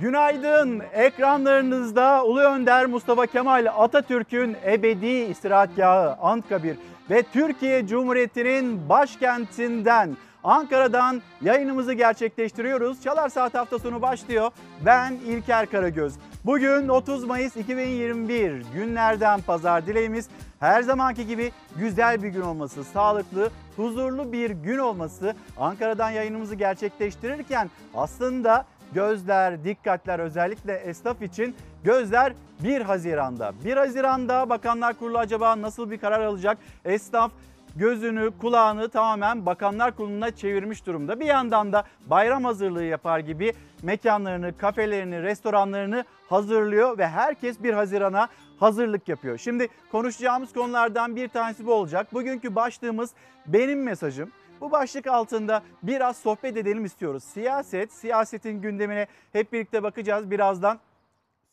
Günaydın. Ekranlarınızda Ulu Önder Mustafa Kemal Atatürk'ün ebedi istirahatgahı Anıtkabir ve Türkiye Cumhuriyeti'nin başkentinden Ankara'dan yayınımızı gerçekleştiriyoruz. Çalar Saat hafta sonu başlıyor. Ben İlker Karagöz. Bugün 30 Mayıs 2021 günlerden pazar dileğimiz her zamanki gibi güzel bir gün olması, sağlıklı, huzurlu bir gün olması. Ankara'dan yayınımızı gerçekleştirirken aslında gözler, dikkatler özellikle esnaf için gözler 1 Haziran'da. 1 Haziran'da Bakanlar Kurulu acaba nasıl bir karar alacak? Esnaf gözünü, kulağını tamamen Bakanlar Kurulu'na çevirmiş durumda. Bir yandan da bayram hazırlığı yapar gibi mekanlarını, kafelerini, restoranlarını hazırlıyor ve herkes 1 Haziran'a hazırlık yapıyor. Şimdi konuşacağımız konulardan bir tanesi bu olacak. Bugünkü başlığımız benim mesajım. Bu başlık altında biraz sohbet edelim istiyoruz. Siyaset, siyasetin gündemine hep birlikte bakacağız birazdan.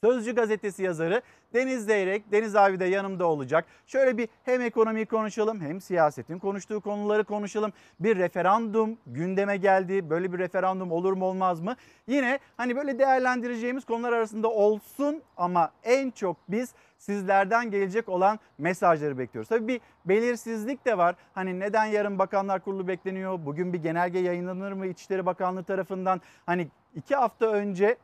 Sözcü gazetesi yazarı Deniz Zeyrek, Deniz abi de yanımda olacak. Şöyle bir hem ekonomiyi konuşalım hem siyasetin konuştuğu konuları konuşalım. Bir referandum gündeme geldi. Böyle bir referandum olur mu olmaz mı? Yine hani böyle değerlendireceğimiz konular arasında olsun ama en çok biz sizlerden gelecek olan mesajları bekliyoruz. Tabii bir belirsizlik de var. Hani neden yarın Bakanlar Kurulu bekleniyor? Bugün bir genelge yayınlanır mı İçişleri Bakanlığı tarafından? Hani iki hafta önce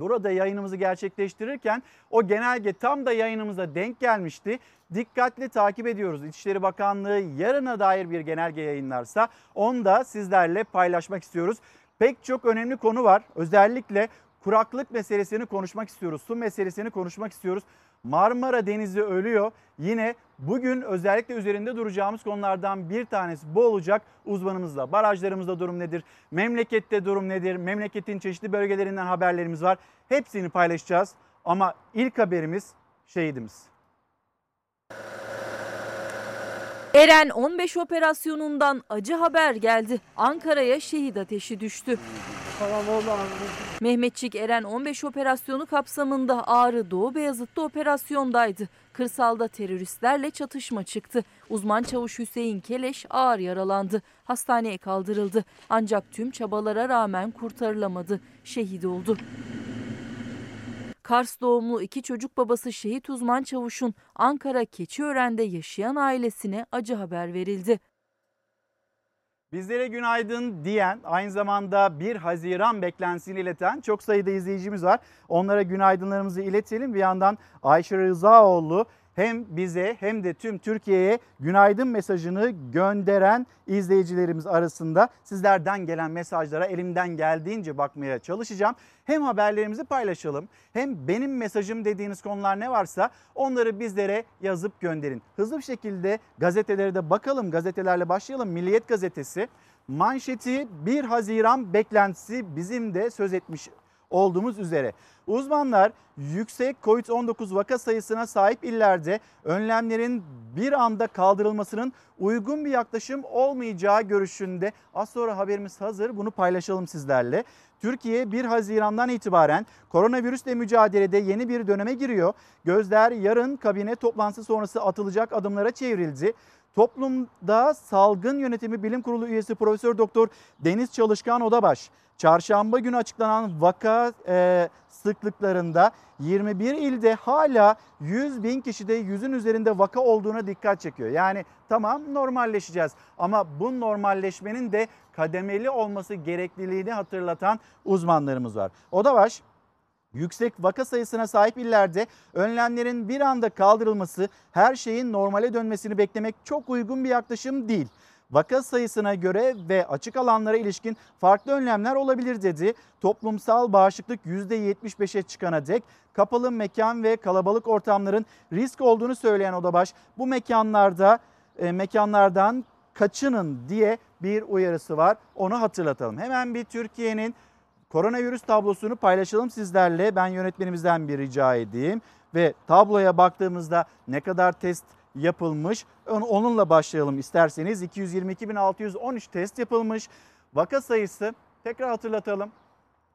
Burada yayınımızı gerçekleştirirken o genelge tam da yayınımıza denk gelmişti. Dikkatli takip ediyoruz. İçişleri Bakanlığı yarına dair bir genelge yayınlarsa onu da sizlerle paylaşmak istiyoruz. Pek çok önemli konu var. Özellikle kuraklık meselesini konuşmak istiyoruz. Su meselesini konuşmak istiyoruz. Marmara Denizi ölüyor. Yine bugün özellikle üzerinde duracağımız konulardan bir tanesi bu olacak uzmanımızla. Barajlarımızda durum nedir? Memlekette durum nedir? Memleketin çeşitli bölgelerinden haberlerimiz var. Hepsini paylaşacağız. Ama ilk haberimiz şehidimiz. Eren 15 operasyonundan acı haber geldi. Ankara'ya şehit ateşi düştü. Mehmetçik Eren 15 operasyonu kapsamında Ağrı Doğu Beyazıt'ta operasyondaydı. Kırsalda teröristlerle çatışma çıktı. Uzman çavuş Hüseyin Keleş ağır yaralandı. Hastaneye kaldırıldı. Ancak tüm çabalara rağmen kurtarılamadı. Şehit oldu. Kars doğumlu iki çocuk babası şehit uzman çavuşun Ankara Keçiören'de yaşayan ailesine acı haber verildi. Bizlere günaydın diyen, aynı zamanda 1 Haziran beklentisini ileten çok sayıda izleyicimiz var. Onlara günaydınlarımızı iletelim. Bir yandan Ayşe Rızaoğlu hem bize hem de tüm Türkiye'ye günaydın mesajını gönderen izleyicilerimiz arasında sizlerden gelen mesajlara elimden geldiğince bakmaya çalışacağım. Hem haberlerimizi paylaşalım hem benim mesajım dediğiniz konular ne varsa onları bizlere yazıp gönderin. Hızlı bir şekilde gazetelere de bakalım. Gazetelerle başlayalım. Milliyet gazetesi manşeti 1 Haziran beklentisi bizim de söz etmiş olduğumuz üzere. Uzmanlar yüksek COVID-19 vaka sayısına sahip illerde önlemlerin bir anda kaldırılmasının uygun bir yaklaşım olmayacağı görüşünde. Az sonra haberimiz hazır bunu paylaşalım sizlerle. Türkiye 1 Haziran'dan itibaren koronavirüsle mücadelede yeni bir döneme giriyor. Gözler yarın kabine toplantısı sonrası atılacak adımlara çevrildi. Toplumda salgın yönetimi bilim kurulu üyesi Profesör Doktor Deniz Çalışkan Odabaş çarşamba günü açıklanan vaka e, sıklıklarında 21 ilde hala 100 bin kişide 100'ün üzerinde vaka olduğuna dikkat çekiyor. Yani tamam normalleşeceğiz ama bu normalleşmenin de kademeli olması gerekliliğini hatırlatan uzmanlarımız var. Odabaş Yüksek vaka sayısına sahip illerde önlemlerin bir anda kaldırılması her şeyin normale dönmesini beklemek çok uygun bir yaklaşım değil. Vaka sayısına göre ve açık alanlara ilişkin farklı önlemler olabilir dedi. Toplumsal bağışıklık %75'e çıkana dek kapalı mekan ve kalabalık ortamların risk olduğunu söyleyen Odabaş bu mekanlarda e, mekanlardan kaçının diye bir uyarısı var. Onu hatırlatalım. Hemen bir Türkiye'nin koronavirüs tablosunu paylaşalım sizlerle. Ben yönetmenimizden bir rica edeyim ve tabloya baktığımızda ne kadar test yapılmış. Onunla başlayalım isterseniz. 222.613 test yapılmış. Vaka sayısı tekrar hatırlatalım.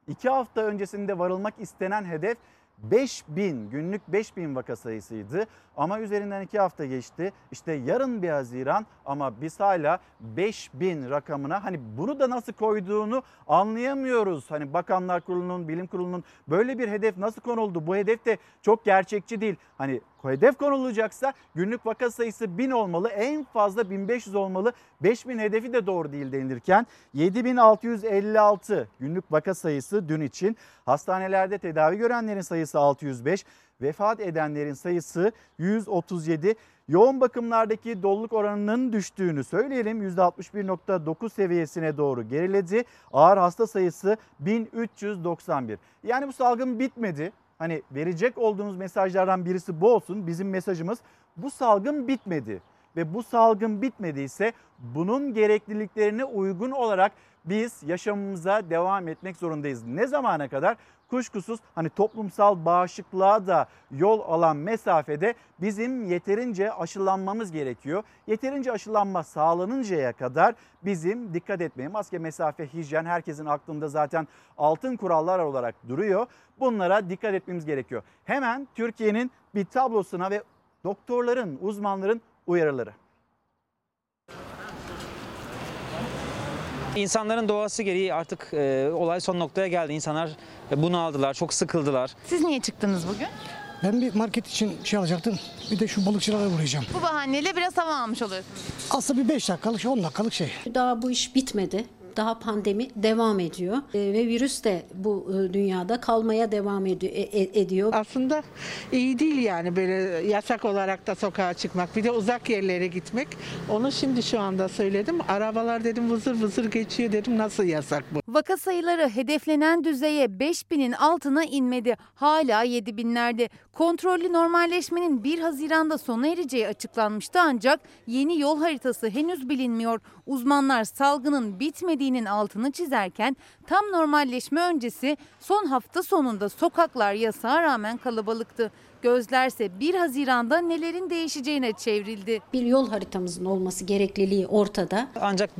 2 hafta öncesinde varılmak istenen hedef 5000 günlük 5000 vaka sayısıydı ama üzerinden 2 hafta geçti. İşte yarın bir Haziran ama biz hala 5000 rakamına hani bunu da nasıl koyduğunu anlayamıyoruz. Hani Bakanlar Kurulu'nun, Bilim Kurulu'nun böyle bir hedef nasıl konuldu? Bu hedef de çok gerçekçi değil. Hani hedef konulacaksa günlük vaka sayısı 1000 olmalı. En fazla 1500 olmalı. 5000 hedefi de doğru değil denilirken 7656 günlük vaka sayısı dün için. Hastanelerde tedavi görenlerin sayısı 605. Vefat edenlerin sayısı 137. Yoğun bakımlardaki doluluk oranının düştüğünü söyleyelim. %61.9 seviyesine doğru geriledi. Ağır hasta sayısı 1391. Yani bu salgın bitmedi. Hani verecek olduğunuz mesajlardan birisi bu olsun. Bizim mesajımız bu salgın bitmedi. Ve bu salgın bitmediyse bunun gerekliliklerine uygun olarak biz yaşamımıza devam etmek zorundayız. Ne zamana kadar? Kuşkusuz hani toplumsal bağışıklığa da yol alan mesafede bizim yeterince aşılanmamız gerekiyor. Yeterince aşılanma sağlanıncaya kadar bizim dikkat etmeye maske, mesafe, hijyen herkesin aklında zaten altın kurallar olarak duruyor. Bunlara dikkat etmemiz gerekiyor. Hemen Türkiye'nin bir tablosuna ve doktorların, uzmanların uyarıları. İnsanların doğası gereği artık e, olay son noktaya geldi. İnsanlar bunu aldılar, çok sıkıldılar. Siz niye çıktınız bugün? Ben bir market için şey alacaktım. Bir de şu balıkçılara uğrayacağım. Bu bahaneyle biraz hava almış oluyorsunuz. Aslında bir 5 dakikalık, 10 dakikalık şey. Daha bu iş bitmedi. Daha pandemi devam ediyor E, ve virüs de bu e, dünyada kalmaya devam edi- e- e- ediyor. Aslında iyi değil yani böyle yasak olarak da sokağa çıkmak. Bir de uzak yerlere gitmek. Onu şimdi şu anda söyledim. Arabalar dedim vızır vızır geçiyor dedim. Nasıl yasak bu? Vaka sayıları hedeflenen düzeye 5000'in altına inmedi. Hala 7000'lerde. Kontrollü normalleşmenin 1 Haziran'da sona ereceği açıklanmıştı ancak yeni yol haritası henüz bilinmiyor. Uzmanlar salgının bitmediğinin altını çizerken tam normalleşme öncesi son hafta sonunda sokaklar yasağa rağmen kalabalıktı. Gözlerse 1 Haziran'da nelerin değişeceğine çevrildi. Bir yol haritamızın olması gerekliliği ortada. Ancak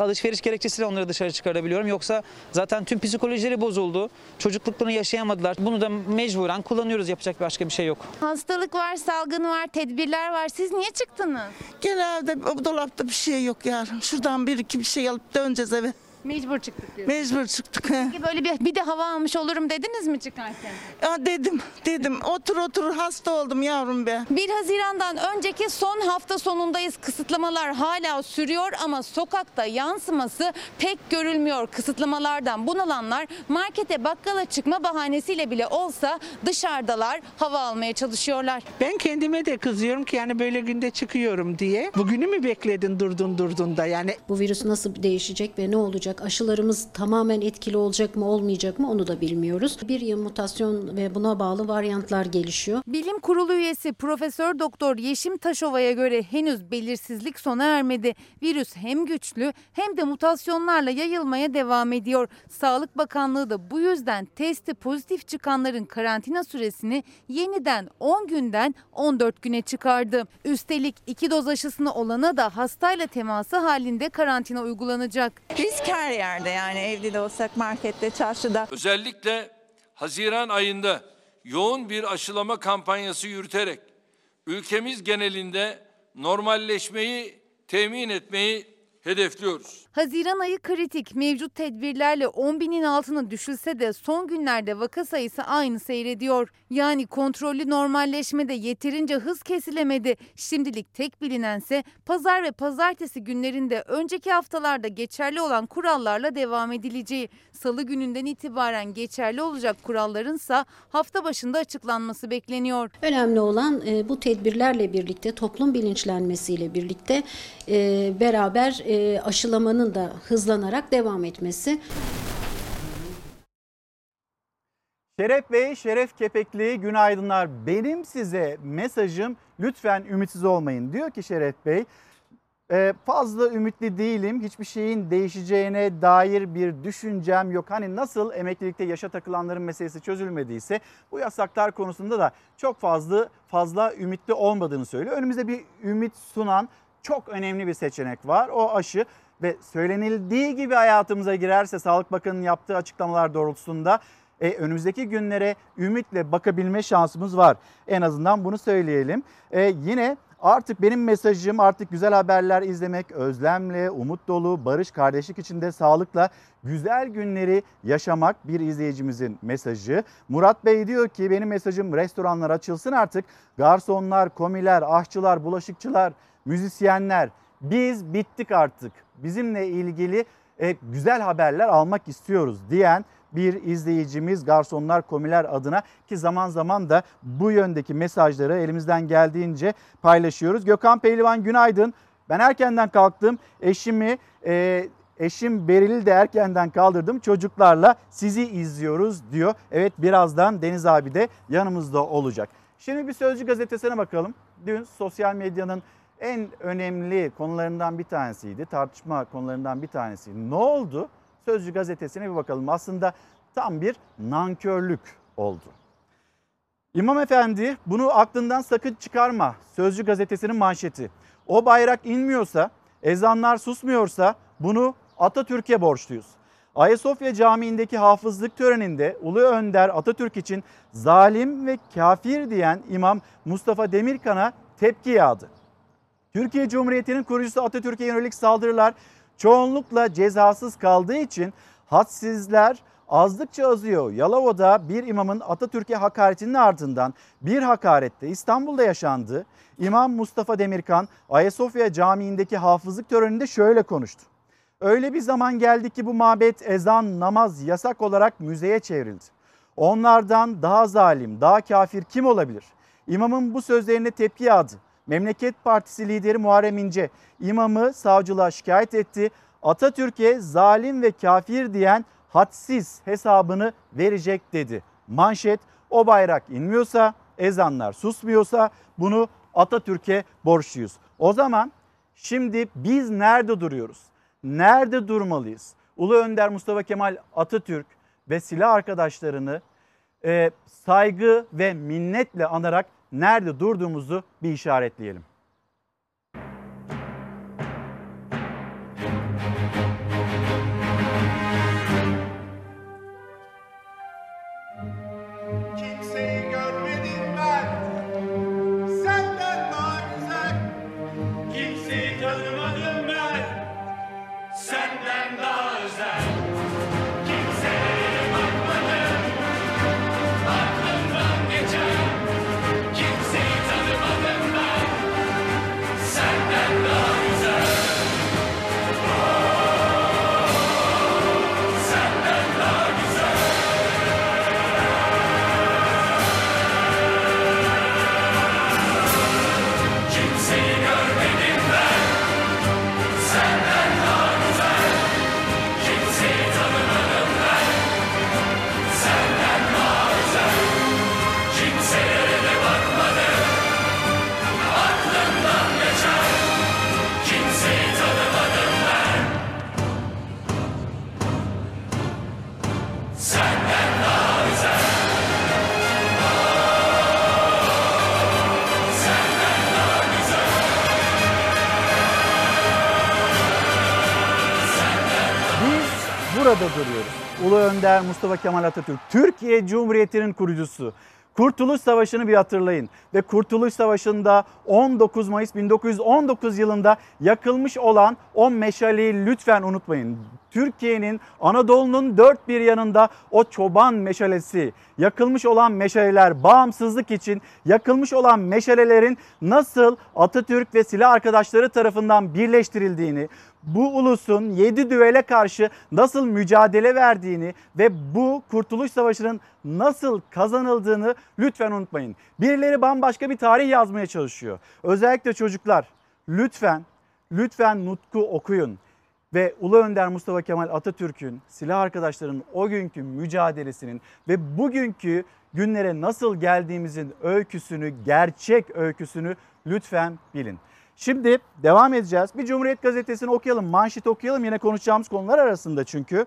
alışveriş gerekçesiyle onları dışarı çıkarabiliyorum. Yoksa zaten tüm psikolojileri bozuldu. Çocukluklarını yaşayamadılar. Bunu da mecburen kullanıyoruz. Yapacak başka bir şey yok. Hastalık var, salgın var, tedbirler var. Siz niye çıktınız? Genelde o dolapta bir şey yok yarın. Şuradan bir iki bir şey alıp döneceğiz eve. Mecbur çıktık diyorsunuz. Mecbur çıktık. he. Peki böyle bir, bir de hava almış olurum dediniz mi çıkarken? Ya dedim, dedim. Otur otur hasta oldum yavrum be. 1 Haziran'dan önceki son hafta sonundayız. Kısıtlamalar hala sürüyor ama sokakta yansıması pek görülmüyor. Kısıtlamalardan bunalanlar markete bakkala çıkma bahanesiyle bile olsa dışarıdalar hava almaya çalışıyorlar. Ben kendime de kızıyorum ki yani böyle günde çıkıyorum diye. Bugünü mü bekledin durdun durdun da yani Bu virüs nasıl değişecek ve ne olacak? Aşılarımız tamamen etkili olacak mı olmayacak mı onu da bilmiyoruz. Bir yıl mutasyon ve buna bağlı varyantlar gelişiyor. Bilim Kurulu üyesi Profesör Doktor Yeşim Taşova'ya göre henüz belirsizlik sona ermedi. Virüs hem güçlü hem de mutasyonlarla yayılmaya devam ediyor. Sağlık Bakanlığı da bu yüzden testi pozitif çıkanların karantina süresini yeniden 10 günden 14 güne çıkardı. Üstelik iki doz aşısını olana da hastayla teması halinde karantina uygulanacak. Risk her yerde yani evde de olsak markette, çarşıda. Özellikle Haziran ayında yoğun bir aşılama kampanyası yürüterek ülkemiz genelinde normalleşmeyi temin etmeyi hedefliyoruz. Haziran ayı kritik. Mevcut tedbirlerle 10 binin altına düşülse de son günlerde vaka sayısı aynı seyrediyor. Yani kontrollü normalleşmede yeterince hız kesilemedi. Şimdilik tek bilinense pazar ve pazartesi günlerinde önceki haftalarda geçerli olan kurallarla devam edileceği. Salı gününden itibaren geçerli olacak kurallarınsa hafta başında açıklanması bekleniyor. Önemli olan e, bu tedbirlerle birlikte toplum bilinçlenmesiyle birlikte e, beraber e, aşılamanın da hızlanarak devam etmesi. Şeref Bey, Şeref Kepekli günaydınlar. Benim size mesajım lütfen ümitsiz olmayın. Diyor ki Şeref Bey, "E, fazla ümitli değilim. Hiçbir şeyin değişeceğine dair bir düşüncem yok. Hani nasıl emeklilikte yaşa takılanların meselesi çözülmediyse bu yasaklar konusunda da çok fazla fazla ümitli olmadığını söylüyor. Önümüzde bir ümit sunan çok önemli bir seçenek var. O aşı ve söylenildiği gibi hayatımıza girerse Sağlık Bakanı'nın yaptığı açıklamalar doğrultusunda e, önümüzdeki günlere ümitle bakabilme şansımız var. En azından bunu söyleyelim. E, yine Artık benim mesajım artık güzel haberler izlemek, özlemle, umut dolu, barış, kardeşlik içinde sağlıkla güzel günleri yaşamak bir izleyicimizin mesajı. Murat Bey diyor ki benim mesajım restoranlar açılsın artık. Garsonlar, komiler, aşçılar, bulaşıkçılar, müzisyenler biz bittik artık. Bizimle ilgili e, güzel haberler almak istiyoruz diyen bir izleyicimiz garsonlar komiler adına ki zaman zaman da bu yöndeki mesajları elimizden geldiğince paylaşıyoruz. Gökhan Pehlivan günaydın. Ben erkenden kalktım. Eşimi e, eşim Beril'i de erkenden kaldırdım. Çocuklarla sizi izliyoruz diyor. Evet birazdan Deniz abi de yanımızda olacak. Şimdi bir Sözcü gazetesine bakalım. Dün sosyal medyanın en önemli konularından bir tanesiydi. Tartışma konularından bir tanesiydi. Ne oldu? Sözcü gazetesine bir bakalım. Aslında tam bir nankörlük oldu. İmam Efendi bunu aklından sakın çıkarma. Sözcü gazetesinin manşeti. O bayrak inmiyorsa, ezanlar susmuyorsa bunu Atatürk'e borçluyuz. Ayasofya Camii'ndeki hafızlık töreninde Ulu Önder Atatürk için zalim ve kafir diyen İmam Mustafa Demirkan'a tepki yağdı. Türkiye Cumhuriyeti'nin kurucusu Atatürk'e yönelik saldırılar çoğunlukla cezasız kaldığı için hadsizler azdıkça azıyor. Yalova'da bir imamın Atatürk'e hakaretinin ardından bir hakarette İstanbul'da yaşandı. İmam Mustafa Demirkan Ayasofya Camii'ndeki hafızlık töreninde şöyle konuştu. Öyle bir zaman geldi ki bu mabet ezan, namaz yasak olarak müzeye çevrildi. Onlardan daha zalim, daha kafir kim olabilir? İmamın bu sözlerine tepki yağdı. Memleket Partisi lideri Muharrem İnce imamı savcılığa şikayet etti. Atatürk'e zalim ve kafir diyen hadsiz hesabını verecek dedi. Manşet o bayrak inmiyorsa, ezanlar susmuyorsa bunu Atatürk'e borçluyuz. O zaman şimdi biz nerede duruyoruz? Nerede durmalıyız? Ulu Önder Mustafa Kemal Atatürk ve silah arkadaşlarını e, saygı ve minnetle anarak nerede durduğumuzu bir işaretleyelim. Önder Mustafa Kemal Atatürk, Türkiye Cumhuriyeti'nin kurucusu. Kurtuluş Savaşı'nı bir hatırlayın ve Kurtuluş Savaşı'nda 19 Mayıs 1919 yılında yakılmış olan o meşaleyi lütfen unutmayın. Türkiye'nin Anadolu'nun dört bir yanında o çoban meşalesi, yakılmış olan meşaleler, bağımsızlık için yakılmış olan meşalelerin nasıl Atatürk ve silah arkadaşları tarafından birleştirildiğini, bu ulusun 7 düvele karşı nasıl mücadele verdiğini ve bu Kurtuluş Savaşı'nın nasıl kazanıldığını lütfen unutmayın. Birileri bambaşka bir tarih yazmaya çalışıyor. Özellikle çocuklar lütfen lütfen Nutku okuyun ve Ulu Önder Mustafa Kemal Atatürk'ün silah arkadaşlarının o günkü mücadelesinin ve bugünkü günlere nasıl geldiğimizin öyküsünü, gerçek öyküsünü lütfen bilin. Şimdi devam edeceğiz. Bir Cumhuriyet Gazetesi'ni okuyalım, manşet okuyalım. Yine konuşacağımız konular arasında çünkü.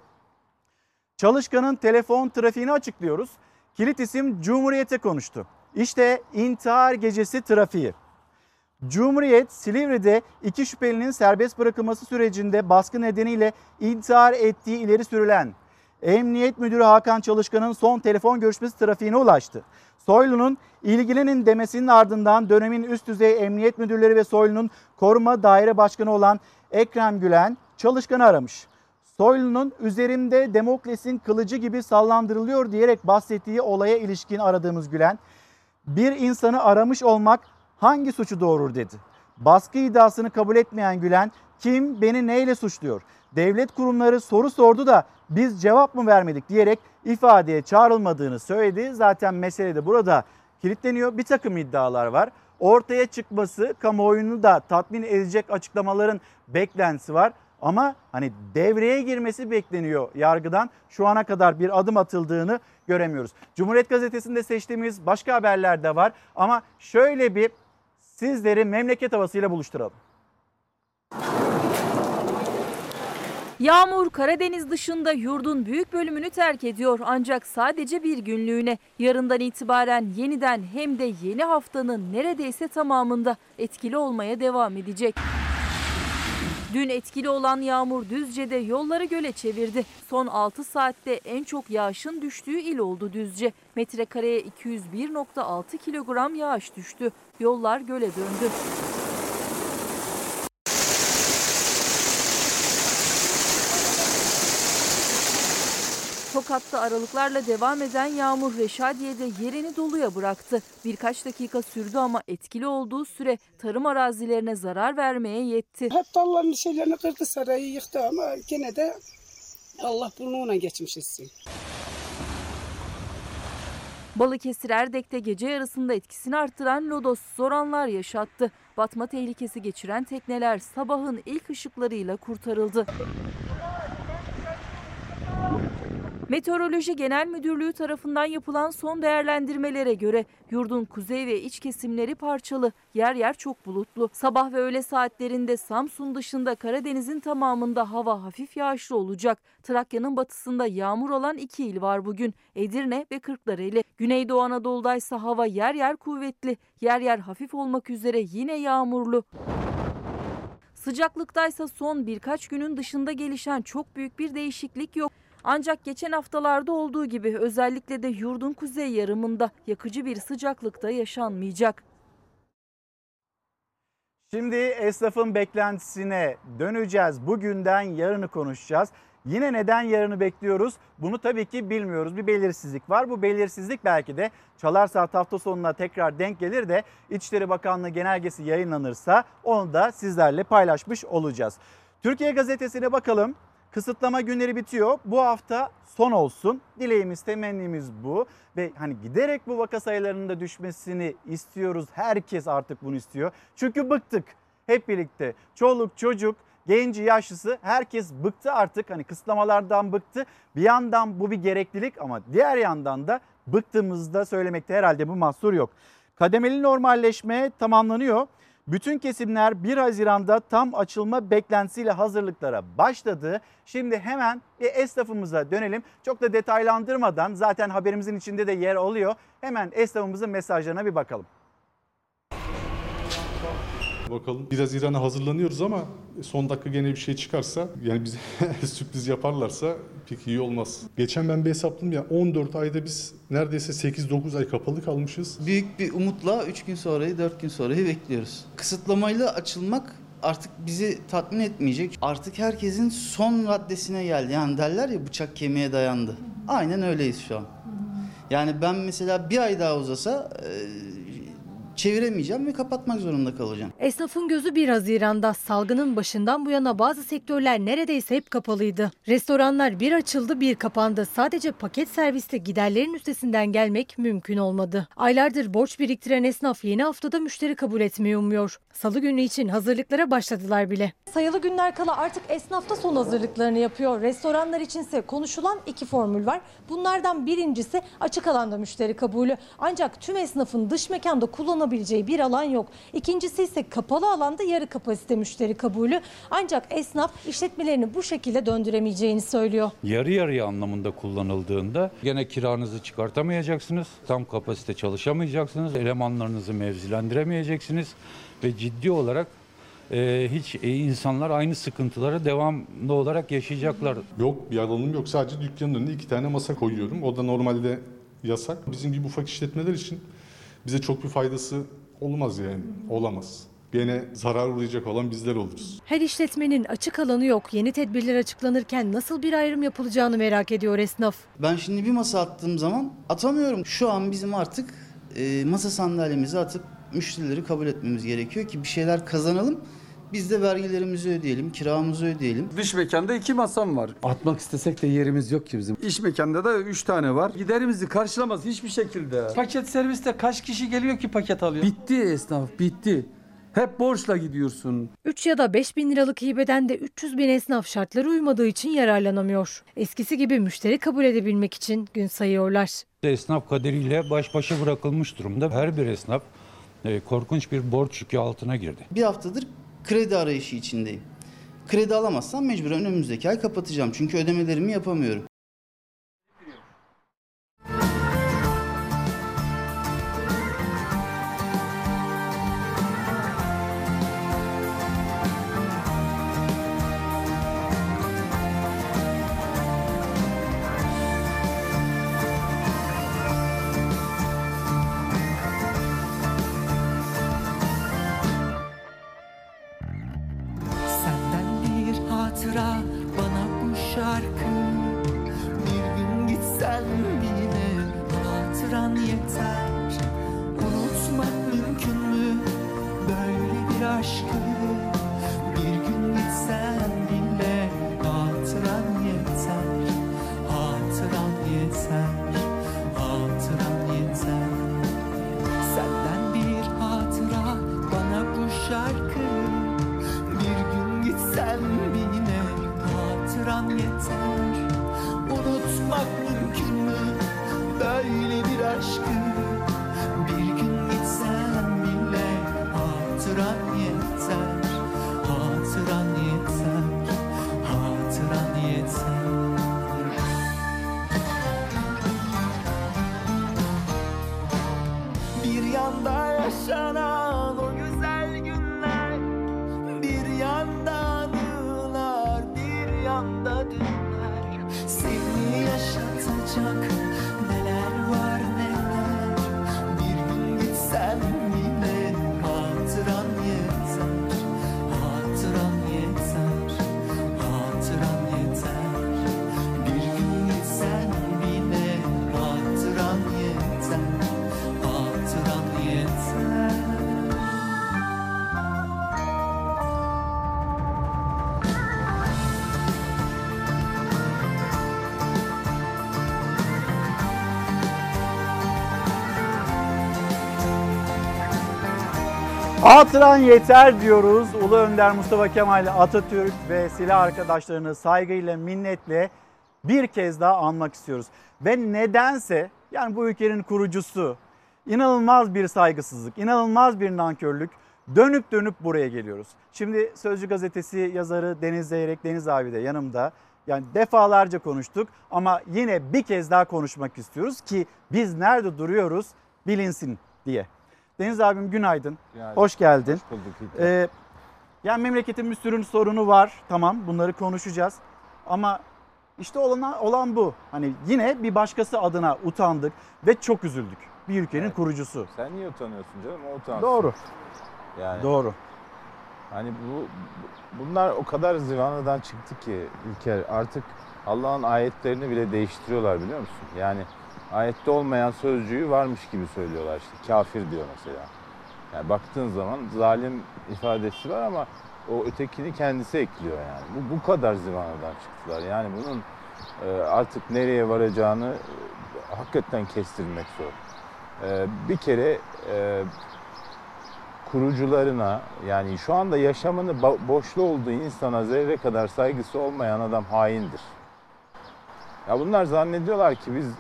Çalışkanın telefon trafiğini açıklıyoruz. Kilit isim Cumhuriyet'e konuştu. İşte intihar gecesi trafiği. Cumhuriyet Silivri'de iki şüphelinin serbest bırakılması sürecinde baskı nedeniyle intihar ettiği ileri sürülen Emniyet Müdürü Hakan Çalışkan'ın son telefon görüşmesi trafiğine ulaştı. Soylu'nun ilgilenin demesinin ardından dönemin üst düzey emniyet müdürleri ve Soylu'nun koruma daire başkanı olan Ekrem Gülen Çalışkan'ı aramış. Soylu'nun üzerimde Demokles'in kılıcı gibi sallandırılıyor diyerek bahsettiği olaya ilişkin aradığımız Gülen, bir insanı aramış olmak hangi suçu doğurur dedi. Baskı iddiasını kabul etmeyen Gülen, kim beni neyle suçluyor? Devlet kurumları soru sordu da biz cevap mı vermedik diyerek ifadeye çağrılmadığını söyledi. Zaten mesele de burada kilitleniyor. Bir takım iddialar var. Ortaya çıkması kamuoyunu da tatmin edecek açıklamaların beklentisi var. Ama hani devreye girmesi bekleniyor yargıdan. Şu ana kadar bir adım atıldığını göremiyoruz. Cumhuriyet Gazetesi'nde seçtiğimiz başka haberler de var. Ama şöyle bir sizleri memleket havasıyla buluşturalım. Yağmur Karadeniz dışında yurdun büyük bölümünü terk ediyor ancak sadece bir günlüğüne. Yarından itibaren yeniden hem de yeni haftanın neredeyse tamamında etkili olmaya devam edecek. Dün etkili olan yağmur Düzce'de yolları göle çevirdi. Son 6 saatte en çok yağışın düştüğü il oldu Düzce. Metrekareye 201.6 kilogram yağış düştü. Yollar göle döndü. Tokat'ta aralıklarla devam eden yağmur Reşadiye'de yerini doluya bıraktı. Birkaç dakika sürdü ama etkili olduğu süre tarım arazilerine zarar vermeye yetti. Hep dalların şeylerini kırdı sarayı yıktı ama gene de Allah burnuna geçmiş etsin. Balıkesir Erdek'te gece yarısında etkisini arttıran lodos zor anlar yaşattı. Batma tehlikesi geçiren tekneler sabahın ilk ışıklarıyla kurtarıldı. Meteoroloji Genel Müdürlüğü tarafından yapılan son değerlendirmelere göre yurdun kuzey ve iç kesimleri parçalı, yer yer çok bulutlu. Sabah ve öğle saatlerinde Samsun dışında Karadeniz'in tamamında hava hafif yağışlı olacak. Trakya'nın batısında yağmur olan iki il var bugün. Edirne ve Kırklareli. Güneydoğu Anadolu'da ise hava yer yer kuvvetli, yer yer hafif olmak üzere yine yağmurlu. Sıcaklıktaysa son birkaç günün dışında gelişen çok büyük bir değişiklik yok. Ancak geçen haftalarda olduğu gibi özellikle de yurdun kuzey yarımında yakıcı bir sıcaklıkta yaşanmayacak. Şimdi esnafın beklentisine döneceğiz. Bugünden yarını konuşacağız. Yine neden yarını bekliyoruz? Bunu tabii ki bilmiyoruz. Bir belirsizlik var. Bu belirsizlik belki de Çalar Saat hafta sonuna tekrar denk gelir de İçişleri Bakanlığı genelgesi yayınlanırsa onu da sizlerle paylaşmış olacağız. Türkiye Gazetesi'ne bakalım. Kısıtlama günleri bitiyor. Bu hafta son olsun. Dileğimiz, temennimiz bu. Ve hani giderek bu vaka sayılarının da düşmesini istiyoruz. Herkes artık bunu istiyor. Çünkü bıktık hep birlikte. Çoluk, çocuk, genci, yaşlısı herkes bıktı artık. Hani kısıtlamalardan bıktı. Bir yandan bu bir gereklilik ama diğer yandan da bıktığımızda söylemekte herhalde bu mahsur yok. Kademeli normalleşme tamamlanıyor. Bütün kesimler 1 Haziran'da tam açılma beklentisiyle hazırlıklara başladı. Şimdi hemen bir esnafımıza dönelim. Çok da detaylandırmadan zaten haberimizin içinde de yer alıyor. Hemen esnafımızın mesajlarına bir bakalım. Bakalım. Biraz İran'a hazırlanıyoruz ama son dakika gene bir şey çıkarsa yani bize sürpriz yaparlarsa pek iyi olmaz. Geçen ben bir hesapladım ya 14 ayda biz neredeyse 8-9 ay kapalı kalmışız. Büyük bir umutla 3 gün sonrayı 4 gün sonrayı bekliyoruz. Kısıtlamayla açılmak artık bizi tatmin etmeyecek. Artık herkesin son raddesine geldi. Yani derler ya bıçak kemiğe dayandı. Aynen öyleyiz şu an. Yani ben mesela bir ay daha uzasa e, çeviremeyeceğim ve kapatmak zorunda kalacağım. Esnafın gözü 1 Haziran'da salgının başından bu yana bazı sektörler neredeyse hep kapalıydı. Restoranlar bir açıldı bir kapandı. Sadece paket serviste giderlerin üstesinden gelmek mümkün olmadı. Aylardır borç biriktiren esnaf yeni haftada müşteri kabul etmeyi umuyor. Salı günü için hazırlıklara başladılar bile. Sayılı günler kala artık esnaf da son hazırlıklarını yapıyor. Restoranlar içinse konuşulan iki formül var. Bunlardan birincisi açık alanda müşteri kabulü. Ancak tüm esnafın dış mekanda kullanabileceği bir alan yok. İkincisi ise kapalı alanda yarı kapasite müşteri kabulü. Ancak esnaf işletmelerini bu şekilde döndüremeyeceğini söylüyor. Yarı yarıya anlamında kullanıldığında gene kiranızı çıkartamayacaksınız. Tam kapasite çalışamayacaksınız. Elemanlarınızı mevzilendiremeyeceksiniz ve ciddi olarak e, hiç e, insanlar aynı sıkıntıları devamlı olarak yaşayacaklar. Yok bir alanım yok. Sadece dükkanın önüne iki tane masa koyuyorum. O da normalde yasak. Bizim gibi ufak işletmeler için bize çok bir faydası olmaz yani. Olamaz. Gene zarar uğrayacak olan bizler oluruz. Her işletmenin açık alanı yok. Yeni tedbirler açıklanırken nasıl bir ayrım yapılacağını merak ediyor esnaf. Ben şimdi bir masa attığım zaman atamıyorum. Şu an bizim artık e, masa sandalyemizi atıp müşterileri kabul etmemiz gerekiyor ki bir şeyler kazanalım. Biz de vergilerimizi ödeyelim, kiramızı ödeyelim. Dış mekanda iki masam var. Atmak istesek de yerimiz yok ki bizim. İç mekanda da üç tane var. Giderimizi karşılamaz hiçbir şekilde. Paket serviste kaç kişi geliyor ki paket alıyor? Bitti esnaf, bitti. Hep borçla gidiyorsun. 3 ya da 5 bin liralık hibeden de 300 bin esnaf şartlara uymadığı için yararlanamıyor. Eskisi gibi müşteri kabul edebilmek için gün sayıyorlar. Esnaf kaderiyle baş başa bırakılmış durumda. Her bir esnaf korkunç bir borç yükü altına girdi. Bir haftadır kredi arayışı içindeyim. Kredi alamazsam mecburen önümüzdeki ay kapatacağım. Çünkü ödemelerimi yapamıyorum. Hatıran yeter diyoruz. Ulu Önder Mustafa Kemal Atatürk ve silah arkadaşlarını saygıyla, minnetle bir kez daha anmak istiyoruz. Ve nedense yani bu ülkenin kurucusu inanılmaz bir saygısızlık, inanılmaz bir nankörlük dönüp dönüp buraya geliyoruz. Şimdi Sözcü gazetesi yazarı Deniz Zeyrek, Deniz abi de yanımda. Yani defalarca konuştuk ama yine bir kez daha konuşmak istiyoruz ki biz nerede duruyoruz bilinsin diye. Deniz abim günaydın. Günaydın. Hoş geldin. Hoş bulduk İlker. Ee, yani memleketin bir sürü sorunu var. Tamam bunları konuşacağız. Ama işte olan, olan bu. Hani yine bir başkası adına utandık ve çok üzüldük. Bir ülkenin kurucusu. Sen niye utanıyorsun canım? O utansın. Doğru. Yani Doğru. Hani bu bu- bunlar o kadar zıvanadan çıktı ki ülke artık Allah'ın ayetlerini bile değiştiriyorlar biliyor musun? Yani ayette olmayan sözcüğü varmış gibi söylüyorlar işte. Kafir diyor mesela. Yani baktığın zaman zalim ifadesi var ama o ötekini kendisi ekliyor yani. Bu bu kadar zıvanadan çıktılar. Yani bunun e, artık nereye varacağını e, hakikaten kestirmek zor. E, bir kere e, kurucularına yani şu anda yaşamını bo- boşlu olduğu insana zerre kadar saygısı olmayan adam haindir. Ya bunlar zannediyorlar ki biz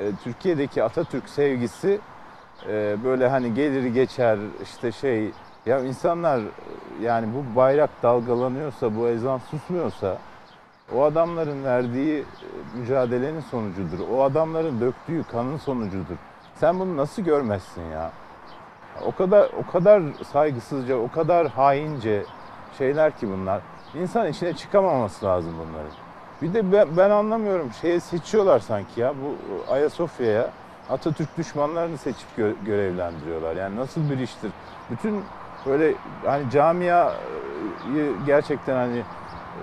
e, Türkiye'deki Atatürk sevgisi e, böyle hani gelir geçer işte şey ya insanlar yani bu bayrak dalgalanıyorsa bu ezan susmuyorsa o adamların verdiği e, mücadelenin sonucudur. O adamların döktüğü kanın sonucudur. Sen bunu nasıl görmezsin ya? O kadar o kadar saygısızca, o kadar haince şeyler ki bunlar. İnsan içine çıkamaması lazım bunların. Bir de ben, ben anlamıyorum şeye seçiyorlar sanki ya bu Ayasofya'ya Atatürk düşmanlarını seçip gö- görevlendiriyorlar. Yani nasıl bir iştir? Bütün böyle hani camiayı gerçekten hani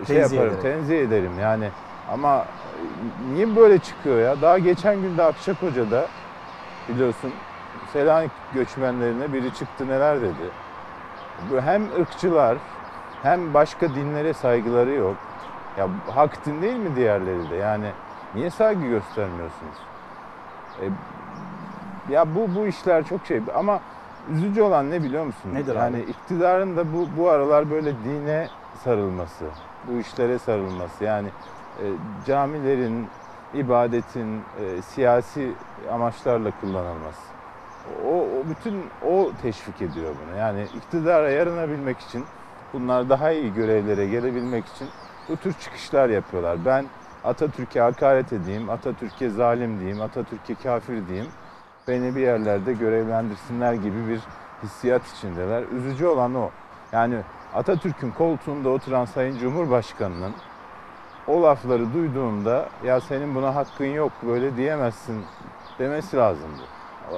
şey Tenzih yaparım, ederek. tenzih ederim yani. Ama niye böyle çıkıyor ya? Daha geçen gün de Akçakoca'da biliyorsun Selanik göçmenlerine biri çıktı neler dedi. Hem ırkçılar hem başka dinlere saygıları yok. Ya hak din değil mi diğerleri de? Yani niye saygı göstermiyorsunuz? E, ya bu bu işler çok şey ama üzücü olan ne biliyor musun? Nedir yani abi? iktidarın da bu bu aralar böyle dine sarılması, bu işlere sarılması. Yani e, camilerin, ibadetin e, siyasi amaçlarla kullanılması. O, o bütün o teşvik ediyor bunu. Yani iktidara yaranabilmek için, bunlar daha iyi görevlere gelebilmek için bu tür çıkışlar yapıyorlar. Ben Atatürk'e hakaret edeyim, Atatürk'e zalim diyeyim, Atatürk'e kafir diyeyim. Beni bir yerlerde görevlendirsinler gibi bir hissiyat içindeler. Üzücü olan o. Yani Atatürk'ün koltuğunda oturan Sayın Cumhurbaşkanı'nın o lafları duyduğumda ya senin buna hakkın yok böyle diyemezsin demesi lazımdı.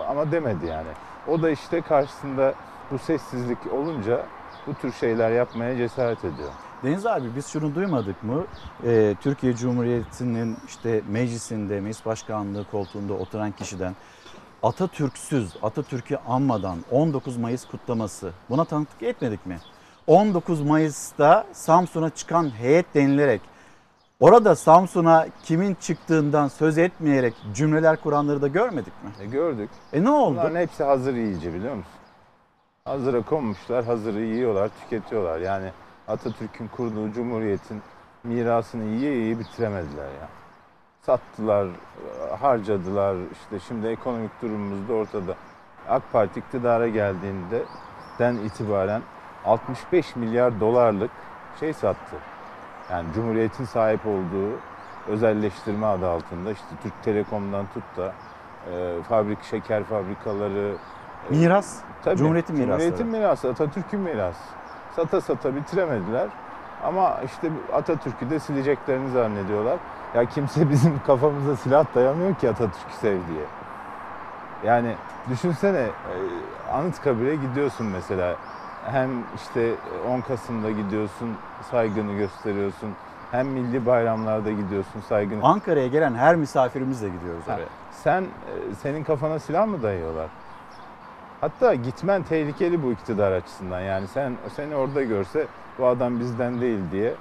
Ama demedi yani. O da işte karşısında bu sessizlik olunca bu tür şeyler yapmaya cesaret ediyor. Deniz abi biz şunu duymadık mı? Ee, Türkiye Cumhuriyeti'nin işte meclisinde, meclis başkanlığı koltuğunda oturan kişiden Atatürk'süz, Atatürk'ü anmadan 19 Mayıs kutlaması buna tanıklık etmedik mi? 19 Mayıs'ta Samsun'a çıkan heyet denilerek orada Samsun'a kimin çıktığından söz etmeyerek cümleler kuranları da görmedik mi? E gördük. E ne oldu? Bunların hepsi hazır yiyici biliyor musun? Hazıra konmuşlar, hazırı yiyorlar, tüketiyorlar. Yani Atatürk'ün kurduğu cumhuriyetin mirasını yiye yiye bitiremediler ya. Sattılar, harcadılar. İşte şimdi ekonomik durumumuz da ortada. AK Parti iktidara geldiğinde den itibaren 65 milyar dolarlık şey sattı. Yani Cumhuriyet'in sahip olduğu özelleştirme adı altında işte Türk Telekom'dan tut da e, fabrik şeker fabrikaları e, Miras, Tabii, Cumhuriyet'in mirasları. Cumhuriyet'in mirası, Atatürk'ün mirası. Sata sata bitiremediler. Ama işte Atatürk'ü de sileceklerini zannediyorlar. Ya kimse bizim kafamıza silah dayamıyor ki Atatürk'ü sev diye. Yani düşünsene e, Anıtkabir'e gidiyorsun mesela. Hem işte 10 Kasım'da gidiyorsun, saygını gösteriyorsun. Hem milli bayramlarda gidiyorsun, saygını. Ankara'ya gelen her misafirimizle gidiyoruz Ha, oraya. Sen e, senin kafana silah mı dayıyorlar? Hatta gitmen tehlikeli bu iktidar açısından. Yani sen seni orada görse bu adam bizden değil diye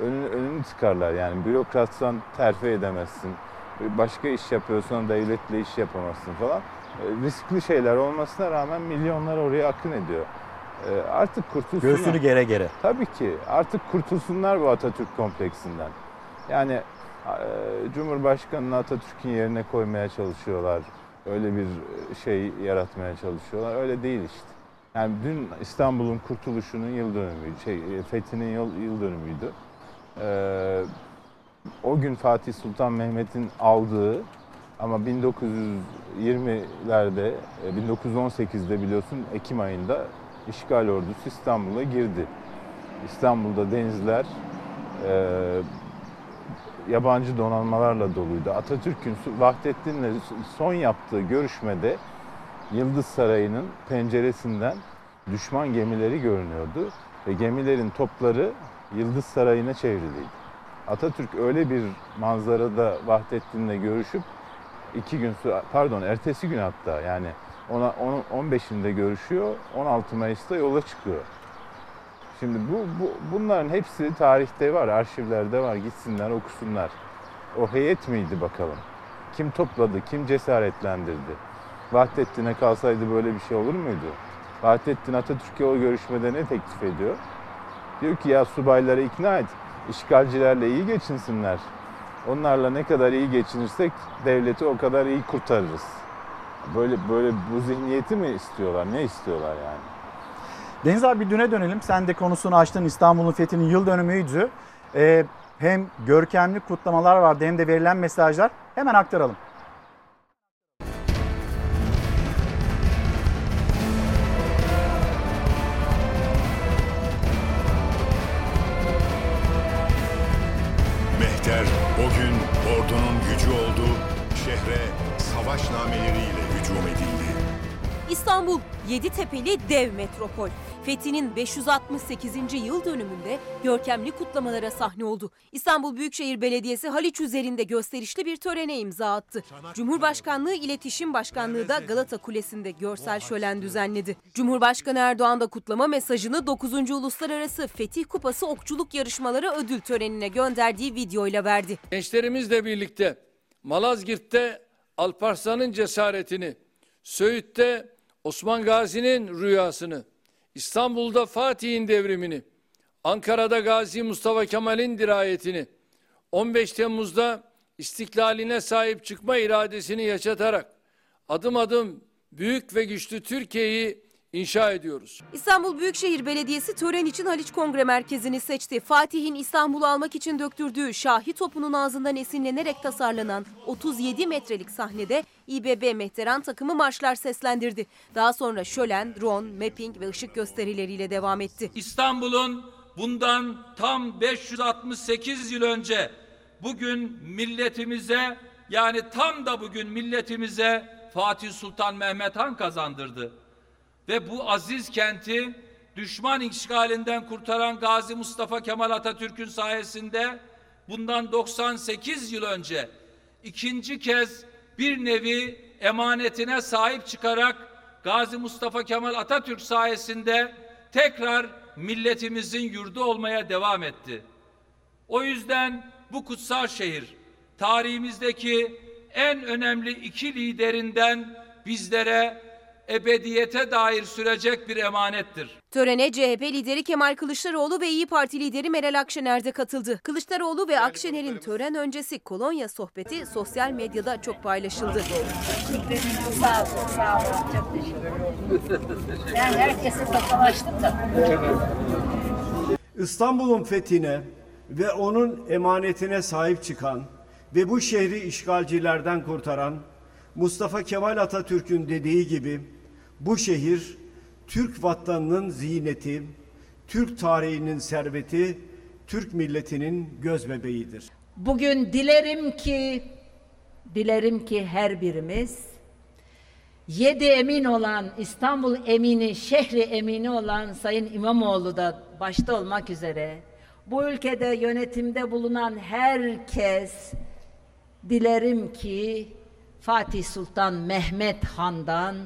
önünü, önünü tıkarlar. Yani bürokratsan terfi edemezsin. Başka iş yapıyorsan devletle iş yapamazsın falan. E, Riskli şeyler olmasına rağmen milyonlar oraya akın ediyor. E, Artık kurtulsunlar. Göğsünü gere gere. Tabii ki. Artık kurtulsunlar bu Atatürk kompleksinden. Yani e, Cumhurbaşkanı'nı Atatürk'ün yerine koymaya çalışıyorlar. Öyle bir şey yaratmaya çalışıyorlar. Öyle değil işte. Yani dün İstanbul'un kurtuluşunun yıl dönümüydü. Şey, fethinin yıl, yıl dönümüydü. Ee, o gün Fatih Sultan Mehmet'in aldığı ama 1920'lerde, e, 1918'de biliyorsun Ekim ayında işgal ordusu İstanbul'a girdi. İstanbul'da denizler e, yabancı donanmalarla doluydu. Atatürk'ün Vahdettin'le son yaptığı görüşmede Yıldız Sarayı'nın penceresinden düşman gemileri görünüyordu ve gemilerin topları Yıldız Sarayı'na çevriliydi. Atatürk öyle bir manzarada Vahdettin'le görüşüp iki gün pardon ertesi gün hatta yani ona onun 15'inde görüşüyor, 16 Mayıs'ta yola çıkıyor. Şimdi bu, bu bunların hepsi tarihte var, arşivlerde var. Gitsinler, okusunlar. O heyet miydi bakalım? Kim topladı, kim cesaretlendirdi? Vahdettin'e kalsaydı böyle bir şey olur muydu? Vahdettin Atatürk'e o görüşmede ne teklif ediyor? Diyor ki ya subayları ikna et, işgalcilerle iyi geçinsinler. Onlarla ne kadar iyi geçinirsek devleti o kadar iyi kurtarırız. Böyle böyle bu zihniyeti mi istiyorlar? Ne istiyorlar yani? Deniz abi bir düne dönelim. Sen de konusunu açtın. İstanbul'un fethinin yıl dönümüydü. Ee, hem görkemli kutlamalar vardı hem de verilen mesajlar. Hemen aktaralım. Mehter o gün ordunun gücü oldu, şehre savaş nameleriyle hücum edildi. İstanbul, Yeditepe'li dev metropol. Fethi'nin 568. yıl dönümünde görkemli kutlamalara sahne oldu. İstanbul Büyükşehir Belediyesi Haliç üzerinde gösterişli bir törene imza attı. Cumhurbaşkanlığı İletişim Başkanlığı da Galata Kulesi'nde görsel şölen düzenledi. Cumhurbaşkanı Erdoğan da kutlama mesajını 9. Uluslararası Fetih Kupası okçuluk yarışmaları ödül törenine gönderdiği videoyla verdi. Gençlerimizle birlikte Malazgirt'te Alparslan'ın cesaretini, Söğüt'te Osman Gazi'nin rüyasını, İstanbul'da Fatih'in devrimini, Ankara'da Gazi Mustafa Kemal'in dirayetini, 15 Temmuz'da istiklaline sahip çıkma iradesini yaşatarak adım adım büyük ve güçlü Türkiye'yi inşa ediyoruz. İstanbul Büyükşehir Belediyesi tören için Haliç Kongre Merkezi'ni seçti. Fatih'in İstanbul'u almak için döktürdüğü Şahi topunun ağzından esinlenerek tasarlanan 37 metrelik sahnede İBB Mehteran takımı marşlar seslendirdi. Daha sonra şölen, drone, mapping ve ışık gösterileriyle devam etti. İstanbul'un bundan tam 568 yıl önce bugün milletimize yani tam da bugün milletimize Fatih Sultan Mehmet Han kazandırdı. Ve bu aziz kenti düşman işgalinden kurtaran Gazi Mustafa Kemal Atatürk'ün sayesinde bundan 98 yıl önce ikinci kez bir nevi emanetine sahip çıkarak Gazi Mustafa Kemal Atatürk sayesinde tekrar milletimizin yurdu olmaya devam etti. O yüzden bu kutsal şehir tarihimizdeki en önemli iki liderinden bizlere ebediyete dair sürecek bir emanettir. Törene CHP lideri Kemal Kılıçdaroğlu ve İyi Parti lideri Meral Akşener de katıldı. Kılıçdaroğlu ve Akşener'in tören öncesi kolonya sohbeti sosyal medyada çok paylaşıldı. Sağ olun, sağ olun. Çok teşekkür ederim. Ben herkese tokalaştım da. İstanbul'un fethine ve onun emanetine sahip çıkan ve bu şehri işgalcilerden kurtaran Mustafa Kemal Atatürk'ün dediği gibi bu şehir Türk vatanının ziyneti, Türk tarihinin serveti, Türk milletinin göz bebeğidir. Bugün dilerim ki, dilerim ki her birimiz yedi emin olan İstanbul emini, şehri emini olan Sayın İmamoğlu da başta olmak üzere bu ülkede yönetimde bulunan herkes dilerim ki Fatih Sultan Mehmet Han'dan,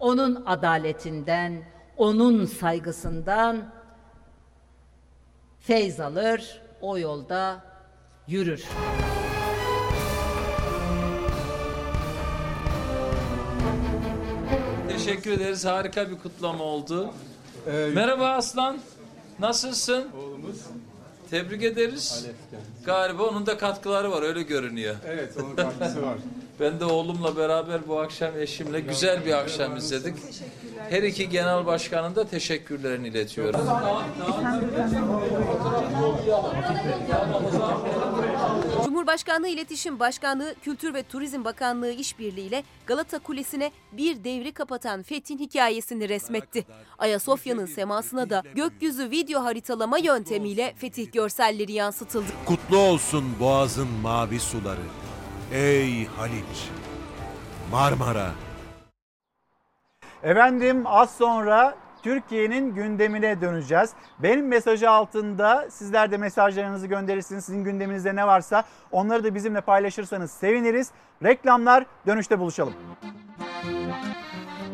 onun adaletinden, onun saygısından feyz alır, o yolda yürür. Teşekkür ederiz. Harika bir kutlama oldu. Merhaba Aslan. Nasılsın? Oğlumuz. Tebrik ederiz. Galiba onun da katkıları var öyle görünüyor. Evet onun katkısı var. Ben de oğlumla beraber bu akşam eşimle güzel bir akşam izledik. Her iki genel başkanın da teşekkürlerini iletiyorum. Cumhurbaşkanlığı İletişim Başkanlığı, Kültür ve Turizm Bakanlığı işbirliğiyle Galata Kulesi'ne bir devri kapatan Fethin hikayesini resmetti. Ayasofya'nın semasına da gökyüzü video haritalama yöntemiyle fetih görselleri yansıtıldı. Kutlu olsun boğazın mavi suları. Ey Haliç, Marmara. Efendim az sonra Türkiye'nin gündemine döneceğiz. Benim mesajı altında sizler de mesajlarınızı gönderirsiniz. Sizin gündeminizde ne varsa onları da bizimle paylaşırsanız seviniriz. Reklamlar dönüşte buluşalım.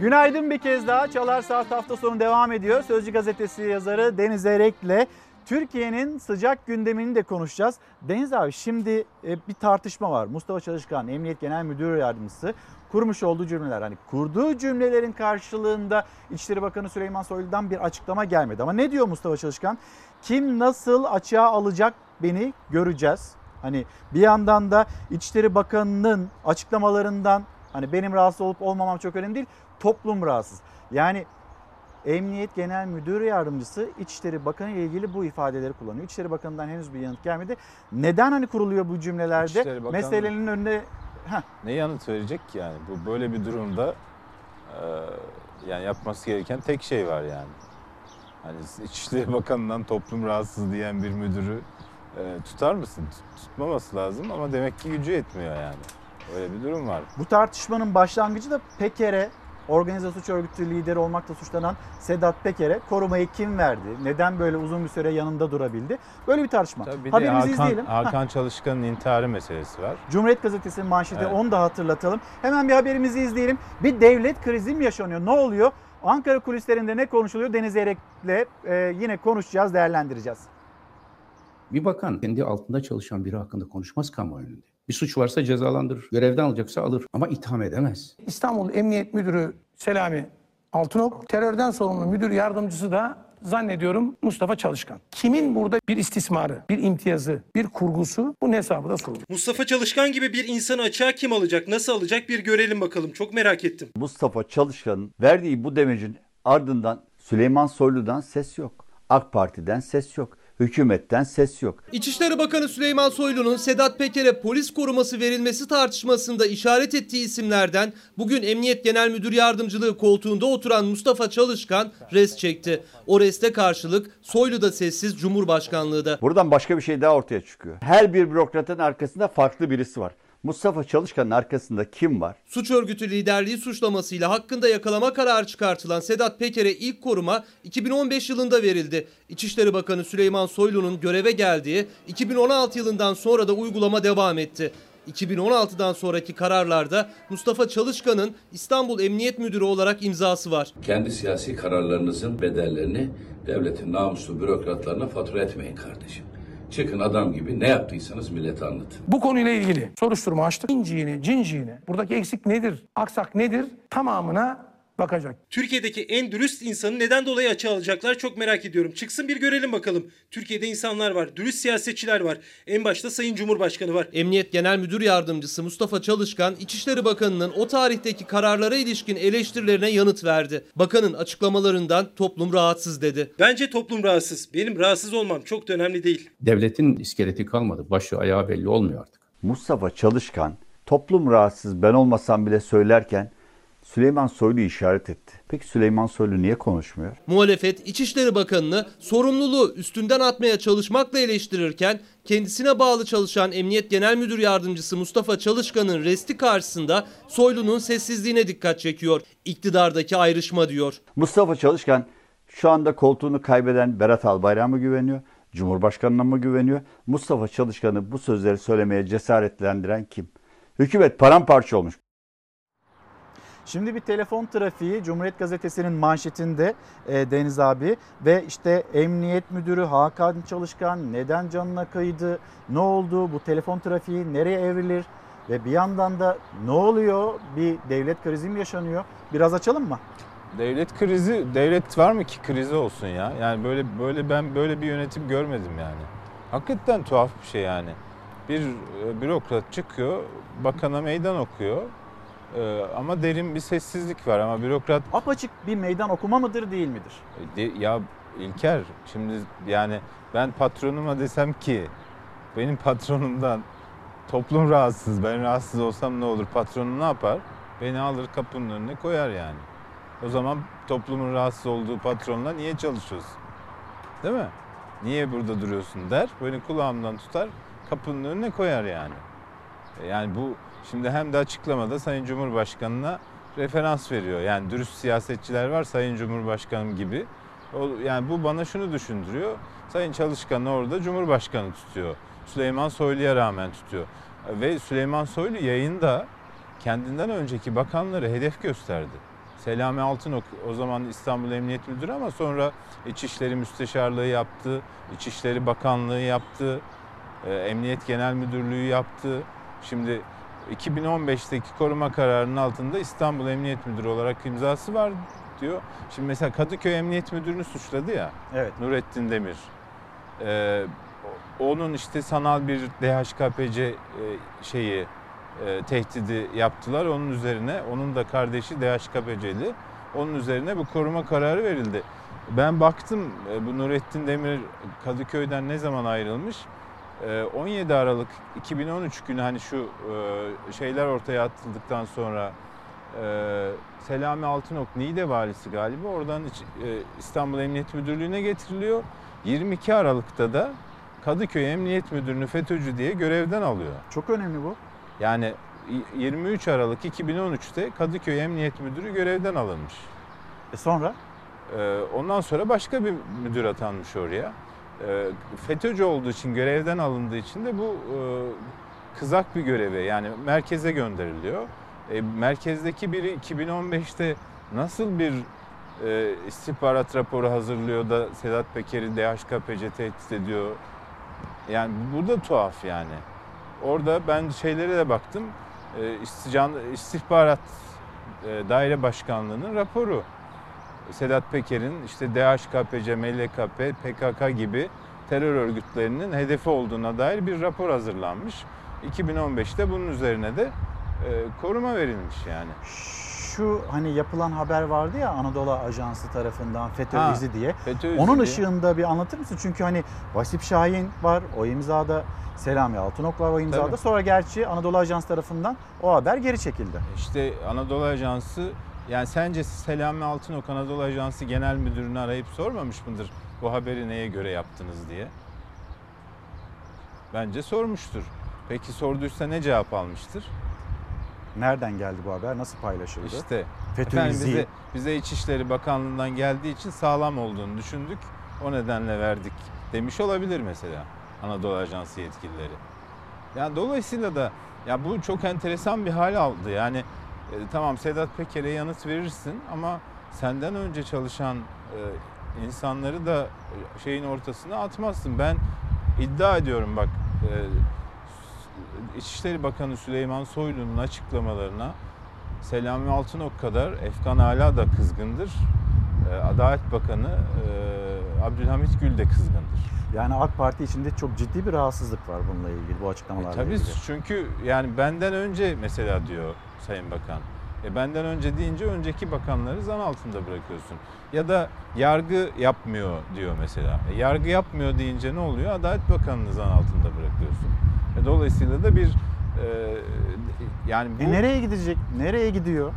Günaydın bir kez daha. Çalar Saat hafta sonu devam ediyor. Sözcü gazetesi yazarı Deniz Erek'le Türkiye'nin sıcak gündemini de konuşacağız. Deniz abi şimdi e, bir tartışma var. Mustafa Çalışkan, Emniyet Genel Müdür Yardımcısı kurmuş olduğu cümleler. Hani kurduğu cümlelerin karşılığında İçişleri Bakanı Süleyman Soylu'dan bir açıklama gelmedi. Ama ne diyor Mustafa Çalışkan? Kim nasıl açığa alacak beni göreceğiz. Hani bir yandan da İçişleri Bakanı'nın açıklamalarından hani benim rahatsız olup olmamam çok önemli değil. Toplum rahatsız. Yani Emniyet Genel Müdür Yardımcısı İçişleri Bakanı ile ilgili bu ifadeleri kullanıyor. İçişleri Bakanı'ndan henüz bir yanıt gelmedi. Neden hani kuruluyor bu cümlelerde? Bakanı- Meselenin önüne Heh, Ne yanıt verecek ki yani? Bu böyle bir durumda e, yani yapması gereken tek şey var yani. Hani İçişleri Bakanı'ndan toplum rahatsız diyen bir müdürü e, tutar mısın? Tut- Tutmaması lazım ama demek ki gücü yetmiyor yani. Öyle bir durum var. Bu tartışmanın başlangıcı da Peker'e, organize suç örgütü lideri olmakla suçlanan Sedat Peker'e korumayı kim verdi? Neden böyle uzun bir süre yanında durabildi? Böyle bir tartışma. Bir de Haberimizi Hakan, izleyelim. Hakan Çalışkan'ın intiharı meselesi var. Cumhuriyet Gazetesi'nin manşeti Evet. onu da hatırlatalım. Hemen bir haberimizi izleyelim. Bir devlet krizi mi yaşanıyor? Ne oluyor? Ankara kulislerinde ne konuşuluyor? Deniz Zeybek'le e, yine konuşacağız, değerlendireceğiz. Bir bakan kendi altında çalışan biri hakkında konuşmaz kamuoyunda. Bir suç varsa cezalandırır. Görevden alacaksa alır ama itham edemez. İstanbul Emniyet Müdürü Selami Altınok, terörden sorumlu müdür yardımcısı da zannediyorum Mustafa Çalışkan. Kimin burada bir istismarı, bir imtiyazı, bir kurgusu bu hesabı da sorulur. Mustafa Çalışkan gibi bir insanı açığa kim alacak, nasıl alacak bir görelim bakalım. Çok merak ettim. Mustafa Çalışkan'ın verdiği bu demecin ardından Süleyman Soylu'dan ses yok. AK Parti'den ses yok. Hükümetten ses yok. İçişleri Bakanı Süleyman Soylu'nun Sedat Peker'e polis koruması verilmesi tartışmasında işaret ettiği isimlerden bugün Emniyet Genel Müdür Yardımcılığı koltuğunda oturan Mustafa Çalışkan res çekti. O reste karşılık Soylu da sessiz Cumhurbaşkanlığı da. Buradan başka bir şey daha ortaya çıkıyor. Her bir bürokratın arkasında farklı birisi var. Mustafa Çalışkan'ın arkasında kim var? Suç örgütü liderliği suçlamasıyla hakkında yakalama kararı çıkartılan Sedat Peker'e ilk koruma 2015 yılında verildi. İçişleri Bakanı Süleyman Soylu'nun göreve geldiği 2016 yılından sonra da uygulama devam etti. 2016'dan sonraki kararlarda Mustafa Çalışkan'ın İstanbul Emniyet Müdürü olarak imzası var. Kendi siyasi kararlarınızın bedellerini devletin namuslu bürokratlarına fatura etmeyin kardeşim. Çıkın adam gibi ne yaptıysanız millete anlatın. Bu konuyla ilgili soruşturma açtık. İnciğini, cinciğini, buradaki eksik nedir, aksak nedir tamamına bakacak. Türkiye'deki en dürüst insanı neden dolayı açığa alacaklar çok merak ediyorum. Çıksın bir görelim bakalım. Türkiye'de insanlar var, dürüst siyasetçiler var. En başta Sayın Cumhurbaşkanı var. Emniyet Genel Müdür Yardımcısı Mustafa Çalışkan, İçişleri Bakanı'nın o tarihteki kararlara ilişkin eleştirilerine yanıt verdi. Bakanın açıklamalarından toplum rahatsız dedi. Bence toplum rahatsız. Benim rahatsız olmam çok da önemli değil. Devletin iskeleti kalmadı. Başı ayağı belli olmuyor artık. Mustafa Çalışkan toplum rahatsız ben olmasam bile söylerken Süleyman Soylu işaret etti. Peki Süleyman Soylu niye konuşmuyor? Muhalefet İçişleri Bakanı'nı sorumluluğu üstünden atmaya çalışmakla eleştirirken kendisine bağlı çalışan Emniyet Genel Müdür Yardımcısı Mustafa Çalışkan'ın resti karşısında Soylu'nun sessizliğine dikkat çekiyor. İktidardaki ayrışma diyor. Mustafa Çalışkan şu anda koltuğunu kaybeden Berat Albayrak'a mı güveniyor? Cumhurbaşkanına mı güveniyor? Mustafa Çalışkan'ı bu sözleri söylemeye cesaretlendiren kim? Hükümet paramparça olmuş. Şimdi bir telefon trafiği Cumhuriyet Gazetesi'nin manşetinde e, Deniz abi ve işte Emniyet Müdürü Hakan Çalışkan neden canına kıydı, ne oldu, bu telefon trafiği nereye evrilir ve bir yandan da ne oluyor, bir devlet krizi mi yaşanıyor? Biraz açalım mı? Devlet krizi, devlet var mı ki krizi olsun ya? Yani böyle böyle ben böyle bir yönetim görmedim yani. Hakikaten tuhaf bir şey yani. Bir e, bürokrat çıkıyor, bakana meydan okuyor. Ee, ama derin bir sessizlik var ama bürokrat... Apaçık bir meydan okuma mıdır değil midir? De- ya İlker şimdi yani ben patronuma desem ki benim patronumdan toplum rahatsız ben rahatsız olsam ne olur patronum ne yapar? Beni alır kapının önüne koyar yani. O zaman toplumun rahatsız olduğu patronla niye çalışıyorsun? Değil mi? Niye burada duruyorsun der. Beni kulağımdan tutar kapının önüne koyar yani. E, Yani bu şimdi hem de açıklamada Sayın Cumhurbaşkanı'na referans veriyor. Yani dürüst siyasetçiler var Sayın Cumhurbaşkanım gibi. Yani bu bana şunu düşündürüyor. Sayın Çalışkan'ı orada Cumhurbaşkanı tutuyor. Süleyman Soylu'ya rağmen tutuyor. Ve Süleyman Soylu yayında kendinden önceki bakanları hedef gösterdi. Selami Altınok o zaman İstanbul Emniyet Müdürü ama sonra İçişleri Müsteşarlığı yaptı, İçişleri Bakanlığı yaptı, e, Emniyet Genel Müdürlüğü yaptı. Şimdi 2015'teki koruma kararının altında İstanbul Emniyet Müdürü olarak imzası var diyor. Şimdi mesela Kadıköy Emniyet Müdürünü suçladı ya. Evet. Nurettin Demir. Ee, onun işte sanal bir DHKPC e, şeyi e, tehdidi yaptılar. Onun üzerine onun da kardeşi DHKPC'li. Onun üzerine bu koruma kararı verildi. Ben baktım e, bu Nurettin Demir Kadıköy'den ne zaman ayrılmış? E, 17 Aralık 2013 günü hani şu e, şeyler ortaya atıldıktan sonra e, Selami Altınok Niğde valisi galiba oradan e, İstanbul Emniyet Müdürlüğü'ne getiriliyor. 22 Aralık'ta da Kadıköy Emniyet Müdürünü FETÖ'cü diye görevden alıyor. Çok önemli bu. Yani 23 Aralık 2013'te Kadıköy Emniyet Müdürü görevden alınmış. E sonra? Ee, ondan sonra başka bir müdür atanmış oraya. Ee, FETÖ'cü olduğu için, görevden alındığı için de bu e, kızak bir göreve yani merkeze gönderiliyor. E, merkezdeki biri 2015'te nasıl bir e, istihbarat raporu hazırlıyor da Sedat Peker'i DHKPC tehdit ediyor. Yani bu da tuhaf yani. Orada ben şeylere de baktım. E, istihbarat daire başkanlığının raporu. Sedat Peker'in işte DHKPC, MLKP, PKK gibi terör örgütlerinin hedefi olduğuna dair bir rapor hazırlanmış. 2015'te bunun üzerine de e, koruma verilmiş yani. Şu hani yapılan haber vardı ya Anadolu Ajansı tarafından FETÖ Ha, izi diye. FETÖ izi Onun diye. ışığında bir anlatır mısın? Çünkü hani Vasip Şahin var o imzada, Selami Altınok var o imzada. Tabii. Sonra gerçi Anadolu Ajansı tarafından o haber geri çekildi. İşte Anadolu Ajansı yani sence Selami Altınok Anadolu Ajansı Genel Müdürünü arayıp sormamış mıdır bu haberi neye göre yaptınız diye? Bence sormuştur. Peki sorduysa ne cevap almıştır? Nereden geldi bu haber? Nasıl paylaşıldı? İşte FETÖ efendim izi. bize, bize İçişleri Bakanlığı'ndan geldiği için sağlam olduğunu düşündük. O nedenle verdik demiş olabilir mesela Anadolu Ajansı yetkilileri. Yani dolayısıyla da ya bu çok enteresan bir hal aldı. Yani e, tamam Sedat Peker'e yanıt verirsin ama senden önce çalışan e, insanları da e, şeyin ortasına atmazsın. Ben iddia ediyorum bak e, İçişleri Bakanı Süleyman Soylu'nun açıklamalarına Selami Altınok kadar Efkan Ala da kızgındır. E, Adalet Bakanı e, Abdülhamit Gül de kızgındır. Yani AK Parti içinde çok ciddi bir rahatsızlık var bununla ilgili bu açıklamalarla E, tabii ilgili. çünkü yani benden önce mesela diyor Sayın Bakan. E benden önce deyince önceki bakanları zan altında bırakıyorsun. Ya da yargı yapmıyor diyor mesela. E yargı yapmıyor deyince ne oluyor? Adalet Bakanı'nı zan altında bırakıyorsun. E dolayısıyla da bir e, yani bu... E nereye gidecek? Nereye gidiyor?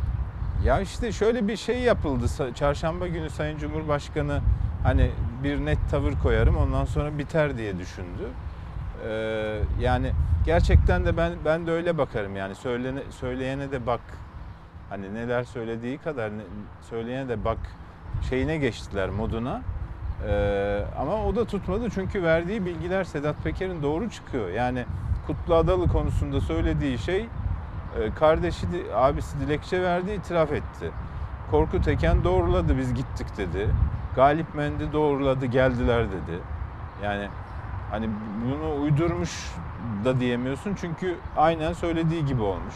Ya işte şöyle bir şey yapıldı. Çarşamba günü Sayın Cumhurbaşkanı hani bir net tavır koyarım ondan sonra biter diye düşündü. Ee, yani gerçekten de ben ben de öyle bakarım yani söylene, söyleyene de bak hani neler söylediği kadar ne- söyleyene de bak şeyine geçtiler moduna. Ee, ama o da tutmadı çünkü verdiği bilgiler Sedat Peker'in doğru çıkıyor. Yani Kutlu Adalı konusunda söylediği şey e, kardeşi, abisi dilekçe verdi, itiraf etti. Korkut Eken doğruladı, biz gittik dedi. Galip Mendi doğruladı, geldiler dedi. Yani hani bunu uydurmuş da diyemiyorsun çünkü aynen söylediği gibi olmuş.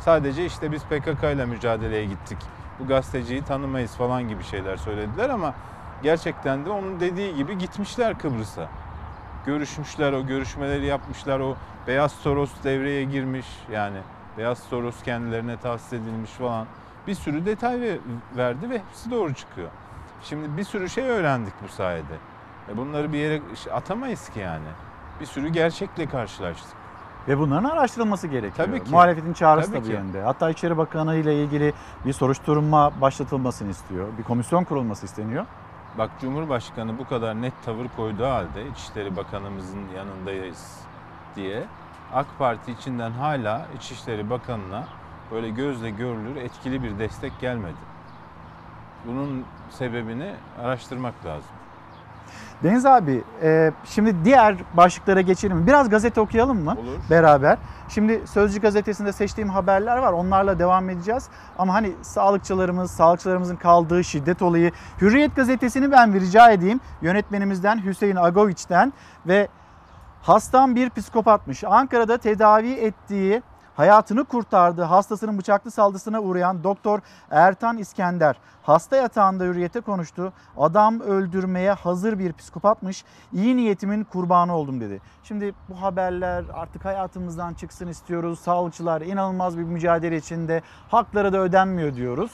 Sadece işte biz PKK ile mücadeleye gittik. Bu gazeteciyi tanımayız falan gibi şeyler söylediler ama gerçekten de onun dediği gibi gitmişler Kıbrıs'a. Görüşmüşler, o görüşmeleri yapmışlar. O Beyaz Toros devreye girmiş yani. Beyaz Toros kendilerine tahsis edilmiş falan. Bir sürü detay ve- verdi ve hepsi doğru çıkıyor. Şimdi bir sürü şey öğrendik bu sayede. E bunları bir yere atamayız ki yani. Bir sürü gerçekle karşılaştık. Ve bunların araştırılması gerekiyor. Tabii ki. Muhalefetin çağrısı Tabii da bu ki. yönde. Hatta İçişleri Bakanı ile ilgili bir soruşturma başlatılmasını istiyor. Bir komisyon kurulması isteniyor. Bak Cumhurbaşkanı bu kadar net tavır koyduğu halde İçişleri Bakanımızın yanındayız diye AK Parti içinden hala İçişleri Bakanı'na böyle gözle görülür etkili bir destek gelmedi. Bunun sebebini araştırmak lazım. Deniz abi e, şimdi diğer başlıklara geçelim. Biraz gazete okuyalım mı? Olur. Beraber. Şimdi Sözcü gazetesinde seçtiğim haberler var. Onlarla devam edeceğiz. Ama hani sağlıkçılarımız, sağlıkçılarımızın kaldığı şiddet olayı. Hürriyet gazetesini ben bir rica edeyim. Yönetmenimizden Hüseyin Agoviç'ten ve hastam bir psikopatmış. Ankara'da tedavi ettiği hayatını kurtardığı hastasının bıçaklı saldırısına uğrayan doktor Ertan İskender hasta yatağında hürriyete konuştu. Adam öldürmeye hazır bir psikopatmış. İyi niyetimin kurbanı oldum dedi. Şimdi bu haberler artık hayatımızdan çıksın istiyoruz. Sağlıkçılar inanılmaz bir mücadele içinde. Hakları da ödenmiyor diyoruz.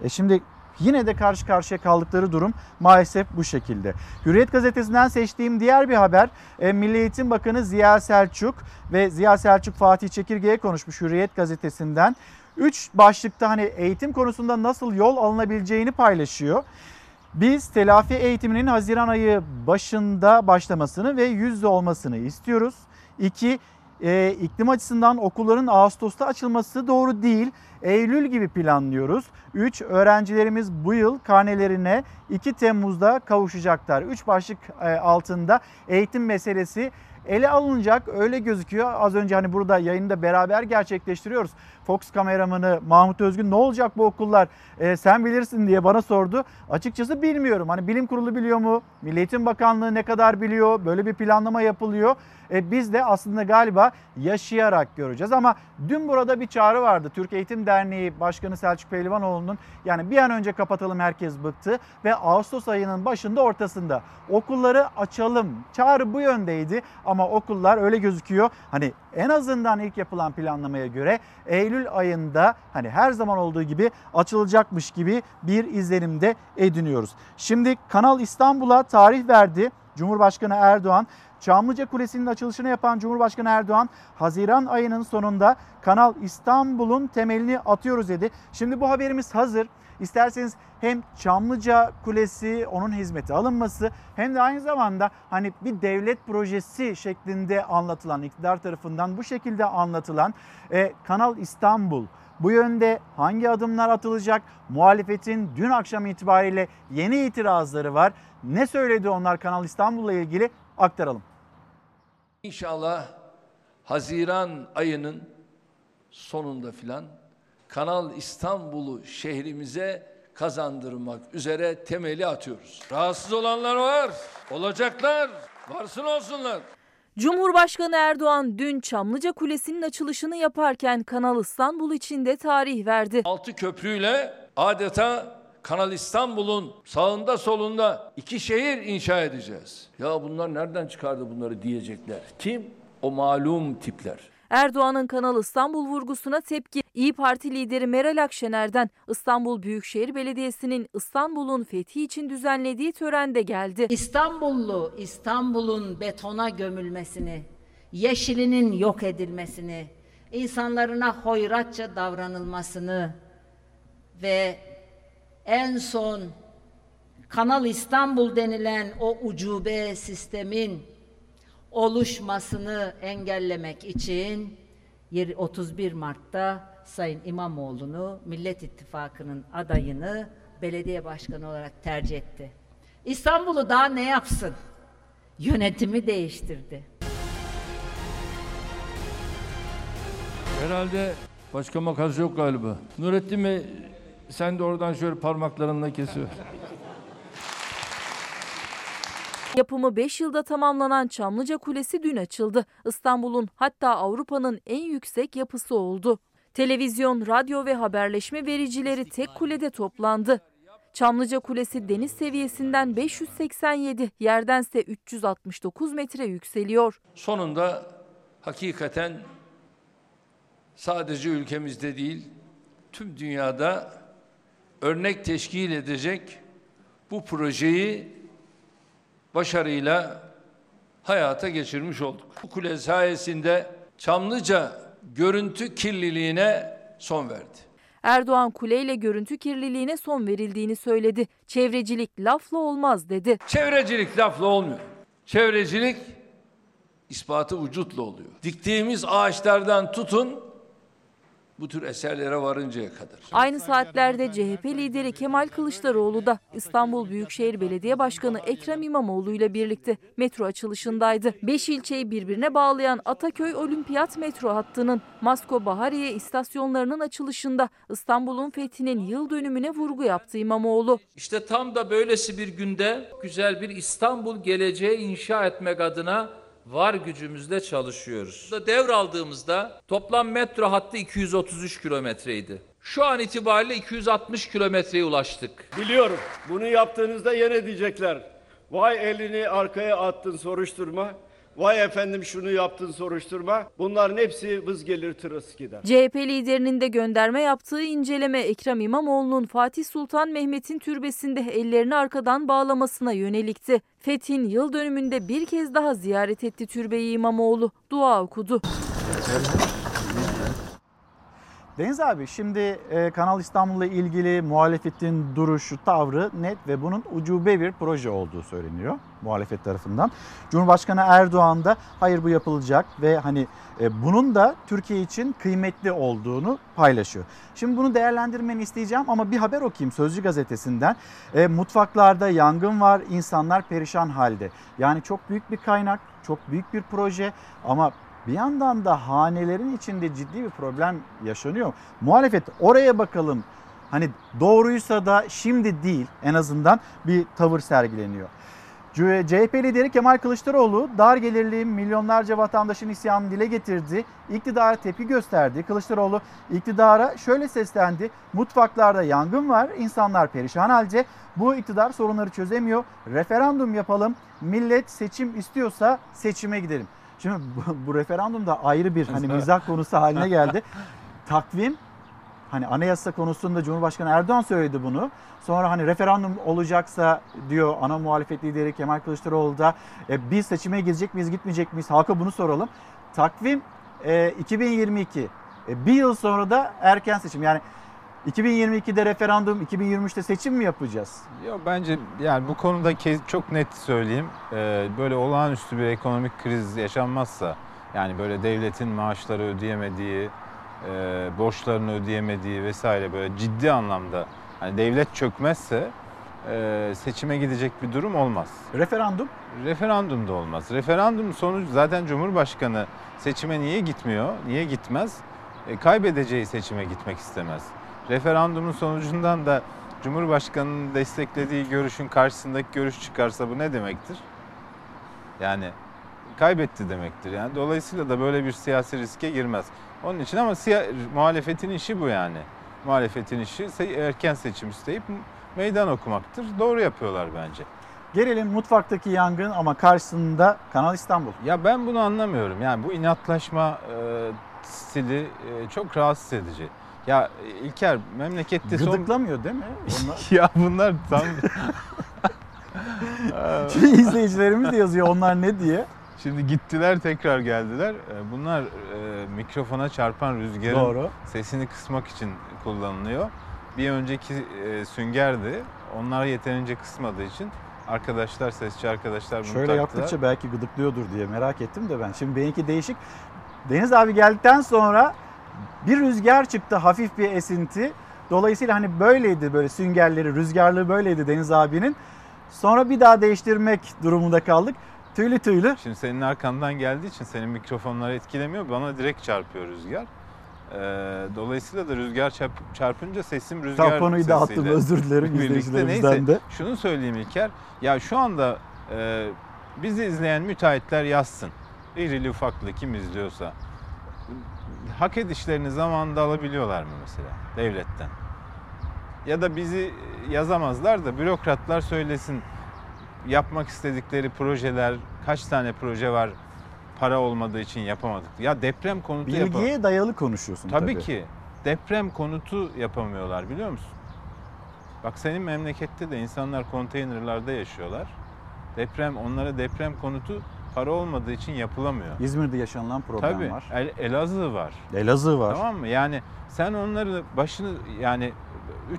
E şimdi Yine de karşı karşıya kaldıkları durum maalesef bu şekilde. Hürriyet gazetesinden seçtiğim diğer bir haber e, Milli Eğitim Bakanı Ziya Selçuk ve Ziya Selçuk Fatih Çekirge'ye konuşmuş Hürriyet gazetesinden. Üç başlıkta hani eğitim konusunda nasıl yol alınabileceğini paylaşıyor. Biz telafi eğitiminin Haziran ayı başında başlamasını ve yüzde olmasını istiyoruz. İki, e, iklim açısından okulların Ağustos'ta açılması doğru değil. Eylül gibi planlıyoruz. 3. Öğrencilerimiz bu yıl karnelerine 2 Temmuz'da kavuşacaklar. 3 başlık e, altında eğitim meselesi ele alınacak öyle gözüküyor. Az önce hani burada yayında beraber gerçekleştiriyoruz. Fox kameramanı Mahmut Özgün ne olacak bu okullar e, sen bilirsin diye bana sordu. Açıkçası bilmiyorum. Hani bilim kurulu biliyor mu? Milli Eğitim Bakanlığı ne kadar biliyor? Böyle bir planlama yapılıyor. E, biz de aslında galiba yaşayarak göreceğiz ama dün burada bir çağrı vardı. Türk Eğitim Derneği Başkanı Selçuk Pehlivanoğlu'nun yani bir an önce kapatalım herkes bıktı ve Ağustos ayının başında ortasında okulları açalım. Çağrı bu yöndeydi ama okullar öyle gözüküyor. Hani en azından ilk yapılan planlamaya göre Eylül ayında hani her zaman olduğu gibi açılacakmış gibi bir izlenimde ediniyoruz. Şimdi Kanal İstanbul'a tarih verdi. Cumhurbaşkanı Erdoğan Çamlıca Kulesi'nin açılışını yapan Cumhurbaşkanı Erdoğan Haziran ayının sonunda Kanal İstanbul'un temelini atıyoruz dedi. Şimdi bu haberimiz hazır. İsterseniz hem Çamlıca Kulesi onun hizmete alınması hem de aynı zamanda hani bir devlet projesi şeklinde anlatılan iktidar tarafından bu şekilde anlatılan e, Kanal İstanbul bu yönde hangi adımlar atılacak? Muhalefetin dün akşam itibariyle yeni itirazları var. Ne söyledi onlar Kanal İstanbul'la ilgili aktaralım. İnşallah Haziran ayının sonunda filan Kanal İstanbul'u şehrimize kazandırmak üzere temeli atıyoruz. Rahatsız olanlar var, olacaklar, varsın olsunlar. Cumhurbaşkanı Erdoğan dün Çamlıca Kulesi'nin açılışını yaparken Kanal İstanbul için de tarih verdi. Altı köprüyle adeta Kanal İstanbul'un sağında solunda iki şehir inşa edeceğiz. Ya bunlar nereden çıkardı bunları diyecekler. Kim? O malum tipler. Erdoğan'ın Kanal İstanbul vurgusuna tepki İyi Parti lideri Meral Akşener'den İstanbul Büyükşehir Belediyesi'nin İstanbul'un fethi için düzenlediği törende geldi. İstanbullu İstanbul'un betona gömülmesini, yeşilinin yok edilmesini, insanlarına hoyratça davranılmasını ve en son Kanal İstanbul denilen o ucube sistemin oluşmasını engellemek için 31 Mart'ta Sayın İmamoğlu'nu Millet İttifakı'nın adayını belediye başkanı olarak tercih etti. İstanbul'u daha ne yapsın? Yönetimi değiştirdi. Herhalde başka makas yok galiba. Nurettin Bey sen de oradan şöyle parmaklarınla kesiyor. Yapımı 5 yılda tamamlanan Çamlıca Kulesi dün açıldı. İstanbul'un hatta Avrupa'nın en yüksek yapısı oldu. Televizyon, radyo ve haberleşme vericileri tek kulede toplandı. Çamlıca Kulesi deniz seviyesinden 587, yerdense 369 metre yükseliyor. Sonunda hakikaten sadece ülkemizde değil, tüm dünyada örnek teşkil edecek bu projeyi başarıyla hayata geçirmiş olduk. Bu kule sayesinde Çamlıca görüntü kirliliğine son verdi. Erdoğan kuleyle görüntü kirliliğine son verildiğini söyledi. Çevrecilik lafla olmaz dedi. Çevrecilik lafla olmuyor. Çevrecilik ispatı vücutla oluyor. Diktiğimiz ağaçlardan tutun bu tür eserlere varıncaya kadar. Aynı saatlerde CHP lideri Kemal Kılıçdaroğlu da İstanbul Büyükşehir Belediye Başkanı Ekrem İmamoğlu ile birlikte metro açılışındaydı. Beş ilçeyi birbirine bağlayan Ataköy Olimpiyat metro hattının Masko Bahariye istasyonlarının açılışında İstanbul'un fethinin yıl dönümüne vurgu yaptı İmamoğlu. İşte tam da böylesi bir günde güzel bir İstanbul geleceği inşa etmek adına var gücümüzle çalışıyoruz. Devraldığımızda toplam metro hattı 233 kilometreydi. Şu an itibariyle 260 kilometreye ulaştık. Biliyorum. Bunu yaptığınızda yine diyecekler. Vay elini arkaya attın soruşturma. Vay efendim şunu yaptın soruşturma. Bunların hepsi vız gelir tırıs gider. CHP liderinin de gönderme yaptığı inceleme Ekrem İmamoğlu'nun Fatih Sultan Mehmet'in türbesinde ellerini arkadan bağlamasına yönelikti. Fethin yıl dönümünde bir kez daha ziyaret etti türbeyi İmamoğlu. Dua okudu. Deniz abi şimdi e, Kanal İstanbul'la ilgili muhalefetin duruşu, tavrı net ve bunun ucube bir proje olduğu söyleniyor muhalefet tarafından. Cumhurbaşkanı Erdoğan da hayır bu yapılacak ve hani e, bunun da Türkiye için kıymetli olduğunu paylaşıyor. Şimdi bunu değerlendirmeni isteyeceğim ama bir haber okuyayım Sözcü gazetesinden. E, mutfaklarda yangın var, insanlar perişan halde. Yani çok büyük bir kaynak, çok büyük bir proje ama bir yandan da hanelerin içinde ciddi bir problem yaşanıyor. Muhalefet oraya bakalım. Hani doğruysa da şimdi değil en azından bir tavır sergileniyor. CHP lideri Kemal Kılıçdaroğlu dar gelirli milyonlarca vatandaşın isyanını dile getirdi. İktidara tepki gösterdi. Kılıçdaroğlu iktidara şöyle seslendi. Mutfaklarda yangın var, insanlar perişan halde. Bu iktidar sorunları çözemiyor. Referandum yapalım. Millet seçim istiyorsa seçime gidelim. Şimdi bu, bu referandum da ayrı bir hani mizah konusu haline geldi. Takvim hani anayasa konusunda Cumhurbaşkanı Erdoğan söyledi bunu. Sonra hani referandum olacaksa diyor ana muhalefet lideri Kemal Kılıçdaroğlu da e, biz seçime gidecek miyiz gitmeyecek miyiz halka bunu soralım. Takvim e, 2022 e, bir yıl sonra da erken seçim yani 2022'de referandum 2023'te seçim mi yapacağız? Yok bence yani bu konuda çok net söyleyeyim. Ee, böyle olağanüstü bir ekonomik kriz yaşanmazsa yani böyle devletin maaşları ödeyemediği, e, borçlarını ödeyemediği vesaire böyle ciddi anlamda hani devlet çökmezse e, seçime gidecek bir durum olmaz. Referandum? Referandum da olmaz. Referandum sonucu zaten Cumhurbaşkanı seçime niye gitmiyor, niye gitmez? E, kaybedeceği seçime gitmek istemez. Referandumun sonucundan da Cumhurbaşkanı'nın desteklediği görüşün karşısındaki görüş çıkarsa bu ne demektir? Yani kaybetti demektir. Yani dolayısıyla da böyle bir siyasi riske girmez. Onun için ama muhalefetin işi bu yani. Muhalefetin işi erken seçim isteyip meydan okumaktır. Doğru yapıyorlar bence. Gelelim mutfaktaki yangın ama karşısında Kanal İstanbul. Ya ben bunu anlamıyorum. Yani bu inatlaşma e, stili e, çok rahatsız edici. Ya e, İlker memlekette son... Gıdıklamıyor değil mi? Onlar... ya bunlar tam... Şimdi izleyicilerimiz de yazıyor onlar ne diye. Şimdi gittiler tekrar geldiler. E, Bunlar e, mikrofona çarpan rüzgarın Doğru. sesini kısmak için kullanılıyor. Bir önceki e, süngerdi. Onlar yeterince kısmadığı için arkadaşlar, sesçi arkadaşlar bunu Şöyle taktılar. yaptıkça belki gıdıklıyordur diye merak ettim de ben. Şimdi benimki değişik. Deniz abi geldikten sonra bir rüzgar çıktı hafif bir esinti. Dolayısıyla hani böyleydi böyle süngerleri, rüzgarlığı böyleydi Deniz abinin. Sonra bir daha değiştirmek durumunda kaldık. Tüylü tüylü. Şimdi senin arkandan geldiği için senin mikrofonları etkilemiyor. Bana direkt çarpıyor rüzgar. Ee, dolayısıyla da rüzgar çarp- çarpınca sesim rüzgar Tamponuyu da attım, sesiyle özür dilerim izleyicilerimizden Neyse, de. Şunu söyleyeyim İlker. Ya şu anda e, bizi izleyen müteahhitler yazsın. İrili ufaklı kim izliyorsa. Hak edişlerini zamanında alabiliyorlar mı mesela devletten? Ya da bizi yazamazlar da bürokratlar söylesin yapmak istedikleri projeler, kaç tane proje var para olmadığı için yapamadık. Ya deprem konutu yapam- Bilgiye dayalı konuşuyorsun Tabii, tabii. ki. Deprem konutu yapamıyorlar biliyor musun? Bak senin memlekette de insanlar konteynerlarda yaşıyorlar. Deprem onlara deprem konutu para olmadığı için yapılamıyor. İzmir'de yaşanılan problem Tabii. var. El, Elazığ var. Elazığ var. Tamam mı? Yani sen onları başını yani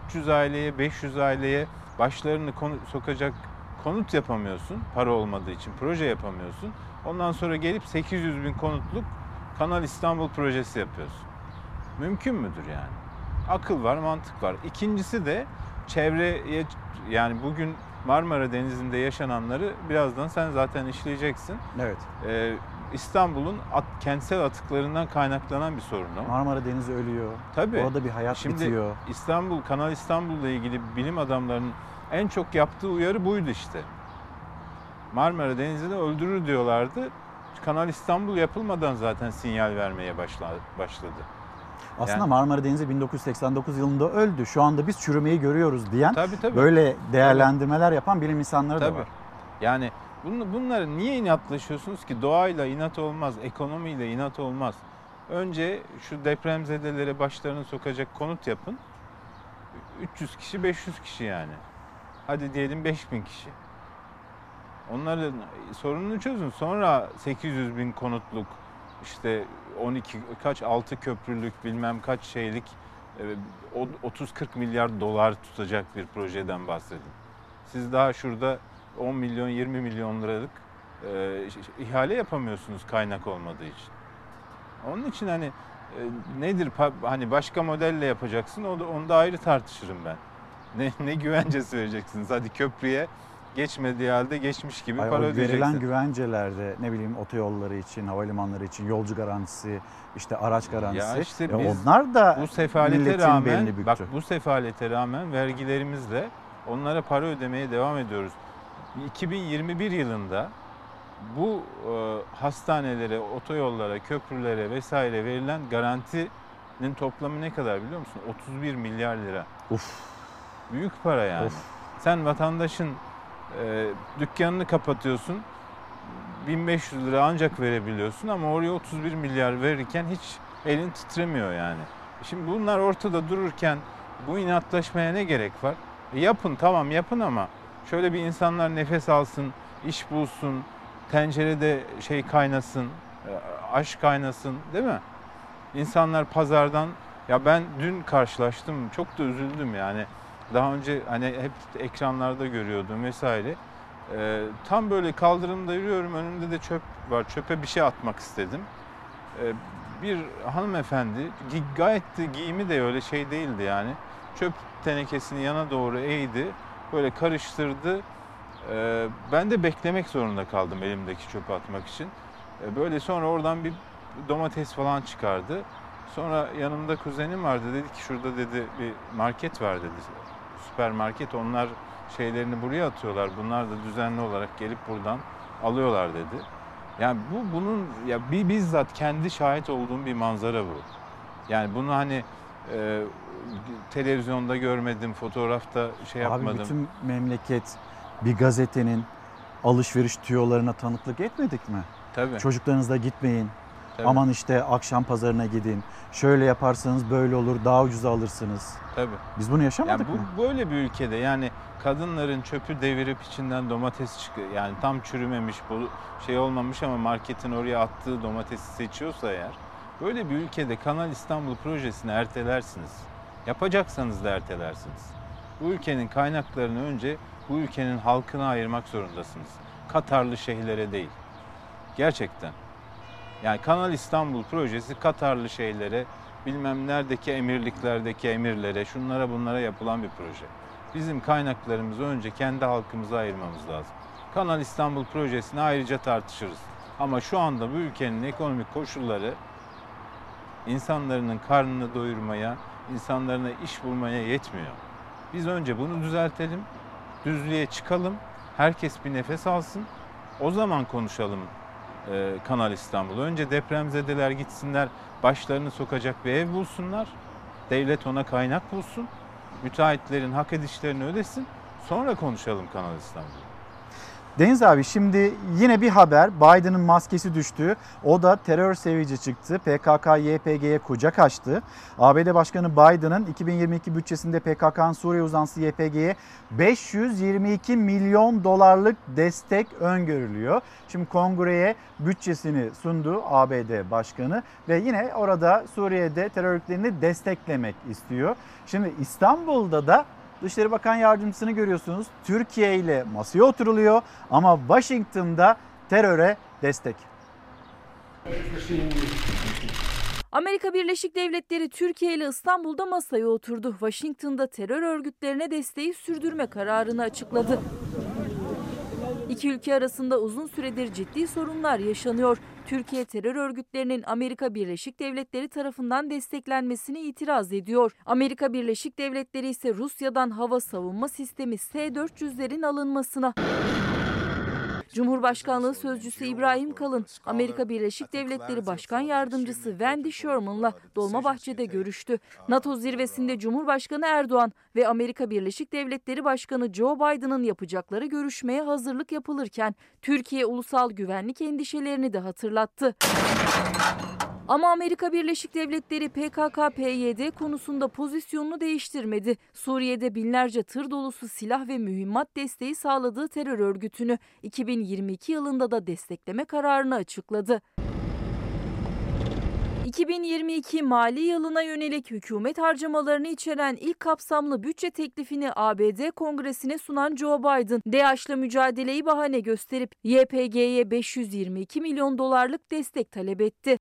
300 aileye 500 aileye başlarını konu, sokacak konut yapamıyorsun para olmadığı için proje yapamıyorsun. Ondan sonra gelip 800 bin konutluk Kanal İstanbul projesi yapıyorsun. Mümkün müdür yani? Akıl var, mantık var. İkincisi de çevreye yani bugün Marmara Denizi'nde yaşananları birazdan sen zaten işleyeceksin. Evet. Ee, İstanbul'un at, kentsel atıklarından kaynaklanan bir sorun o. Marmara Denizi ölüyor. Tabii. Orada bir hayat Şimdi bitiyor. İstanbul, Kanal İstanbul'la ilgili bilim adamlarının en çok yaptığı uyarı buydu işte. Marmara Denizi'ni öldürür diyorlardı. Kanal İstanbul yapılmadan zaten sinyal vermeye başla- başladı. Aslında Yani- Marmara Denizi 1989 yılında öldü. Şu anda biz çürümeyi görüyoruz diyen Tabii, tabii. böyle değerlendirmeler yapan bilim insanları da Tabii. var. Yani bunu, bunları niye inatlaşıyorsunuz ki? Doğayla inat olmaz, ekonomiyle inat olmaz. Önce şu depremzedelere başlarını sokacak konut yapın. 300 kişi, 500 kişi yani. Hadi diyelim 5000 kişi. Onların sorununu çözün. Sonra 800 bin konutluk işte 12 kaç 6 köprülük bilmem kaç şeylik e, o- 30-40 milyar dolar tutacak bir projeden bahsedin. Siz daha şurada 10 milyon 20 milyon liralık e, ihale yapamıyorsunuz kaynak olmadığı için. Onun için hani e, nedir hani başka modelle yapacaksın onu da ayrı tartışırım ben. Ne, ne güvencesi vereceksiniz hadi köprüye geçmediği halde geçmiş gibi Ay, para ödeyeceksin. verilen güvencelerde ne bileyim otoyolları için, havalimanları için yolcu garantisi, işte araç garantisi. Ya işte e, biz onlar da bu sefalete rağmen bak bu sefalete rağmen vergilerimizle onlara para ödemeye devam ediyoruz. 2021 yılında bu e, hastanelere, otoyollara, köprülere vesaire verilen garantinin toplamı ne kadar biliyor musun? 31 milyar lira. Uf. Büyük para yani. Of. Sen vatandaşın e, dükkanını kapatıyorsun. 1500 lira ancak verebiliyorsun ama oraya 31 milyar verirken hiç elin titremiyor yani. Şimdi bunlar ortada dururken bu inatlaşmaya ne gerek var? E yapın tamam yapın ama şöyle bir insanlar nefes alsın, iş bulsun, tencerede şey kaynasın, e, aşk kaynasın değil mi? İnsanlar pazardan ya ben dün karşılaştım çok da üzüldüm yani. Daha önce hani hep ekranlarda görüyordum vesaire. Ee, tam böyle kaldırımda yürüyorum önümde de çöp var. Çöpe bir şey atmak istedim. Ee, bir hanımefendi gayet de giyimi de öyle şey değildi yani. Çöp tenekesini yana doğru eğdi. Böyle karıştırdı. Ee, ben de beklemek zorunda kaldım elimdeki çöpü atmak için. Ee, böyle sonra oradan bir domates falan çıkardı. Sonra yanımda kuzenim vardı dedi ki şurada dedi bir market var dedi. Süpermarket onlar şeylerini buraya atıyorlar. Bunlar da düzenli olarak gelip buradan alıyorlar dedi. Yani bu bunun ya bir bizzat kendi şahit olduğum bir manzara bu. Yani bunu hani e, televizyonda görmedim, fotoğrafta şey yapmadım. Abi bütün memleket bir gazetenin alışveriş tüyolarına tanıklık etmedik mi? Tabii. Çocuklarınızla gitmeyin. Tabii. Aman işte akşam pazarına gidin. Şöyle yaparsanız böyle olur, daha ucuza alırsınız. Tabii. Biz bunu yaşamadık Yani mı? bu böyle bir ülkede yani kadınların çöpü devirip içinden domates çıkıyor. Yani tam çürümemiş, bu şey olmamış ama marketin oraya attığı domatesi seçiyorsa eğer böyle bir ülkede Kanal İstanbul projesini ertelersiniz. Yapacaksanız da ertelersiniz. Bu ülkenin kaynaklarını önce bu ülkenin halkına ayırmak zorundasınız. Katarlı şeyhlere değil. Gerçekten. Yani Kanal İstanbul projesi Katarlı şeylere, bilmem neredeki emirliklerdeki emirlere, şunlara bunlara yapılan bir proje. Bizim kaynaklarımızı önce kendi halkımıza ayırmamız lazım. Kanal İstanbul projesini ayrıca tartışırız. Ama şu anda bu ülkenin ekonomik koşulları insanların karnını doyurmaya, insanlarına iş bulmaya yetmiyor. Biz önce bunu düzeltelim, düzlüğe çıkalım, herkes bir nefes alsın. O zaman konuşalım e, Kanal İstanbul. Önce depremzedeler gitsinler, başlarını sokacak bir ev bulsunlar. Devlet ona kaynak bulsun. Müteahhitlerin hak edişlerini ödesin. Sonra konuşalım Kanal İstanbul. Deniz abi şimdi yine bir haber Biden'ın maskesi düştü. O da terör sevici çıktı. PKK YPG'ye kucak açtı. ABD Başkanı Biden'ın 2022 bütçesinde PKK'nın Suriye uzantısı YPG'ye 522 milyon dolarlık destek öngörülüyor. Şimdi kongreye bütçesini sundu ABD Başkanı ve yine orada Suriye'de terör örgütlerini desteklemek istiyor. Şimdi İstanbul'da da Dışişleri Bakan Yardımcısını görüyorsunuz. Türkiye ile masaya oturuluyor ama Washington'da teröre destek. Amerika Birleşik Devletleri Türkiye ile İstanbul'da masaya oturdu. Washington'da terör örgütlerine desteği sürdürme kararını açıkladı. İki ülke arasında uzun süredir ciddi sorunlar yaşanıyor. Türkiye terör örgütlerinin Amerika Birleşik Devletleri tarafından desteklenmesini itiraz ediyor. Amerika Birleşik Devletleri ise Rusya'dan hava savunma sistemi S-400'lerin alınmasına Cumhurbaşkanlığı Sözcüsü İbrahim Kalın, Amerika Birleşik Devletleri Başkan Yardımcısı Wendy Sherman'la Dolmabahçe'de görüştü. NATO zirvesinde Cumhurbaşkanı Erdoğan ve Amerika Birleşik Devletleri Başkanı Joe Biden'ın yapacakları görüşmeye hazırlık yapılırken Türkiye ulusal güvenlik endişelerini de hatırlattı. Ama Amerika Birleşik Devletleri PKK-PYD konusunda pozisyonunu değiştirmedi. Suriye'de binlerce tır dolusu silah ve mühimmat desteği sağladığı terör örgütünü 2022 yılında da destekleme kararını açıkladı. 2022 mali yılına yönelik hükümet harcamalarını içeren ilk kapsamlı bütçe teklifini ABD Kongresi'ne sunan Joe Biden, DAEŞ'la mücadeleyi bahane gösterip YPG'ye 522 milyon dolarlık destek talep etti.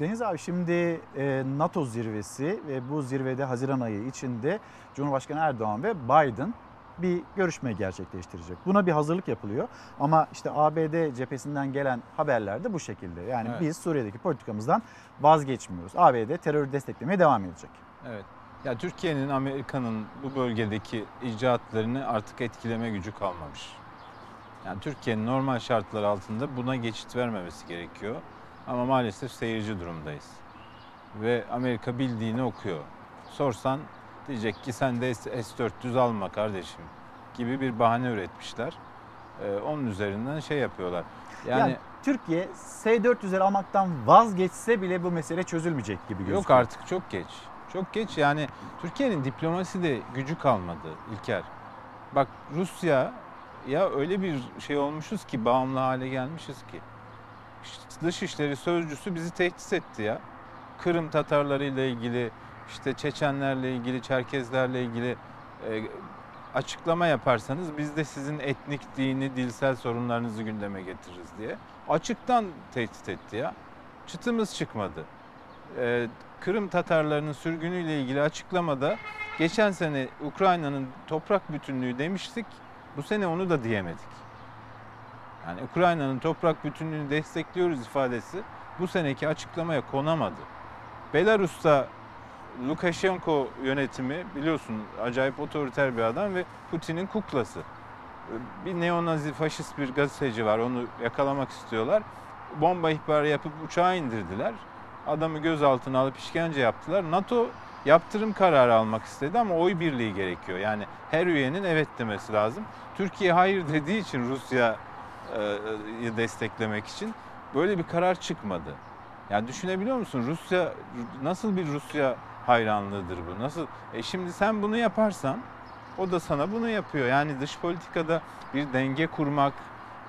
Deniz abi şimdi e, NATO zirvesi ve bu zirvede Haziran ayı içinde Cumhurbaşkanı Erdoğan ve Biden bir görüşme gerçekleştirecek. Buna bir hazırlık yapılıyor ama işte ABD cephesinden gelen haberler de bu şekilde. Yani Evet. biz Suriye'deki politikamızdan vazgeçmiyoruz. ABD terörü desteklemeye devam edecek. Evet. Ya Türkiye'nin Amerika'nın bu bölgedeki icraatlarını artık etkileme gücü kalmamış. Yani Türkiye'nin normal şartlar altında buna geçit vermemesi gerekiyor. Ama maalesef seyirci durumdayız. Ve Amerika bildiğini okuyor. Sorsan diyecek ki sen de S-400 alma kardeşim gibi bir bahane üretmişler. Ee, onun üzerinden şey yapıyorlar. Yani, Yani, Türkiye S-400'leri almaktan vazgeçse bile bu mesele çözülmeyecek gibi gözüküyor. Yok artık çok geç. Çok geç yani Türkiye'nin diplomasi de gücü kalmadı İlker. Bak Rusya ya öyle bir şey olmuşuz ki bağımlı hale gelmişiz ki. Dışişleri sözcüsü bizi tehdit etti ya. Kırım Tatarları ile ilgili işte Çeçenlerle ilgili, Çerkezlerle ilgili e, açıklama yaparsanız biz de sizin etnik, dini, dilsel sorunlarınızı gündeme getiririz diye. Açıktan tehdit etti ya. Çıtımız çıkmadı. Ee, Kırım Tatarlarının sürgünüyle ilgili açıklamada geçen sene Ukrayna'nın toprak bütünlüğü demiştik. Bu sene onu da diyemedik. Yani Ukrayna'nın toprak bütünlüğünü destekliyoruz ifadesi bu seneki açıklamaya konamadı. Belarus'ta Lukashenko yönetimi biliyorsun acayip otoriter bir adam ve Putin'in kuklası. Bir neonazi faşist bir gazeteci var onu yakalamak istiyorlar. Bomba ihbarı yapıp uçağa indirdiler. Adamı gözaltına alıp işkence yaptılar. NATO yaptırım kararı almak istedi ama oy birliği gerekiyor. Yani her üyenin evet demesi lazım. Türkiye hayır dediği için Rusya'yı desteklemek için böyle bir karar çıkmadı. Yani düşünebiliyor musun? Rusya nasıl bir Rusya hayranlığıdır bu? Nasıl? E şimdi sen bunu yaparsan o da sana bunu yapıyor. Yani dış politikada bir denge kurmak,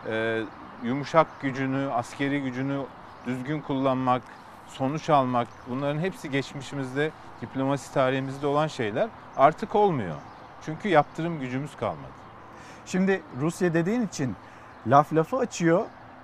e, yumuşak gücünü, askeri gücünü düzgün kullanmak, sonuç almak bunların hepsi geçmişimizde, diplomasi tarihimizde olan şeyler artık olmuyor. Çünkü yaptırım gücümüz kalmadı. Şimdi Rusya dediğin için laf lafı açıyor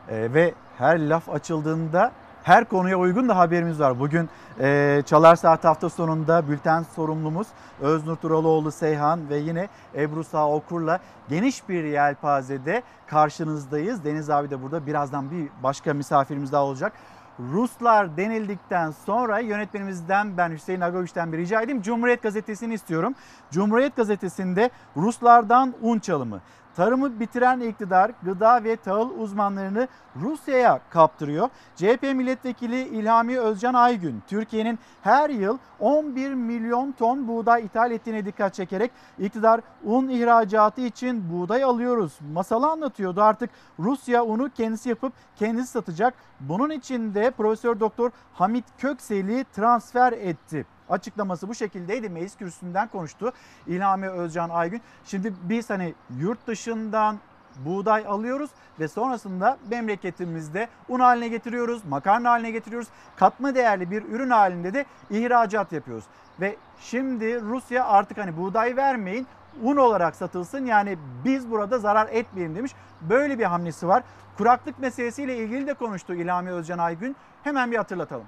e, ve her laf açıldığında her konuya uygun da haberimiz var. Bugün e, Çalar Saat hafta sonunda bülten sorumlumuz Öznur Turaloğlu Seyhan ve yine Ebru Sağ Okur'la geniş bir yelpazede karşınızdayız. Deniz abi de burada birazdan bir başka misafirimiz daha olacak. Ruslar denildikten sonra yönetmenimizden ben Hüseyin Agoviç'ten bir rica edeyim. Cumhuriyet Gazetesi'ni istiyorum. Cumhuriyet Gazetesi'nde Ruslardan un çalımı. Tarımı bitiren iktidar gıda ve tahıl uzmanlarını Rusya'ya kaptırıyor. CHP milletvekili İlhami Özcan Aygün Türkiye'nin her yıl 11 milyon ton buğday ithal ettiğine dikkat çekerek iktidar un ihracatı için buğday alıyoruz masalı anlatıyordu. Artık Rusya unu kendisi yapıp kendisi satacak. Bunun için de Profesör Doktor Hamit Köksel'i transfer etti açıklaması bu şekildeydi. Meclis kürsüsünden konuştu İlhami Özcan Aygün. Şimdi biz hani yurt dışından buğday alıyoruz ve sonrasında memleketimizde un haline getiriyoruz, makarna haline getiriyoruz. Katma değerli bir ürün halinde de ihracat yapıyoruz. Ve şimdi Rusya artık hani buğday vermeyin, un olarak satılsın yani biz burada zarar etmeyelim demiş. Böyle bir hamlesi var. Kuraklık meselesiyle ilgili de konuştu İlhami Özcan Aygün. Hemen bir hatırlatalım.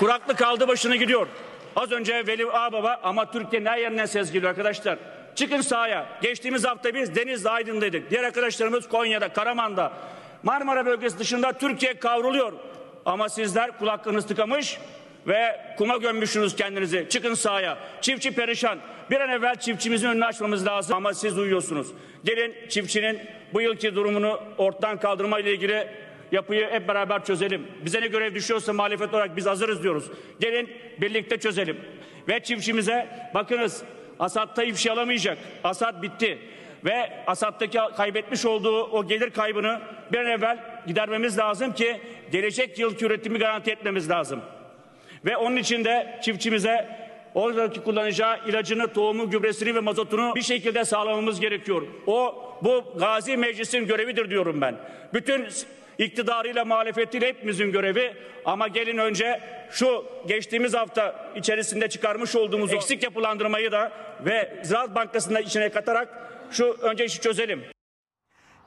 Kuraklık aldı başını gidiyor. Az önce Veli Ağbaba ama Türkiye'nin her yerinden ses geliyor arkadaşlar. Çıkın sahaya. Geçtiğimiz hafta biz Denizli Aydın'daydık. Diğer arkadaşlarımız Konya'da, Karaman'da. Marmara bölgesi dışında Türkiye kavruluyor. Ama sizler kulaklarınız tıkamış ve kuma gömmüşsünüz kendinizi. Çıkın sahaya. Çiftçi perişan. Bir an evvel çiftçimizin önünü açmamız lazım ama siz uyuyorsunuz. Gelin çiftçinin bu yılki durumunu ortadan kaldırma ile ilgili yapıyı hep beraber çözelim. Bize ne görev düşüyorsa muhalefet olarak biz hazırız diyoruz. Gelin birlikte çözelim. Ve çiftçimize bakınız Asad Tayyip şey alamayacak. Asad bitti. Ve Asad'daki kaybetmiş olduğu o gelir kaybını bir an evvel gidermemiz lazım ki gelecek yılki üretimi garanti etmemiz lazım. Ve onun için de çiftçimize oradaki kullanacağı ilacını, tohumu, gübresini ve mazotunu bir şekilde sağlamamız gerekiyor. O bu Gazi Meclis'in görevidir diyorum ben. Bütün iktidarıyla muhalefetiyle hepimizin görevi ama gelin önce şu geçtiğimiz hafta içerisinde çıkarmış olduğumuz eksik yapılandırmayı da ve Ziraat Bankası'nda içine katarak şu önce işi çözelim.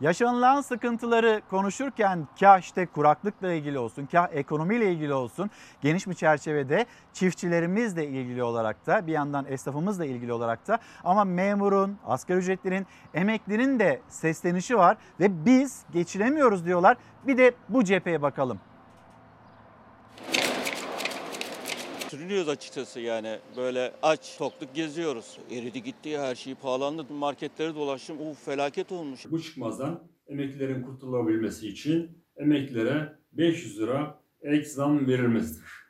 Yaşanılan sıkıntıları konuşurken kah işte kuraklıkla ilgili olsun, kah ekonomiyle ilgili olsun geniş bir çerçevede çiftçilerimizle ilgili olarak da bir yandan esnafımızla ilgili olarak da ama memurun, asgari ücretlinin, emeklinin de seslenişi var ve biz geçinemiyoruz diyorlar. Bir de bu cepheye bakalım. Sürünüyoruz açıkçası yani böyle aç tokluk geziyoruz. Eridi gitti her şey pahalandı marketleri dolaştım uf felaket olmuş. Bu çıkmazdan emeklilerin kurtulabilmesi için emeklilere 500 lira ek zam verilmesidir.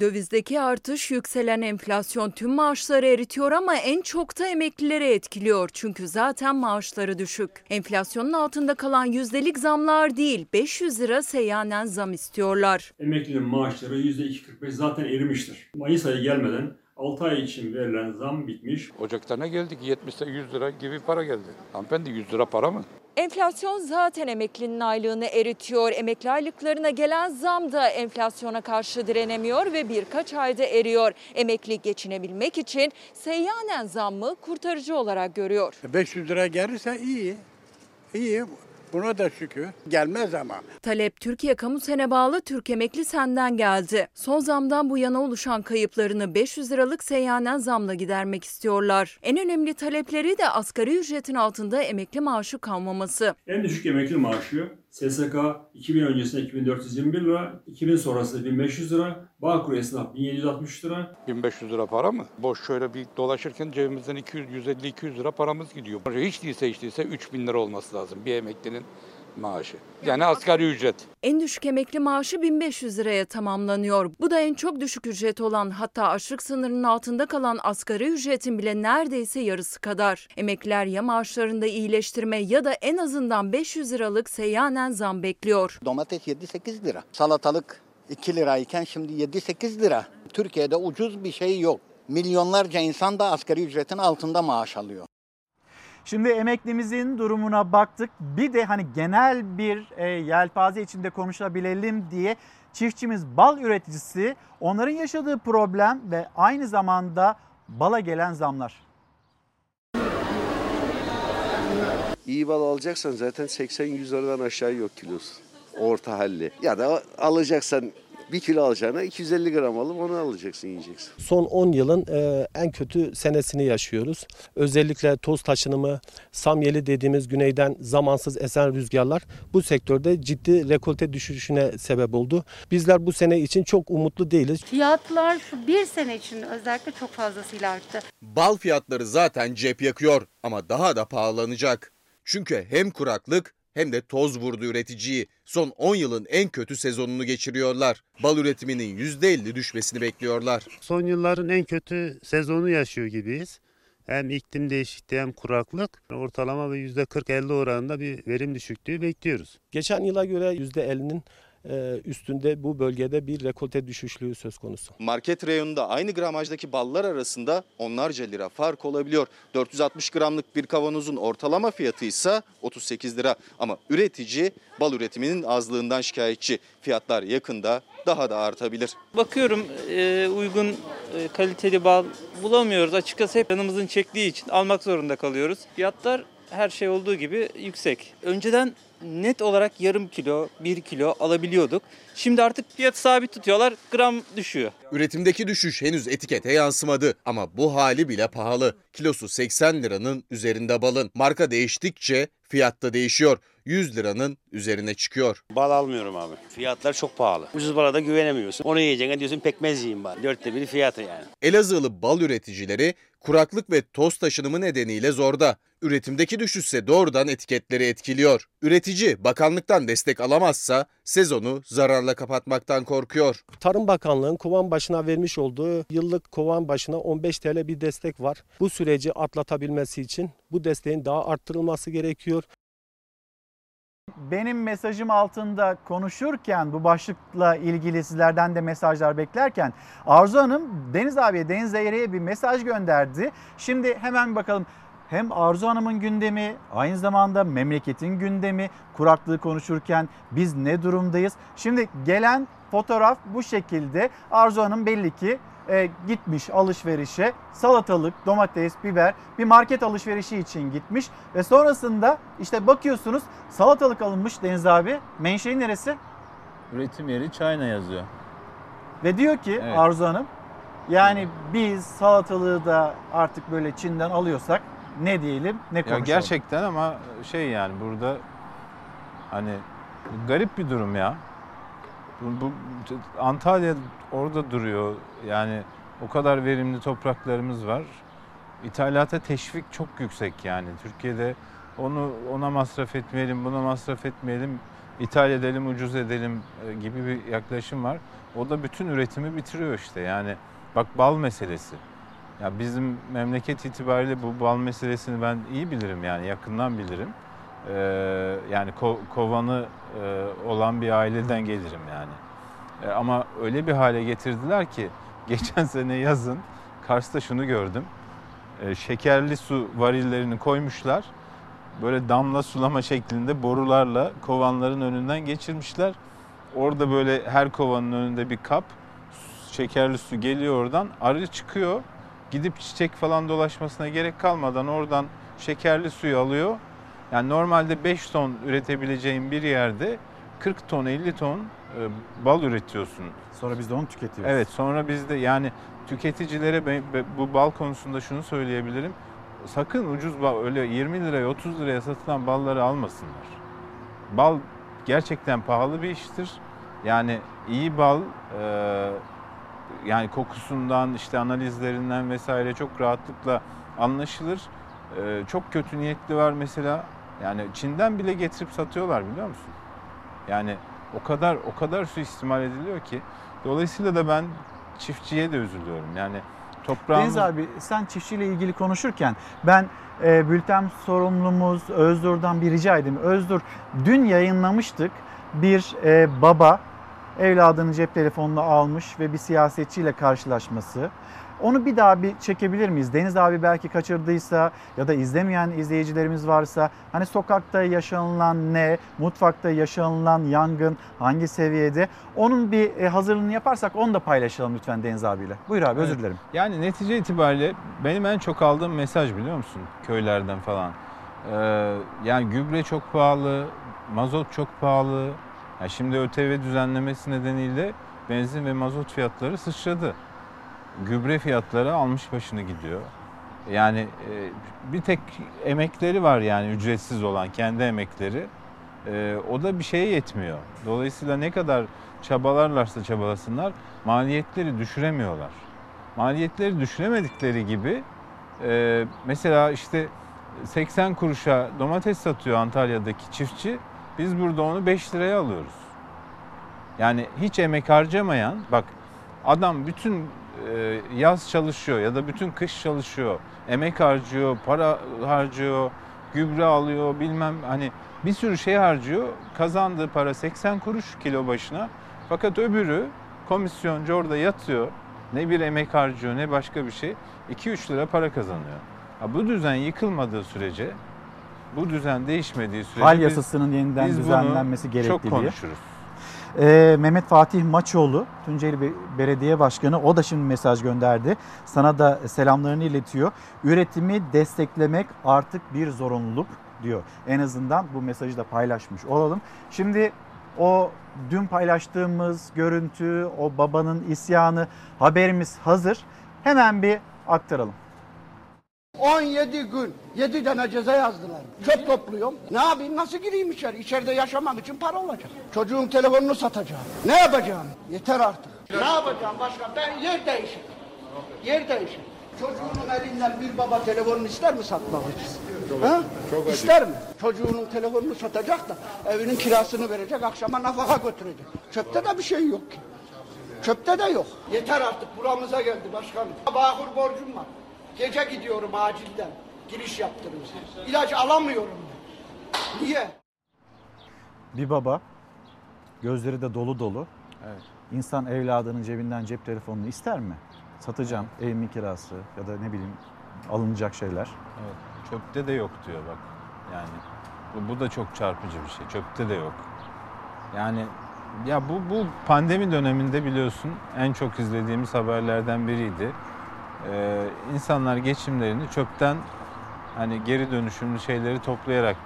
Dövizdeki artış yükselen enflasyon tüm maaşları eritiyor ama en çok da emeklileri etkiliyor. Çünkü zaten maaşları düşük. Enflasyonun altında kalan yüzdelik zamlar değil 500 lira seyyanen zam istiyorlar. emeklinin maaşları %2.45 zaten erimiştir. Mayıs ayı gelmeden 6 ay için verilen zam bitmiş. Ocak'ta ne geldik? 70'e 100 lira gibi para geldi. Hanımefendi 100 lira para mı? Enflasyon zaten emeklinin aylığını eritiyor. Emekli aylıklarına gelen zam da enflasyona karşı direnemiyor ve birkaç ayda eriyor. Emekli geçinebilmek için seyyanen zammı kurtarıcı olarak görüyor. 500 lira gelirse iyi. İyi. Buna da şükür. Gelmez ama. Talep Türkiye Kamu Sen'e bağlı Türk Emekli Sen'den geldi. Son zamdan bu yana oluşan kayıplarını 500 liralık seyyanen zamla gidermek istiyorlar. En önemli talepleri de asgari ücretin altında emekli maaşı kalmaması. En düşük emekli maaşı SSK 2000 öncesinde 2421 lira, 2000 sonrasında 1500 lira, Bağkur esnaf 1760 lira, 1500 lira para mı? Boş şöyle bir dolaşırken cebimizden 200, 150, 200 lira paramız gidiyor. Hiç değilse hiç değilse 3000 lira olması lazım bir emeklinin maaşı. Yani asgari ücret. En düşük emekli maaşı 1500 liraya tamamlanıyor. Bu da en çok düşük ücret olan hatta açlık sınırının altında kalan asgari ücretin bile neredeyse yarısı kadar. Emekliler ya maaşlarında iyileştirme ya da en azından 500 liralık seyyanen zam bekliyor. Domates 7-8 lira. Salatalık 2 lirayken şimdi 7-8 lira. Türkiye'de ucuz bir şey yok. Milyonlarca insan da asgari ücretin altında maaş alıyor. Şimdi emeklimizin durumuna baktık. Bir de hani genel bir e, yelpaze içinde konuşabilelim diye çiftçimiz bal üreticisi onların yaşadığı problem ve aynı zamanda bala gelen zamlar. İyi bal alacaksan zaten 80-100 liradan aşağı yok kilosu. Orta halli. Ya da alacaksan bir kilo alacağına 250 gram alıp onu alacaksın yiyeceksin. Son 10 yılın e, en kötü senesini yaşıyoruz. Özellikle toz taşınımı, samyeli dediğimiz güneyden zamansız esen rüzgarlar bu sektörde ciddi rekolte düşüşüne sebep oldu. Bizler bu sene için çok umutlu değiliz. Fiyatlar şu bir sene için özellikle çok fazlasıyla arttı. Bal fiyatları zaten cep yakıyor ama daha da pahalanacak. Çünkü hem kuraklık hem de toz vurdu üreticiyi. Son 10 yılın en kötü sezonunu geçiriyorlar. Bal üretiminin %50 düşmesini bekliyorlar. Son yılların en kötü sezonu yaşıyor gibiyiz. Hem iklim değişikliği hem kuraklık ortalama ve %40-50 oranında bir verim düşüklüğü bekliyoruz. Geçen yıla göre %50'nin e, üstünde bu bölgede bir rekolte düşüşlüğü söz konusu. Market reyonunda aynı gramajdaki ballar arasında onlarca lira fark olabiliyor. 460 gramlık bir kavanozun ortalama fiyatı ise 38 lira. Ama üretici bal üretiminin azlığından şikayetçi. Fiyatlar yakında daha da artabilir. Bakıyorum e, uygun e, kaliteli bal bulamıyoruz. Açıkçası hep yanımızın çektiği için almak zorunda kalıyoruz. Fiyatlar her şey olduğu gibi yüksek. Önceden net olarak yarım kilo, bir kilo alabiliyorduk. Şimdi artık fiyat sabit tutuyorlar, gram düşüyor. Üretimdeki düşüş henüz etikete yansımadı ama bu hali bile pahalı. Kilosu 80 liranın üzerinde balın. Marka değiştikçe fiyat da değişiyor. 100 liranın üzerine çıkıyor. Bal almıyorum abi. Fiyatlar çok pahalı. Ucuz bala da güvenemiyorsun. Onu yiyeceğine diyorsun pekmez yiyeyim bari. Dörtte biri fiyatı yani. Elazığlı bal üreticileri kuraklık ve toz taşınımı nedeniyle zorda. Üretimdeki düşüşse doğrudan etiketleri etkiliyor. Üretici bakanlıktan destek alamazsa sezonu zararla kapatmaktan korkuyor. Tarım Bakanlığı'nın kovan başına vermiş olduğu yıllık kovan başına 15 TL bir destek var. Bu süreci atlatabilmesi için bu desteğin daha arttırılması gerekiyor. Benim mesajım altında konuşurken bu başlıkla ilgili sizlerden de mesajlar beklerken Arzu Hanım Deniz abiye, Deniz Zeyre'ye bir mesaj gönderdi. Şimdi hemen bakalım. hem Arzu Hanım'ın gündemi, aynı zamanda memleketin gündemi, kuraklığı konuşurken biz ne durumdayız? Şimdi gelen fotoğraf bu şekilde. Arzu Hanım belli ki e, gitmiş alışverişe salatalık, domates, biber bir market alışverişi için gitmiş ve sonrasında işte bakıyorsunuz salatalık alınmış Deniz abi. Menşei neresi? Üretim yeri China yazıyor. Ve diyor ki Evet. Arzu Hanım yani biz salatalığı da artık böyle Çin'den alıyorsak ne diyelim ne Ya konuşalım. gerçekten ama şey yani burada hani garip bir durum ya. Bu, bu Antalya orada duruyor. Yani o kadar verimli topraklarımız var. İthalata teşvik çok yüksek yani. Türkiye'de onu ona masraf etmeyelim, buna masraf etmeyelim, ithal edelim, ucuz edelim e, gibi bir yaklaşım var. O da bütün üretimi bitiriyor işte. Yani bak bal meselesi. Ya bizim memleket itibariyle bu bal meselesini ben iyi bilirim yani yakından bilirim. Ee, yani ko- kovanı e, olan bir aileden gelirim yani. E, ama öyle bir hale getirdiler ki geçen sene yazın Kars'ta şunu gördüm. E, şekerli su varillerini koymuşlar. Böyle damla sulama şeklinde borularla kovanların önünden geçirmişler. Orada böyle her kovanın önünde bir kap şekerli su geliyor oradan. Arı çıkıyor. Gidip çiçek falan dolaşmasına gerek kalmadan oradan şekerli suyu alıyor. Yani normalde 5 ton üretebileceğin bir yerde 40 ton 50 ton e, bal üretiyorsun. Sonra biz de onu tüketiyoruz. Evet sonra biz de yani tüketicilere bu bal konusunda şunu söyleyebilirim. Sakın ucuz bal öyle 20 liraya 30 liraya satılan balları almasınlar. Bal gerçekten pahalı bir iştir. Yani iyi bal e, yani kokusundan işte analizlerinden vesaire çok rahatlıkla anlaşılır. E, çok kötü niyetli var mesela. Yani Çin'den bile getirip satıyorlar biliyor musun? Yani o kadar o kadar suistimal ediliyor ki dolayısıyla da ben çiftçiye de üzülüyorum. Yani toprağımız Deniz abi sen çiftçiyle ilgili konuşurken ben e, bülten sorumlumuz Özdur'dan bir rica edeyim. Özdur dün yayınlamıştık bir e, baba evladının cep telefonunu almış ve bir siyasetçiyle karşılaşması. Onu bir daha bir çekebilir miyiz? Deniz abi belki kaçırdıysa ya da izlemeyen izleyicilerimiz varsa hani sokakta yaşanılan ne, mutfakta yaşanılan yangın hangi seviyede? Onun bir e, hazırlığını yaparsak onu da paylaşalım lütfen Deniz abiyle. Buyur abi özür Evet. dilerim. Yani netice itibariyle benim en çok aldığım mesaj biliyor musun? Köylerden falan. Ee, yani gübre çok pahalı, mazot çok pahalı. Ya şimdi ÖTV düzenlemesi nedeniyle benzin ve mazot fiyatları sıçradı. Gübre fiyatları almış başını gidiyor. Yani e, bir tek emekleri var yani ücretsiz olan kendi emekleri. E, o da bir şeye yetmiyor. Dolayısıyla ne kadar çabalarlarsa çabalasınlar maliyetleri düşüremiyorlar. Maliyetleri düşüremedikleri gibi e, mesela işte 80 kuruşa domates satıyor Antalya'daki çiftçi. Biz burada onu 5 liraya alıyoruz. Yani hiç emek harcamayan bak adam bütün e, yaz çalışıyor ya da bütün kış çalışıyor. Emek harcıyor, para harcıyor, gübre alıyor bilmem hani bir sürü şey harcıyor. Kazandığı para 80 kuruş kilo başına. Fakat öbürü komisyoncu orada yatıyor. Ne bir emek harcıyor ne başka bir şey. 2-3 lira para kazanıyor. Ha, bu düzen yıkılmadığı sürece, bu düzen değişmediği sürece Hal biz- yasasının yeniden düzenlenmesi gerekli çok konuşuruz. Ee, Mehmet Fatih Maçoğlu, Tunceli Be- Belediye Başkanı o da şimdi mesaj gönderdi. Sana da selamlarını iletiyor. Üretimi desteklemek artık bir zorunluluk diyor. En azından bu mesajı da paylaşmış olalım. Şimdi o dün paylaştığımız görüntü, o babanın isyanı haberimiz hazır. Hemen bir aktaralım. 17 gün 7 tane ceza yazdılar. Çöp topluyorum. Ne yapayım nasıl gireyim içeri? İçeride yaşamak için para olacak. Çocuğun telefonunu satacağım. Ne yapacağım? Yeter artık. Ne yapacağım başka? Ben yer değişir. Yer değişir. Çocuğunun elinden bir baba telefonunu ister mi satmak için? Ha? Çok acı. İster mi? Çocuğunun telefonunu satacak da evinin kirasını verecek, akşama nafaka götürecek. Çöpte de bir şey yok ki. Çöpte de yok. Yeter artık buramıza geldi başkanım. Bağkur borcum var. Gece gidiyorum acilden. Giriş yaptırıyorum. İlaç alamıyorum. ben. Niye? Bir baba, gözleri de dolu dolu. Evet. İnsan evladının cebinden cep telefonunu ister mi? Satacağım, evimin kirası ya da ne bileyim alınacak şeyler. Evet. çöpte de yok diyor bak. Yani bu, bu da çok çarpıcı bir şey. Çöpte de yok. Yani ya bu bu pandemi döneminde biliyorsun en çok izlediğimiz haberlerden biriydi. Ee, insanlar geçimlerini çöpten hani geri dönüşümlü şeyleri toplayarak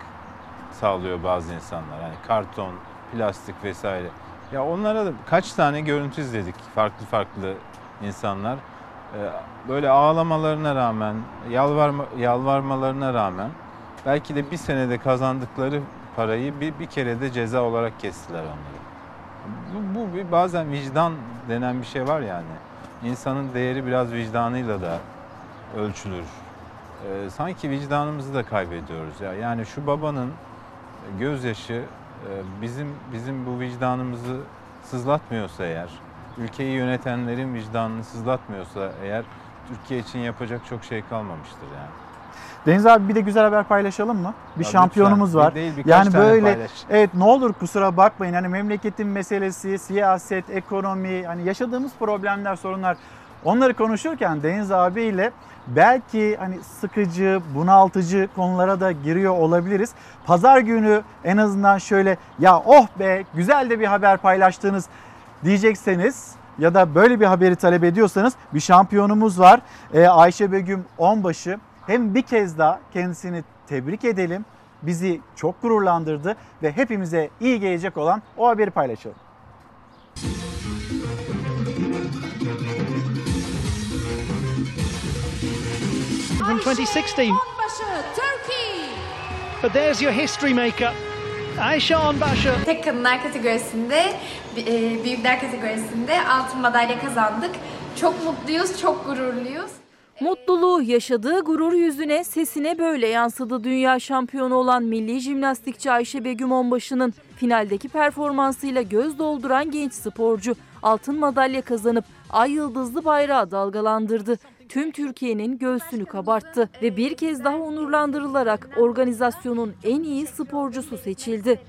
sağlıyor bazı insanlar. Yani karton, plastik vesaire. Ya onlara da kaç tane görüntü izledik farklı farklı insanlar. Ee, böyle ağlamalarına rağmen, yalvarma, yalvarmalarına rağmen belki de bir senede kazandıkları parayı bir, bir kere de ceza olarak kestiler onları. Bu, bu bir bazen vicdan denen bir şey var yani. İnsanın değeri biraz vicdanıyla da ölçülür. Ee, sanki vicdanımızı da kaybediyoruz ya. Yani şu babanın gözyaşı e, bizim bizim bu vicdanımızı sızlatmıyorsa eğer, ülkeyi yönetenlerin vicdanını sızlatmıyorsa eğer Türkiye için yapacak çok şey kalmamıştır yani. Deniz abi bir de güzel haber paylaşalım mı? Bir Ya şampiyonumuz lütfen, bir var. değil, yani böyle paylaş. evet ne olur kusura bakmayın. Hani memleketin meselesi, siyaset, ekonomi, hani yaşadığımız problemler, sorunlar onları konuşurken Deniz abiyle belki hani sıkıcı, bunaltıcı konulara da giriyor olabiliriz. Pazar günü en azından şöyle ya oh be güzel de bir haber paylaştınız diyecekseniz ya da böyle bir haberi talep ediyorsanız bir şampiyonumuz var. Ee, Ayşe Begüm Onbaşı. Hem bir kez daha kendisini tebrik edelim. Bizi çok gururlandırdı ve hepimize iyi gelecek olan o haberi paylaşalım. from 2016. But there's your history maker, Ayşe Onbaşı. Tek kadınlar kategorisinde, e, büyükler kategorisinde altın madalya kazandık. Çok mutluyuz, çok gururluyuz. Mutluluğu, yaşadığı gurur yüzüne, sesine böyle yansıdı dünya şampiyonu olan milli jimnastikçi Ayşe Begüm Onbaşı'nın finaldeki performansıyla göz dolduran genç sporcu altın madalya kazanıp ay yıldızlı bayrağı dalgalandırdı. Tüm Türkiye'nin göğsünü kabarttı ve bir kez daha onurlandırılarak organizasyonun en iyi sporcusu seçildi.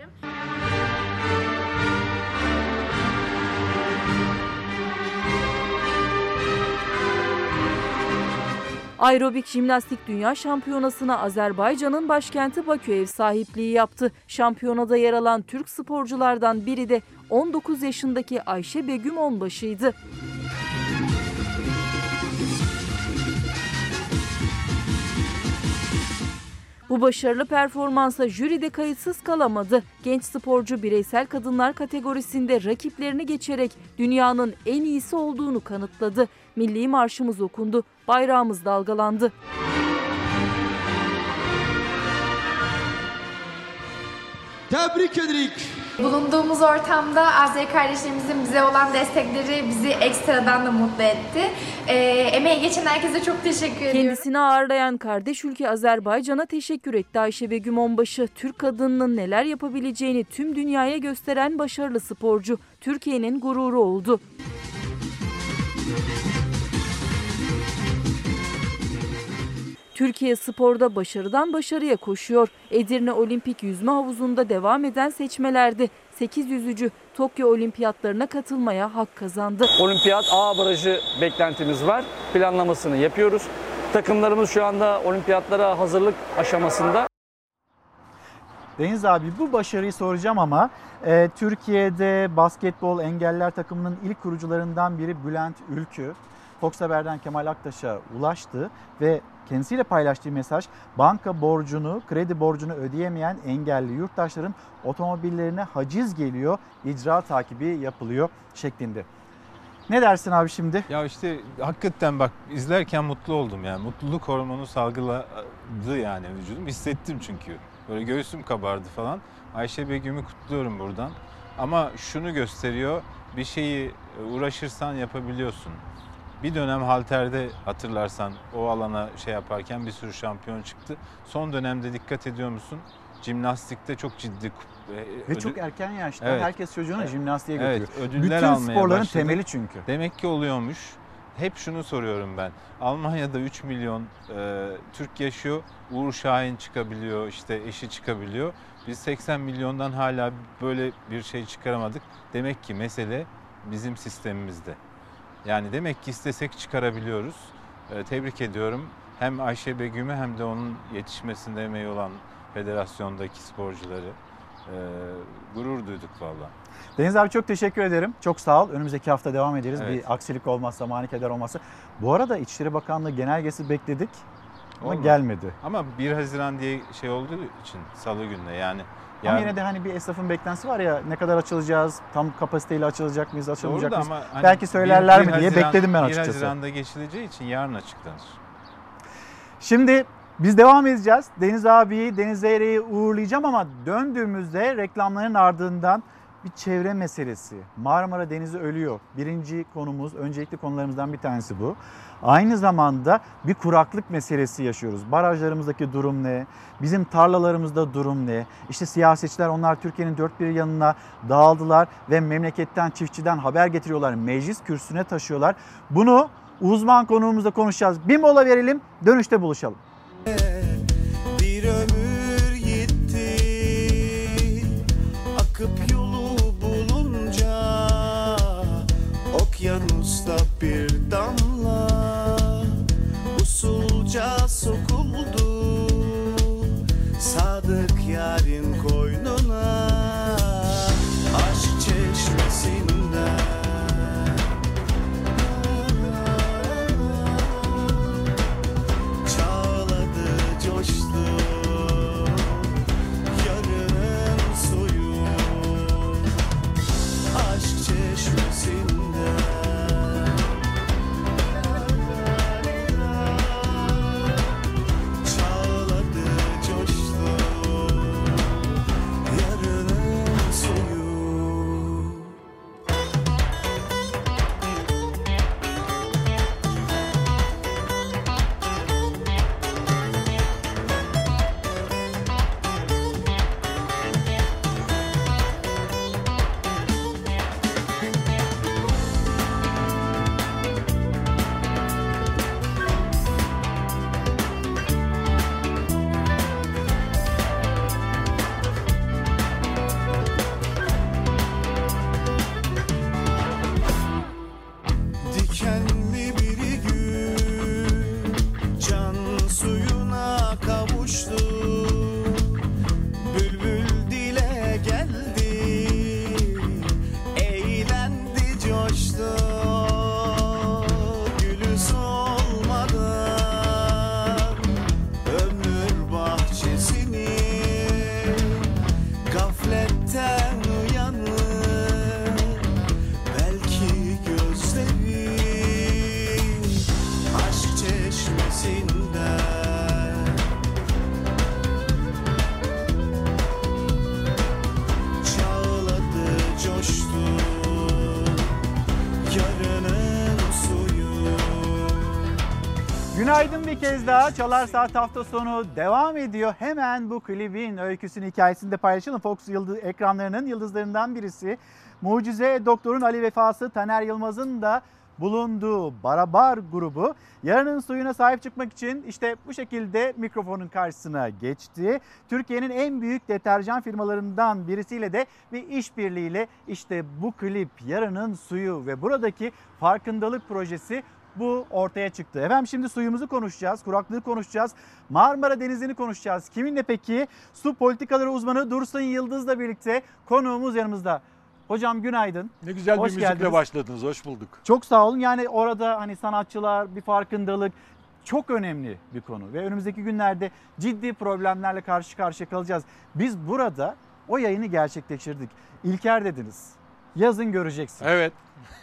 Aerobik jimnastik dünya şampiyonasına Azerbaycan'ın başkenti Bakü ev sahipliği yaptı. Şampiyonada yer alan Türk sporculardan biri de 19 yaşındaki Ayşe Begüm Onbaşı'ydı. Bu başarılı performansa jüri de kayıtsız kalamadı. Genç sporcu bireysel kadınlar kategorisinde rakiplerini geçerek dünyanın en iyisi olduğunu kanıtladı. Milli marşımız okundu, bayrağımız dalgalandı. Tebrik ederim. Bulunduğumuz ortamda Azeri kardeşlerimizin bize olan destekleri bizi ekstradan da mutlu etti. Ee, emeği geçen herkese çok teşekkür ediyorum. Kendisini ağırlayan kardeş ülke Azerbaycan'a teşekkür etti Ayşe Begüm Onbaşı. Türk kadınının neler yapabileceğini tüm dünyaya gösteren başarılı sporcu. Türkiye'nin gururu oldu. Türkiye sporda başarıdan başarıya koşuyor. Edirne Olimpik Yüzme Havuzu'nda devam eden seçmelerde 8 yüzücü Tokyo Olimpiyatlarına katılmaya hak kazandı. Olimpiyat A barajı beklentimiz var. Planlamasını yapıyoruz. Takımlarımız şu anda olimpiyatlara hazırlık aşamasında. Deniz abi bu başarıyı soracağım ama e, Türkiye'de basketbol engeller takımının ilk kurucularından biri Bülent Ülkü. Fox Haber'den Kemal Aktaş'a ulaştı ve kendisiyle paylaştığı mesaj banka borcunu, kredi borcunu ödeyemeyen engelli yurttaşların otomobillerine haciz geliyor, icra takibi yapılıyor şeklinde. Ne dersin abi şimdi? Ya işte hakikaten bak izlerken mutlu oldum yani. Mutluluk hormonu salgıladı yani vücudum. Hissettim çünkü. Böyle göğsüm kabardı falan. Ayşe Begüm'ü kutluyorum buradan. Ama şunu gösteriyor. Bir şeyi uğraşırsan yapabiliyorsun. Bir dönem halterde hatırlarsan o alana şey yaparken bir sürü şampiyon çıktı. Son dönemde dikkat ediyor musun? Jimnastikte çok ciddi e, Ve ödül- çok erken yaşta Evet. herkes çocuğunu Evet. jimnastiğe Evet, götürüyor. ödüller Bütün almaya sporların başladı. temeli çünkü. Demek ki oluyormuş. Hep şunu soruyorum ben. Almanya'da 3 milyon e, Türk yaşıyor. Uğur Şahin çıkabiliyor, işte eşi çıkabiliyor. Biz 80 milyondan hala böyle bir şey çıkaramadık. Demek ki mesele bizim sistemimizde. Yani demek ki istesek çıkarabiliyoruz. E, tebrik ediyorum. hem Ayşe Begüm'ü hem de onun yetişmesinde emeği olan federasyondaki sporcuları e, gurur duyduk valla. Deniz abi çok teşekkür ederim. Çok sağ ol. Önümüzdeki hafta devam ederiz. Evet. Bir aksilik olmazsa, mani keder olmazsa. Bu arada İçişleri Bakanlığı genelgesi bekledik ama Olmadı. gelmedi. Ama 1 Haziran diye şey olduğu için salı gününe yani. Ama yarın- yine de hani bir esnafın beklentisi var ya ne kadar açılacağız, tam kapasiteyle açılacak mıyız, açılmayacak mıyız? ama hani Belki bir- söylerler bir mi diye Haziran- bekledim ben 1 açıkçası. Haziran'da geçileceği için yarın açıklanır. Şimdi biz devam edeceğiz. Deniz abiyi, Deniz Zeyre'yi uğurlayacağım ama döndüğümüzde reklamların ardından bir çevre meselesi. Marmara Denizi ölüyor. Birinci konumuz, öncelikli konularımızdan bir tanesi bu. Aynı zamanda bir kuraklık meselesi yaşıyoruz. Barajlarımızdaki durum ne? Bizim tarlalarımızda durum ne? İşte siyasetçiler onlar Türkiye'nin dört bir yanına dağıldılar ve memleketten, çiftçiden haber getiriyorlar. Meclis kürsüne taşıyorlar. Bunu uzman konuğumuzla konuşacağız. Bir mola verelim, dönüşte buluşalım. Bir ömür gitti Akıp yolu bulunca Okyanusta bir damla Sokuldu. Sadık yarın koynuna kez daha. Çalar Saat hafta sonu devam ediyor. Hemen bu klibin öyküsünü hikayesini de paylaşalım. Fox yıldız, ekranlarının yıldızlarından birisi. Mucize Doktor'un Ali Vefası Taner Yılmaz'ın da bulunduğu Barabar grubu yarının suyuna sahip çıkmak için işte bu şekilde mikrofonun karşısına geçti. Türkiye'nin en büyük deterjan firmalarından birisiyle de bir işbirliğiyle işte bu klip yarının suyu ve buradaki farkındalık projesi bu ortaya çıktı. Efendim şimdi suyumuzu konuşacağız, kuraklığı konuşacağız, Marmara Denizi'ni konuşacağız. Kiminle peki? Su politikaları uzmanı Dursun Yıldız'la birlikte konuğumuz yanımızda. Hocam günaydın. Ne güzel Hoş bir müzikle geldiniz. başladınız. Hoş bulduk. Çok sağ olun. Yani orada hani sanatçılar, bir farkındalık çok önemli bir konu. Ve önümüzdeki günlerde ciddi problemlerle karşı karşıya kalacağız. Biz burada o yayını gerçekleştirdik. İlker dediniz. Yazın göreceksin. Evet.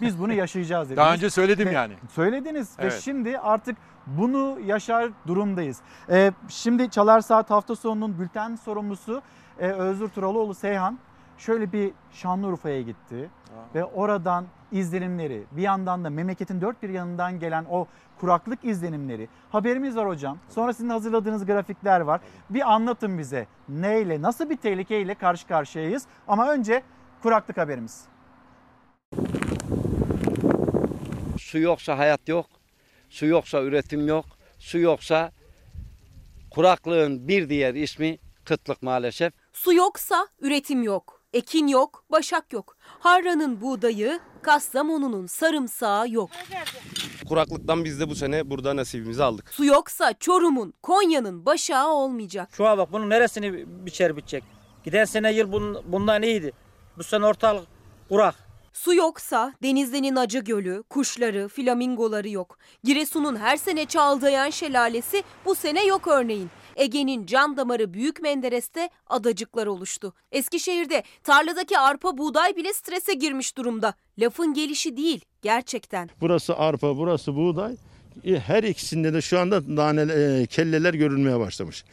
Biz bunu yaşayacağız dediniz. Daha önce söyledim Ve- yani. Söylediniz ve Evet. şimdi artık bunu yaşar durumdayız. Ee, şimdi Çalar Saat hafta sonunun bülten sorumlusu e, Özgür Turalıoğlu Seyhan şöyle bir Şanlıurfa'ya gitti ve oradan izlenimleri bir yandan da memleketin dört bir yanından gelen o kuraklık izlenimleri haberimiz var hocam. Sonra sizin hazırladığınız grafikler var. Bir anlatın bize neyle nasıl bir tehlikeyle karşı karşıyayız ama önce kuraklık haberimiz. Su yoksa hayat yok. Su yoksa üretim yok. Su yoksa kuraklığın bir diğer ismi kıtlık maalesef. Su yoksa üretim yok. Ekin yok, başak yok. Harran'ın buğdayı, Kastamonu'nun sarımsağı yok. Kuraklıktan biz de bu sene burada nasibimizi aldık. Su yoksa Çorum'un, Konya'nın başağı olmayacak. Şuna bak bunun neresini biçer bitecek. Giden sene yıl bun- bundan iyiydi. Bu sene ortalık kurak. Su yoksa Denizli'nin Acı Gölü, kuşları, flamingoları yok. Giresun'un her sene Çağlayan şelalesi bu sene yok örneğin. Ege'nin can damarı Büyük Menderes'te adacıklar oluştu. Eskişehir'de tarladaki arpa buğday bile strese girmiş durumda. Lafın gelişi değil, gerçekten. Burası arpa, burası buğday. E, Her ikisinde de şu anda nane, e, kelleler görülmeye başlamış.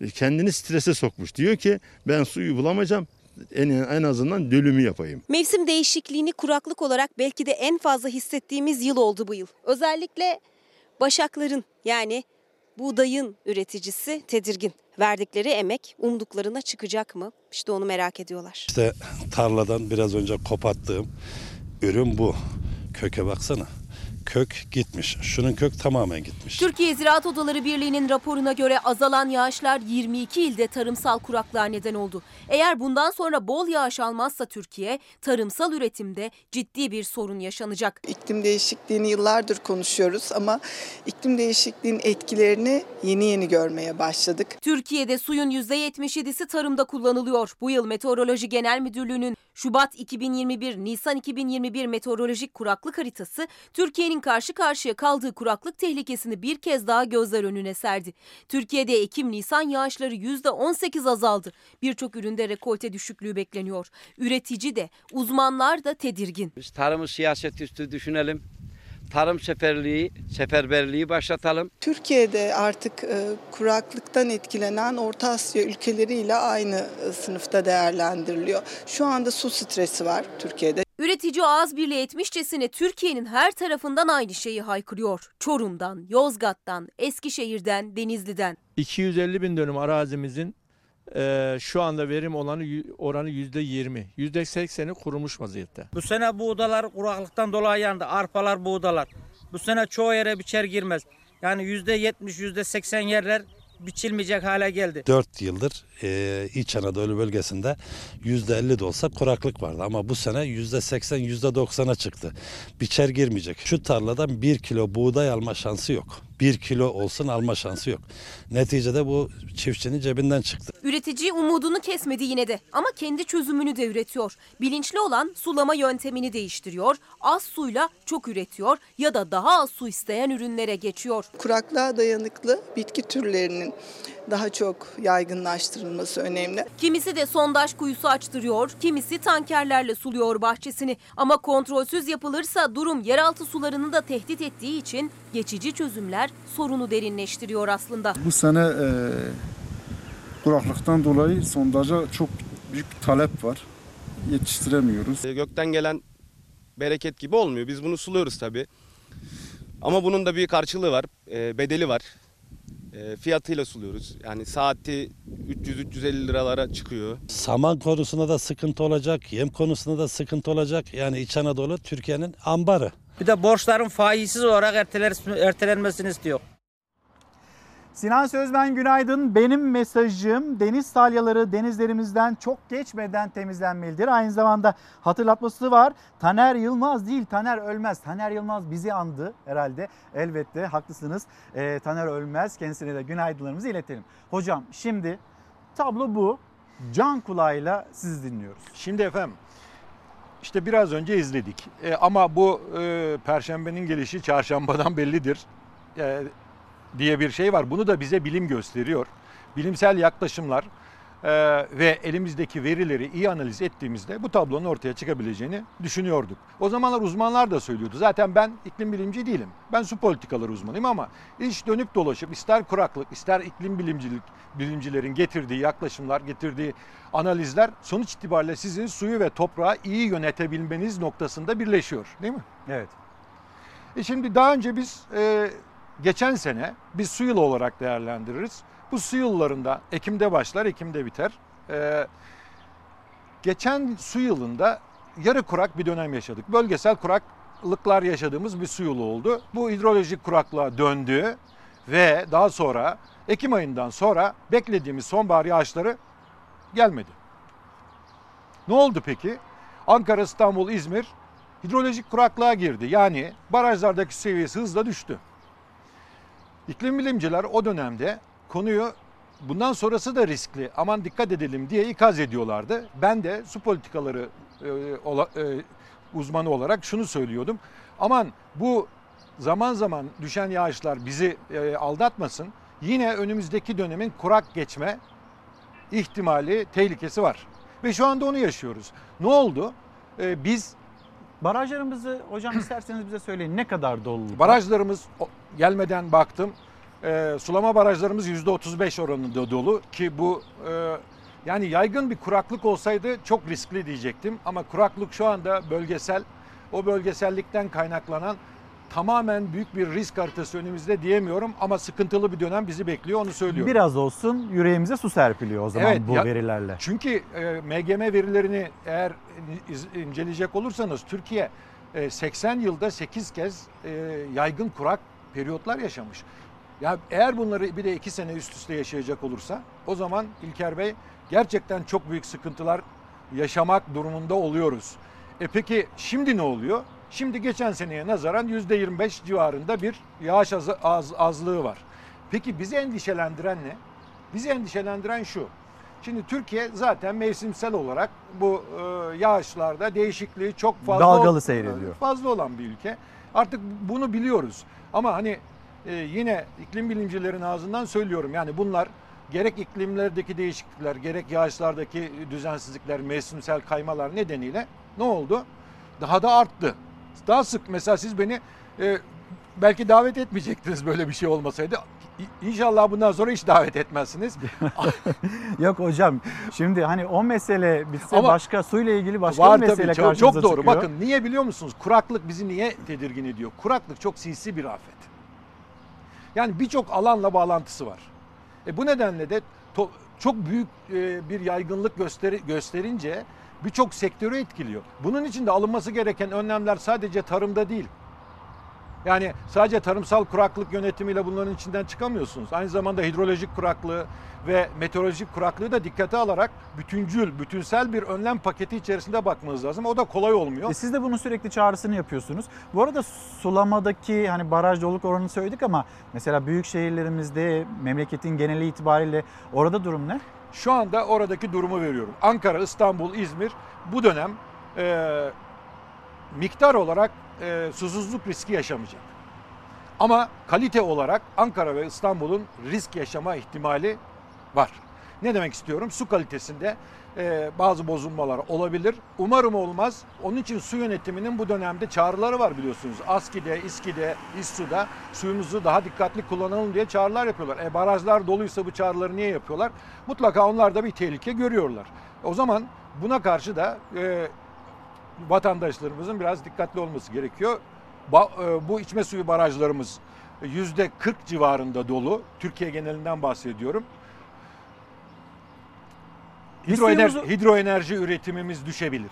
E, Kendini strese sokmuş. Diyor ki ben suyu bulamayacağım. En, en azından dölümü yapayım. Mevsim değişikliğini kuraklık olarak belki de en fazla hissettiğimiz yıl oldu bu yıl. Özellikle başakların yani buğdayın üreticisi tedirgin. Verdikleri emek umduklarına çıkacak mı? İşte onu merak ediyorlar. İşte tarladan biraz önce koparttığım ürün bu. Köke baksana. Kök gitmiş. Şunun kök tamamen gitmiş. Türkiye Ziraat Odaları Birliği'nin raporuna göre azalan yağışlar 22 ilde tarımsal kuraklığa neden oldu. Eğer bundan sonra bol yağış almazsa Türkiye tarımsal üretimde ciddi bir sorun yaşanacak. İklim değişikliğini yıllardır konuşuyoruz ama iklim değişikliğinin etkilerini yeni yeni görmeye başladık. Türkiye'de suyun %77'si tarımda kullanılıyor. Bu yıl Meteoroloji Genel Müdürlüğü'nün Şubat 2021 Nisan 2021 meteorolojik kuraklık haritası Türkiye'nin karşı karşıya kaldığı kuraklık tehlikesini bir kez daha gözler önüne serdi. Türkiye'de Ekim-Nisan yağışları %18 azaldı. Birçok üründe rekolte düşüklüğü bekleniyor. Üretici de uzmanlar da tedirgin. Biz tarımı siyaset üstü düşünelim. Tarım seferliği, seferberliği başlatalım. Türkiye'de artık e, kuraklıktan etkilenen Orta Asya ülkeleriyle aynı e, sınıfta değerlendiriliyor. Şu anda su stresi var Türkiye'de. Üretici ağız birliği etmişçesine Türkiye'nin her tarafından aynı şeyi haykırıyor. Çorum'dan, Yozgat'tan, Eskişehir'den, Denizli'den. 250 bin dönüm arazimizin e, şu anda verim olanı oranı yüzde 20. Yüzde 80'i kurumuş vaziyette. Bu sene buğdalar kuraklıktan dolayı yandı. Arpalar buğdalar. Bu sene çoğu yere biçer girmez. Yani %70 %80 yerler biçilmeyecek hale geldi. 4 yıldır e, İç Anadolu bölgesinde %50 de olsa kuraklık vardı ama bu sene %80 %90'a çıktı. Biçer girmeyecek. Şu tarladan 1 kilo buğday alma şansı yok. 1 kilo olsun alma şansı yok. Neticede bu çiftçinin cebinden çıktı. Üretici umudunu kesmedi yine de ama kendi çözümünü de üretiyor. Bilinçli olan sulama yöntemini değiştiriyor, az suyla çok üretiyor ya da daha az su isteyen ürünlere geçiyor. Kuraklığa dayanıklı bitki türlerinin daha çok yaygınlaştırılması önemli. Kimisi de sondaj kuyusu açtırıyor, kimisi tankerlerle suluyor bahçesini. Ama kontrolsüz yapılırsa durum yeraltı sularını da tehdit ettiği için geçici çözümler sorunu derinleştiriyor aslında. Bu sene e, kuraklıktan dolayı sondaja çok büyük bir talep var. Yetiştiremiyoruz. E, Gökten gelen bereket gibi olmuyor. Biz bunu suluyoruz tabii. Ama bunun da bir karşılığı var, e, bedeli var. E, fiyatıyla suluyoruz. Yani saati 300-350 liralara çıkıyor. Saman konusunda da sıkıntı olacak, yem konusunda da sıkıntı olacak. Yani İç Anadolu Türkiye'nin ambarı. Bir de borçların faizsiz olarak ertelenmesini istiyor. Sinan Sözmen günaydın. Benim mesajım deniz salyaları denizlerimizden çok geçmeden temizlenmelidir. Aynı zamanda hatırlatması var. Taner Yılmaz değil Taner Ölmez. Taner Yılmaz bizi andı herhalde. Elbette haklısınız. Ee, Taner Ölmez kendisine de günaydınlarımızı iletelim. Hocam şimdi tablo bu. Can kulağıyla sizi dinliyoruz. Şimdi efendim işte biraz önce izledik E, ama bu e, perşembenin gelişi çarşambadan bellidir e, diye bir şey var. Bunu da bize bilim gösteriyor. Bilimsel yaklaşımlar e, ve elimizdeki verileri iyi analiz ettiğimizde bu tablonun ortaya çıkabileceğini düşünüyorduk. O zamanlar uzmanlar da söylüyordu. Zaten ben iklim bilimci değilim. Ben su politikaları uzmanıyım ama iş dönüp dolaşıp ister kuraklık ister iklim bilimcilik bilimcilerin getirdiği yaklaşımlar, getirdiği analizler sonuç itibariyle sizin suyu ve toprağı iyi yönetebilmeniz noktasında birleşiyor değil mi? Evet. E şimdi daha önce biz e, geçen sene biz su yılı olarak değerlendiririz. Bu su yıllarında Ekim'de başlar, Ekim'de biter. E, geçen su yılında yarı kurak bir dönem yaşadık. Bölgesel kuraklıklar yaşadığımız bir su yılı oldu. Bu hidrolojik kuraklığa döndü ve daha sonra Ekim ayından sonra beklediğimiz sonbahar yağışları gelmedi. Ne oldu peki? Ankara, İstanbul, İzmir hidrolojik kuraklığa girdi. Yani barajlardaki seviyesi hızla düştü. İklim bilimciler o dönemde konuyu bundan sonrası da riskli aman dikkat edelim diye ikaz ediyorlardı. Ben de su politikaları e, ola- e, uzmanı olarak şunu söylüyordum. Aman bu zaman zaman düşen yağışlar bizi e, aldatmasın. Yine önümüzdeki dönemin kurak geçme ihtimali, tehlikesi var. Ve şu anda onu yaşıyoruz. Ne oldu? E, biz Barajlarımızı hocam isterseniz bize söyleyin ne kadar dolu? Barajlarımız gelmeden baktım. e, sulama barajlarımız %35 oranında dolu ki bu e, yani yaygın bir kuraklık olsaydı çok riskli diyecektim. Ama kuraklık şu anda bölgesel. O bölgesellikten kaynaklanan tamamen büyük bir risk haritası önümüzde diyemiyorum ama sıkıntılı bir dönem bizi bekliyor onu söylüyorum. Biraz olsun yüreğimize su serpiliyor o zaman Evet, bu ya- verilerle. Çünkü e, MGM verilerini eğer inceleyecek olursanız Türkiye e, 80 yılda 8 kez e, yaygın kurak periyotlar yaşamış. Ya eğer bunları bir de 2 sene üst üste yaşayacak olursa o zaman İlker Bey gerçekten çok büyük sıkıntılar yaşamak durumunda oluyoruz. E peki şimdi ne oluyor? Şimdi geçen seneye nazaran %25 civarında bir yağış az, az- azlığı var. Peki bizi endişelendiren ne? Bizi endişelendiren şu. Şimdi Türkiye zaten mevsimsel olarak bu e, yağışlarda değişikliği çok fazla Dalgalı seyrediyor. Fazla olan bir ülke. Artık bunu biliyoruz. Ama hani e, yine iklim bilimcilerin ağzından söylüyorum. Yani bunlar gerek iklimlerdeki değişiklikler, gerek yağışlardaki düzensizlikler, mevsimsel kaymalar nedeniyle ne oldu? Daha da arttı. Daha sık mesela siz beni e, belki davet etmeyecektiniz böyle bir şey olmasaydı. İnşallah bundan sonra hiç davet etmezsiniz. Yok hocam şimdi hani o mesele bitse Ama başka suyla ilgili başka Var bir mesele tabii karşımıza çok doğru. çıkıyor. Bakın niye biliyor musunuz? Kuraklık bizi niye tedirgin ediyor? Kuraklık çok sinsi bir afet. Yani birçok alanla bağlantısı var. E bu nedenle de to- çok büyük e, bir yaygınlık gösteri- gösterince birçok sektörü etkiliyor. Bunun için de alınması gereken önlemler sadece tarımda değil. Yani sadece tarımsal kuraklık yönetimiyle bunların içinden çıkamıyorsunuz. Aynı zamanda hidrolojik kuraklığı ve meteorolojik kuraklığı da dikkate alarak bütüncül, bütünsel bir önlem paketi içerisinde bakmanız lazım. O da kolay olmuyor. E siz de bunun sürekli çağrısını yapıyorsunuz. Bu arada sulamadaki hani baraj doluluk oranını söyledik ama mesela büyük şehirlerimizde memleketin geneli itibariyle orada durum ne? Şu anda oradaki durumu veriyorum. Ankara, İstanbul, İzmir bu dönem e, miktar olarak e, susuzluk riski yaşamayacak. Ama kalite olarak Ankara ve İstanbul'un risk yaşama ihtimali var. Ne demek istiyorum? Su kalitesinde e, bazı bozulmalar olabilir. Umarım olmaz. Onun için su yönetiminin bu dönemde çağrıları var biliyorsunuz. ASKİ'de, İSKİ'de, İSSU'da suyumuzu daha dikkatli kullanalım diye çağrılar yapıyorlar. E barajlar doluysa bu çağrıları niye yapıyorlar? Mutlaka onlar da bir tehlike görüyorlar. O zaman buna karşı da e, vatandaşlarımızın biraz dikkatli olması gerekiyor. Ba- e, bu içme suyu barajlarımız yüzde 40 civarında dolu. Türkiye genelinden bahsediyorum. Biz Hidroenerji, suyumuzu- hidroenerji üretimimiz düşebilir.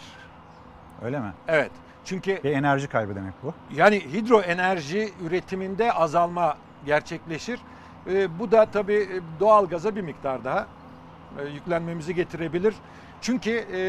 Öyle mi? Evet. Çünkü Bir enerji kaybı demek bu. yani hidroenerji üretiminde azalma gerçekleşir. E, bu da tabii e, doğalgaza bir miktar daha e, yüklenmemizi getirebilir. Çünkü e,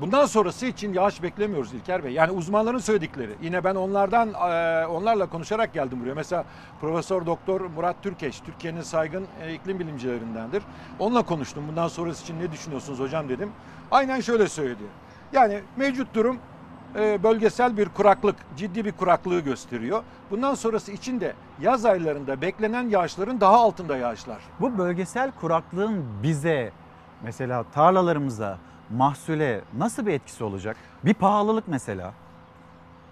bundan sonrası için yağış beklemiyoruz İlker Bey. Yani uzmanların söyledikleri. Yine ben onlardan e, onlarla konuşarak geldim buraya. Mesela Profesör Doktor Murat Türkeş Türkiye'nin saygın e, iklim bilimcilerindendir. Onunla konuştum. Bundan sonrası için ne düşünüyorsunuz hocam dedim. Aynen şöyle söyledi. Yani mevcut durum e, bölgesel bir kuraklık, ciddi bir kuraklığı gösteriyor. Bundan sonrası için de yaz aylarında beklenen yağışların daha altında yağışlar. Bu bölgesel kuraklığın bize mesela tarlalarımıza, mahsule nasıl bir etkisi olacak? Bir pahalılık mesela.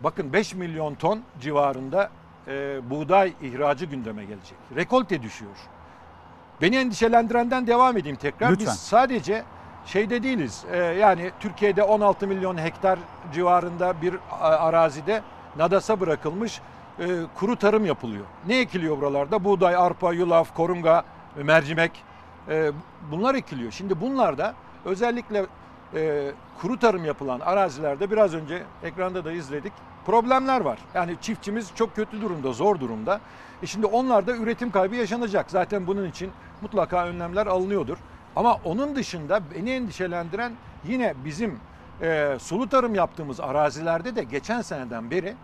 Bakın 5 milyon ton civarında e, buğday ihracı gündeme gelecek. Rekolte düşüyor. Beni endişelendirenden devam edeyim tekrar. Lütfen. Biz sadece şeyde değiliz. E, yani Türkiye'de 16 milyon hektar civarında bir arazide nadasa bırakılmış e, kuru tarım yapılıyor. Ne ekiliyor buralarda? Buğday, arpa, yulaf, korunga, mercimek e, bunlar ekiliyor. Şimdi bunlarda özellikle e, kuru tarım yapılan arazilerde biraz önce ekranda da izledik problemler var. Yani çiftçimiz çok kötü durumda, zor durumda. E şimdi onlarda üretim kaybı yaşanacak. Zaten bunun için mutlaka önlemler alınıyordur. Ama onun dışında beni endişelendiren yine bizim e, sulu tarım yaptığımız arazilerde de geçen seneden beri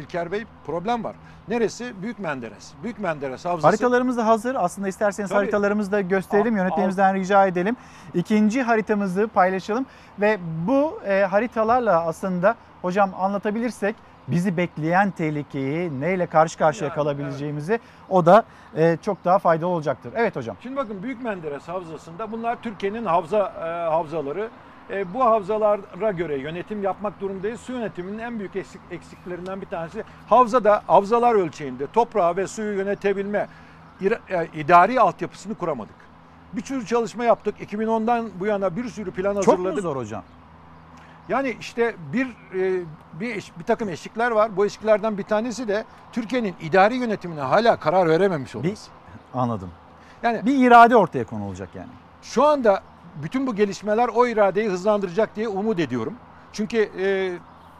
İlker Bey problem var. Neresi? Büyük Menderes. Büyük Menderes havzası. Haritalarımız da hazır. Aslında isterseniz Tabii. haritalarımızı da gösterelim. Yönetmenimizden rica edelim. İkinci haritamızı paylaşalım. Ve bu e, haritalarla aslında hocam anlatabilirsek bizi bekleyen tehlikeyi neyle karşı karşıya kalabileceğimizi o da e, çok daha faydalı olacaktır. Evet hocam. Şimdi bakın Büyük Menderes Havzası'nda bunlar Türkiye'nin havza e, havzaları. E, bu havzalara göre yönetim yapmak durumundayız. Su yönetiminin en büyük eksik, eksiklerinden bir tanesi havzada havzalar ölçeğinde toprağı ve suyu yönetebilme e, idari altyapısını kuramadık. Bir sürü çalışma yaptık. 2010'dan bu yana bir sürü plan Çok hazırladık. mu zor hocam? Yani işte bir e, bir bir takım eşikler var. Bu eşiklerden bir tanesi de Türkiye'nin idari yönetimine hala karar verememiş olması. Anladım. Yani Bir irade ortaya konulacak yani. Şu anda bütün bu gelişmeler o iradeyi hızlandıracak diye umut ediyorum. Çünkü e,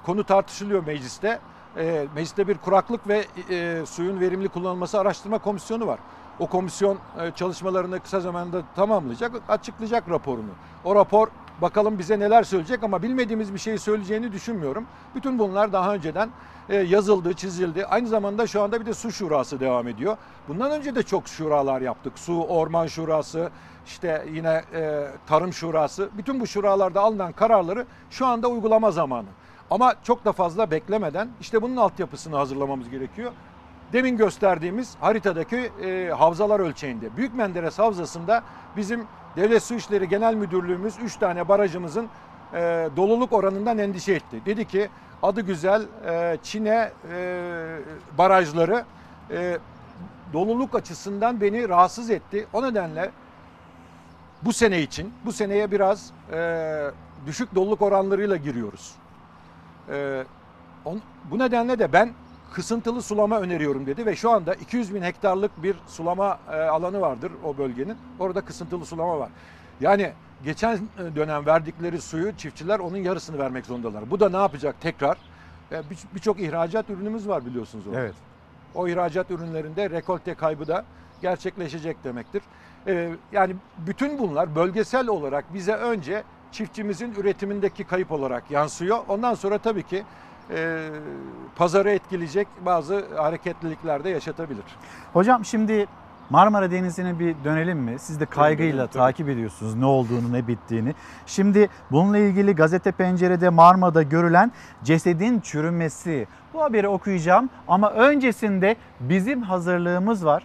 konu tartışılıyor mecliste. E, mecliste bir kuraklık ve e, suyun verimli kullanılması araştırma komisyonu var. O komisyon e, çalışmalarını kısa zamanda tamamlayacak, açıklayacak raporunu. O rapor bakalım bize neler söyleyecek ama bilmediğimiz bir şeyi söyleyeceğini düşünmüyorum. Bütün bunlar daha önceden e, yazıldı, çizildi. Aynı zamanda şu anda bir de su şurası devam ediyor. Bundan önce de çok şuralar yaptık. Su, orman şurası, işte yine e, tarım şurası. Bütün bu şuralarda alınan kararları şu anda uygulama zamanı. Ama çok da fazla beklemeden işte bunun altyapısını hazırlamamız gerekiyor. Demin gösterdiğimiz haritadaki e, havzalar ölçeğinde. Büyük Menderes Havzası'nda bizim Devlet Su İşleri Genel Müdürlüğümüz 3 tane barajımızın e, doluluk oranından endişe etti. Dedi ki adı güzel e, Çin'e e, barajları e, doluluk açısından beni rahatsız etti. O nedenle bu sene için, bu seneye biraz e, düşük doluluk oranlarıyla giriyoruz. E, on- bu nedenle de ben kısıntılı sulama öneriyorum dedi ve şu anda 200 bin hektarlık bir sulama e, alanı vardır o bölgenin. Orada kısıntılı sulama var. Yani geçen e, dönem verdikleri suyu çiftçiler onun yarısını vermek zorundalar. Bu da ne yapacak tekrar? E, bir- Birçok ihracat ürünümüz var biliyorsunuz orada. Evet. O ihracat ürünlerinde rekolte kaybı da gerçekleşecek demektir. Ee, yani bütün bunlar bölgesel olarak bize önce çiftçimizin üretimindeki kayıp olarak yansıyor. Ondan sonra tabii ki e, pazarı etkileyecek bazı hareketlilikler de yaşatabilir. Hocam şimdi Marmara Denizi'ne bir dönelim mi? Siz de kaygıyla tabii. takip ediyorsunuz ne olduğunu, ne bittiğini. Şimdi bununla ilgili gazete pencerede Marmara'da görülen cesedin çürümesi. Bu haberi okuyacağım ama öncesinde bizim hazırlığımız var.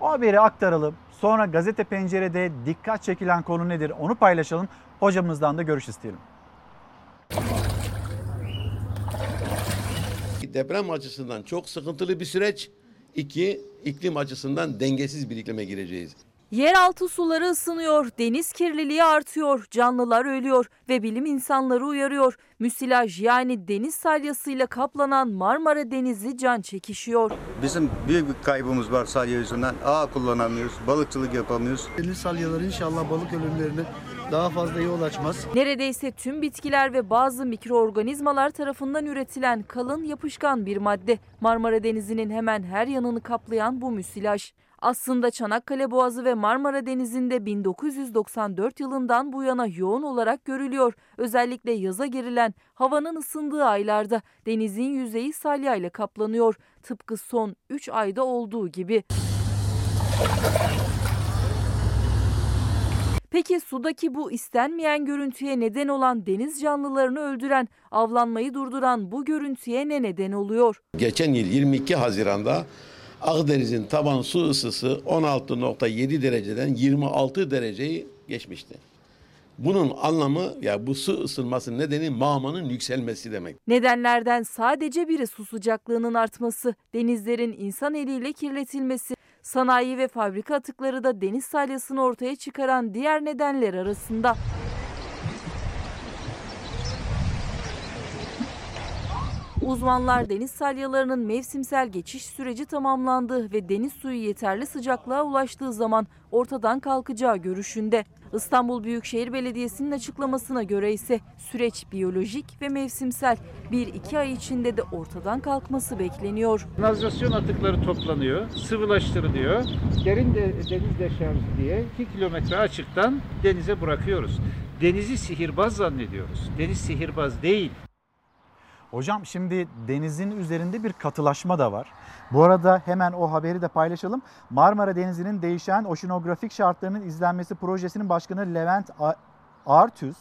O haberi aktaralım. Sonra gazete pencerede dikkat çekilen konu nedir onu paylaşalım. Hocamızdan da görüş isteyelim. Deprem açısından çok sıkıntılı bir süreç. İki, iklim açısından dengesiz bir iklime gireceğiz. Yeraltı suları ısınıyor, deniz kirliliği artıyor, canlılar ölüyor ve bilim insanları uyarıyor. Müsilaj yani deniz salyasıyla kaplanan Marmara Denizi can çekişiyor. Bizim büyük bir kaybımız var salya yüzünden. Ağ kullanamıyoruz, balıkçılık yapamıyoruz. Deniz salyaları inşallah balık ölümlerine daha fazla yol açmaz. Neredeyse tüm bitkiler ve bazı mikroorganizmalar tarafından üretilen kalın yapışkan bir madde. Marmara Denizi'nin hemen her yanını kaplayan bu müsilaj. Aslında Çanakkale Boğazı ve Marmara Denizi'nde 1994 yılından bu yana yoğun olarak görülüyor. Özellikle yaza girilen havanın ısındığı aylarda denizin yüzeyi salyayla kaplanıyor. Tıpkı son 3 ayda olduğu gibi. Peki sudaki bu istenmeyen görüntüye neden olan deniz canlılarını öldüren, avlanmayı durduran bu görüntüye ne neden oluyor? Geçen yıl 22 Haziran'da Akdeniz'in taban su ısısı 16.7 dereceden 26 dereceyi geçmişti. Bunun anlamı ya bu su ısınması nedeni mağmanın yükselmesi demek. Nedenlerden sadece biri su sıcaklığının artması, denizlerin insan eliyle kirletilmesi, sanayi ve fabrika atıkları da deniz salyasını ortaya çıkaran diğer nedenler arasında. Uzmanlar deniz salyalarının mevsimsel geçiş süreci tamamlandı ve deniz suyu yeterli sıcaklığa ulaştığı zaman ortadan kalkacağı görüşünde. İstanbul Büyükşehir Belediyesi'nin açıklamasına göre ise süreç biyolojik ve mevsimsel. 1-2 ay içinde de ortadan kalkması bekleniyor. Kanalizasyon atıkları toplanıyor, sıvılaştırılıyor. Derin de, deniz deşarjı diye 2 kilometre açıktan denize bırakıyoruz. Denizi sihirbaz zannediyoruz. Deniz sihirbaz değil. Hocam şimdi denizin üzerinde bir katılaşma da var. Bu arada hemen o haberi de paylaşalım. Marmara Denizi'nin değişen oşinografik şartlarının izlenmesi projesinin başkanı Levent A- Artüs,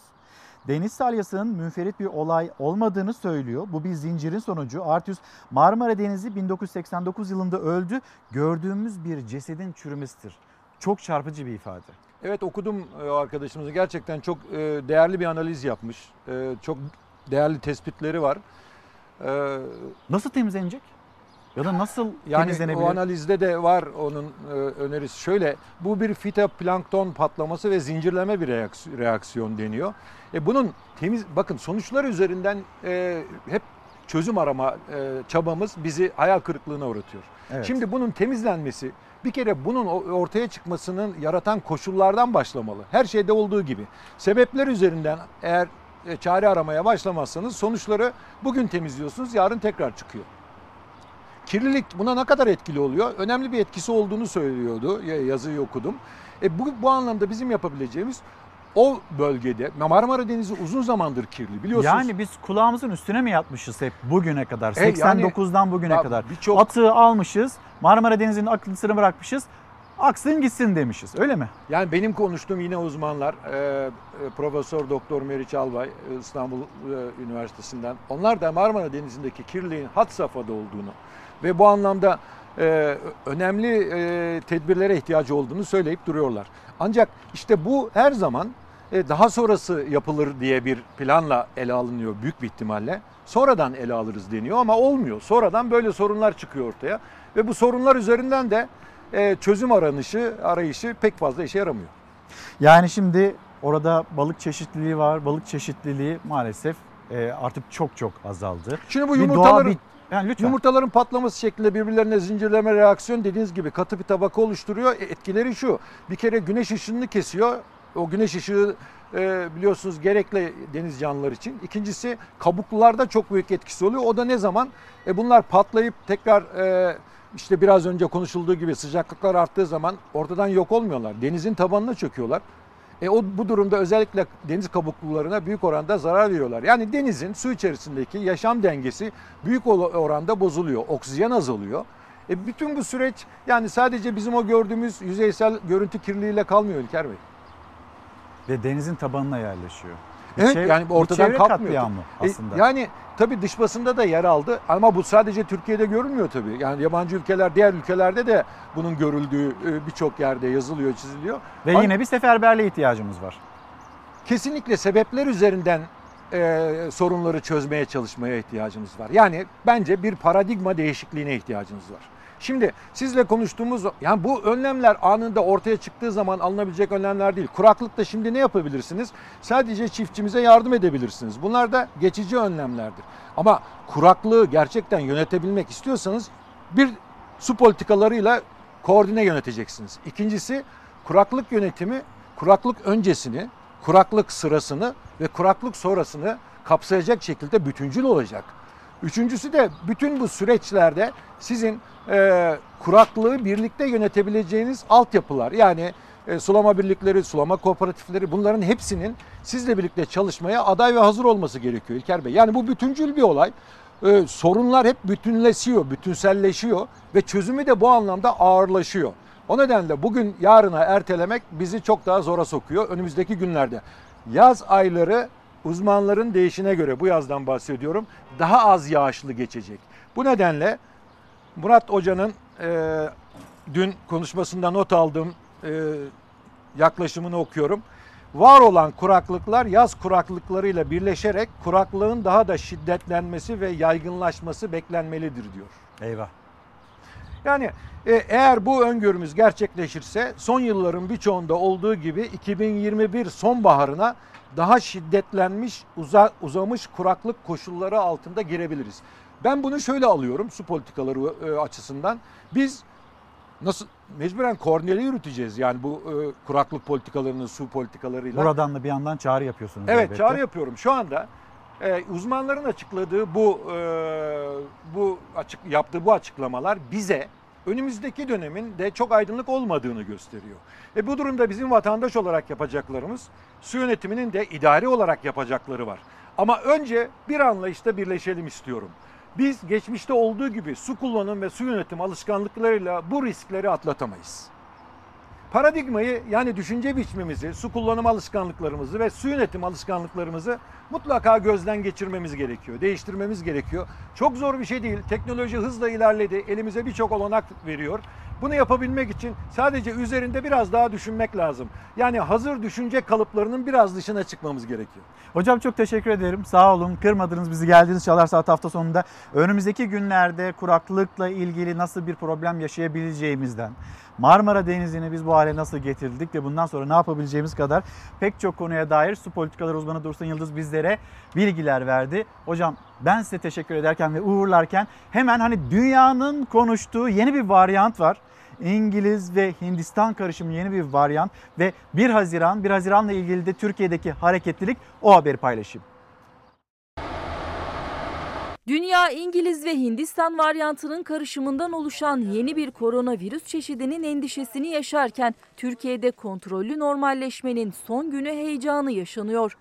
deniz salyasının münferit bir olay olmadığını söylüyor. Bu bir zincirin sonucu. Artüs, Marmara Denizi 1989 yılında öldü. Gördüğümüz bir cesedin çürümesidir. Çok çarpıcı bir ifade. Evet okudum e, arkadaşımızın gerçekten çok e, değerli bir analiz yapmış. E, Çok değerli tespitleri var. E, Nasıl temizlenecek? Ya da nasıl Yani temizlenebilir? o analizde de var onun e, önerisi. Şöyle bu bir fitoplankton patlaması ve zincirleme bir reaks- reaksiyon deniyor. E bunun temiz bakın sonuçlar üzerinden e, hep çözüm arama e, çabamız bizi hayal kırıklığına uğratıyor. Evet. Şimdi bunun temizlenmesi bir kere bunun ortaya çıkmasının yaratan koşullardan başlamalı. Her şeyde olduğu gibi. Sebepler üzerinden eğer çare aramaya başlamazsanız sonuçları bugün temizliyorsunuz, yarın tekrar çıkıyor. Kirlilik buna ne kadar etkili oluyor? Önemli bir etkisi olduğunu söylüyordu. ya- Yazıyı okudum. E bu, bu anlamda bizim yapabileceğimiz o bölgede Marmara Denizi uzun zamandır kirli biliyorsunuz. Yani biz kulağımızın üstüne mi yatmışız hep bugüne kadar? E, yani- 89'dan bugüne Ya kadar. birçok- Atığı almışız, Marmara Denizi'nin akıntısını bırakmışız. Aksın gitsin demişiz öyle mi? Yani benim konuştuğum yine uzmanlar, e, e, Profesör Doktor Meriç Albay e, İstanbul e, Üniversitesi'nden. Onlar da Marmara Denizi'ndeki kirliliğin had safhada olduğunu ve bu anlamda e, önemli e, tedbirlere ihtiyacı olduğunu söyleyip duruyorlar. Ancak işte bu her zaman e, daha sonrası yapılır diye bir planla ele alınıyor büyük bir ihtimalle. Sonradan ele alırız deniyor ama olmuyor. Sonradan böyle sorunlar çıkıyor ortaya ve bu sorunlar üzerinden de e, çözüm aranışı, arayışı pek fazla işe yaramıyor. Yani şimdi orada balık çeşitliliği var. Balık çeşitliliği maalesef e, artık çok çok azaldı. Şimdi bu yumurtaların bir- yani lütfen. yumurtaların patlaması şeklinde birbirlerine zincirleme reaksiyon dediğiniz gibi katı bir tabaka oluşturuyor. E, Etkileri şu. Bir kere güneş ışınını kesiyor. O güneş ışığı e, biliyorsunuz gerekli deniz canlıları için. İkincisi kabuklularda çok büyük etkisi oluyor. O da ne zaman? E, bunlar patlayıp tekrar e, işte biraz önce konuşulduğu gibi sıcaklıklar arttığı zaman ortadan yok olmuyorlar. Denizin tabanına çöküyorlar. E o bu durumda özellikle deniz kabuklularına büyük oranda zarar veriyorlar. Yani denizin su içerisindeki yaşam dengesi büyük oranda bozuluyor. Oksijen azalıyor. E bütün bu süreç yani sadece bizim o gördüğümüz yüzeysel görüntü kirliliğiyle kalmıyor İlker Bey. Ve denizin tabanına yerleşiyor. Evet çev- yani bir ortadan çevre kalkmıyor. katliamı E, aslında. yani tabii dış basında da yer aldı ama bu sadece Türkiye'de görülmüyor tabii. Yani yabancı ülkeler, diğer ülkelerde de bunun görüldüğü e, birçok yerde yazılıyor, çiziliyor. Ve Ama- yine bir seferberliğe ihtiyacımız var. kesinlikle sebepler üzerinden e, sorunları çözmeye çalışmaya ihtiyacımız var. Yani bence bir paradigma değişikliğine ihtiyacımız var. Şimdi sizle konuştuğumuz yani bu önlemler anında ortaya çıktığı zaman alınabilecek önlemler değil. Kuraklıkta şimdi ne yapabilirsiniz? Sadece çiftçimize yardım edebilirsiniz. Bunlar da geçici önlemlerdir. Ama kuraklığı gerçekten yönetebilmek istiyorsanız bir su politikalarıyla koordine yöneteceksiniz. İkincisi kuraklık yönetimi kuraklık öncesini, kuraklık sırasını ve kuraklık sonrasını kapsayacak şekilde bütüncül olacak. Üçüncüsü de bütün bu süreçlerde sizin e, kuraklığı birlikte yönetebileceğiniz altyapılar yani e, sulama birlikleri, sulama kooperatifleri bunların hepsinin sizle birlikte çalışmaya aday ve hazır olması gerekiyor İlker Bey. Yani bu bütüncül bir olay. E, sorunlar hep bütünleşiyor, bütünselleşiyor ve çözümü de bu anlamda ağırlaşıyor. O nedenle bugün yarına ertelemek bizi çok daha zora sokuyor önümüzdeki günlerde. Yaz ayları uzmanların değişine göre bu yazdan bahsediyorum daha az yağışlı geçecek. Bu nedenle Murat Hoca'nın e, dün konuşmasında not aldığım e, yaklaşımını okuyorum. Var olan kuraklıklar yaz kuraklıklarıyla birleşerek kuraklığın daha da şiddetlenmesi ve yaygınlaşması beklenmelidir diyor. Eyvah. Yani e, eğer bu öngörümüz gerçekleşirse son yılların birçoğunda olduğu gibi 2021 sonbaharına daha şiddetlenmiş, uza, uzamış kuraklık koşulları altında girebiliriz. Ben bunu şöyle alıyorum su politikaları e, açısından. Biz nasıl mecburen korneli yürüteceğiz yani bu e, kuraklık politikalarını su politikalarıyla. Buradan da bir yandan çağrı yapıyorsunuz. Evet elbette. çağrı yapıyorum. Şu anda e, uzmanların açıkladığı bu e, bu açık yaptığı bu açıklamalar bize önümüzdeki dönemin de çok aydınlık olmadığını gösteriyor. E bu durumda bizim vatandaş olarak yapacaklarımız su yönetiminin de idari olarak yapacakları var. Ama önce bir anlayışta birleşelim istiyorum. Biz geçmişte olduğu gibi su kullanım ve su yönetim alışkanlıklarıyla bu riskleri atlatamayız. Paradigmayı yani düşünce biçimimizi, su kullanım alışkanlıklarımızı ve su yönetim alışkanlıklarımızı mutlaka gözden geçirmemiz gerekiyor, değiştirmemiz gerekiyor. Çok zor bir şey değil. Teknoloji hızla ilerledi, elimize birçok olanak veriyor. Bunu yapabilmek için sadece üzerinde biraz daha düşünmek lazım. Yani hazır düşünce kalıplarının biraz dışına çıkmamız gerekiyor. Hocam çok teşekkür ederim. Sağ olun. Kırmadınız bizi geldiğiniz Çalar Saat hafta sonunda. Önümüzdeki günlerde kuraklıkla ilgili nasıl bir problem yaşayabileceğimizden, Marmara Denizi'ni biz bu hale nasıl getirdik ve bundan sonra ne yapabileceğimiz kadar pek çok konuya dair su politikaları uzmanı Dursun Yıldız bizlere bilgiler verdi. Hocam ben size teşekkür ederken ve uğurlarken hemen hani dünyanın konuştuğu yeni bir varyant var. İngiliz ve Hindistan karışımı yeni bir varyant ve 1 Haziran, 1 Haziran'la ilgili de Türkiye'deki hareketlilik o haberi paylaşayım. Dünya İngiliz ve Hindistan varyantının karışımından oluşan yeni bir koronavirüs çeşidinin endişesini yaşarken Türkiye'de kontrollü normalleşmenin son günü heyecanı yaşanıyor.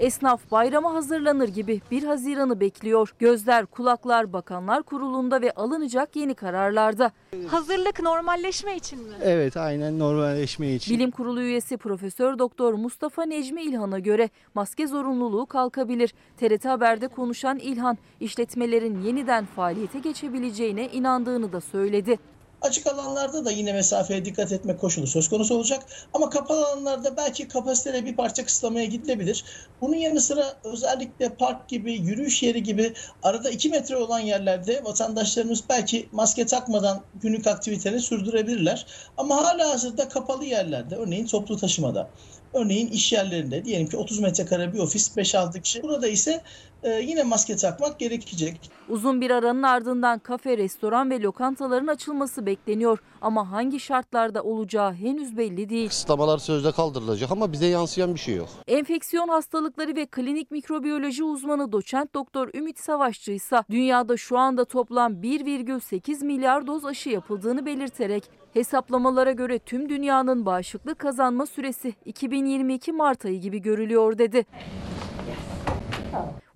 Esnaf bayrama hazırlanır gibi 1 Haziran'ı bekliyor. Gözler, kulaklar Bakanlar Kurulu'nda ve alınacak yeni kararlarda. Hazırlık normalleşme için mi? Evet aynen normalleşme için. Bilim Kurulu üyesi Profesör Doktor Mustafa Necmi İlhan'a göre maske zorunluluğu kalkabilir. TRT Haber'de konuşan İlhan, işletmelerin yeniden faaliyete geçebileceğine inandığını da söyledi. Açık alanlarda da yine mesafeye dikkat etme koşulu söz konusu olacak. Ama kapalı alanlarda belki kapasitede bir parça kısıtlamaya gidilebilir. Bunun yanı sıra özellikle park gibi, yürüyüş yeri gibi arada 2 metre olan yerlerde vatandaşlarımız belki maske takmadan günlük aktiviteleri sürdürebilirler. Ama hala hazırda kapalı yerlerde, örneğin toplu taşımada, örneğin iş yerlerinde diyelim ki 30 metrekare bir ofis 5-6 kişi. Burada ise e, yine maske takmak gerekecek. Uzun bir aranın ardından kafe, restoran ve lokantaların açılması bekleniyor. Ama hangi şartlarda olacağı henüz belli değil. Kısıtlamalar sözde kaldırılacak ama bize yansıyan bir şey yok. Enfeksiyon hastalıkları ve klinik mikrobiyoloji uzmanı doçent doktor Ümit Savaşçı ise dünyada şu anda toplam 1,8 milyar doz aşı yapıldığını belirterek hesaplamalara göre tüm dünyanın bağışıklık kazanma süresi 2022 Mart ayı gibi görülüyor dedi.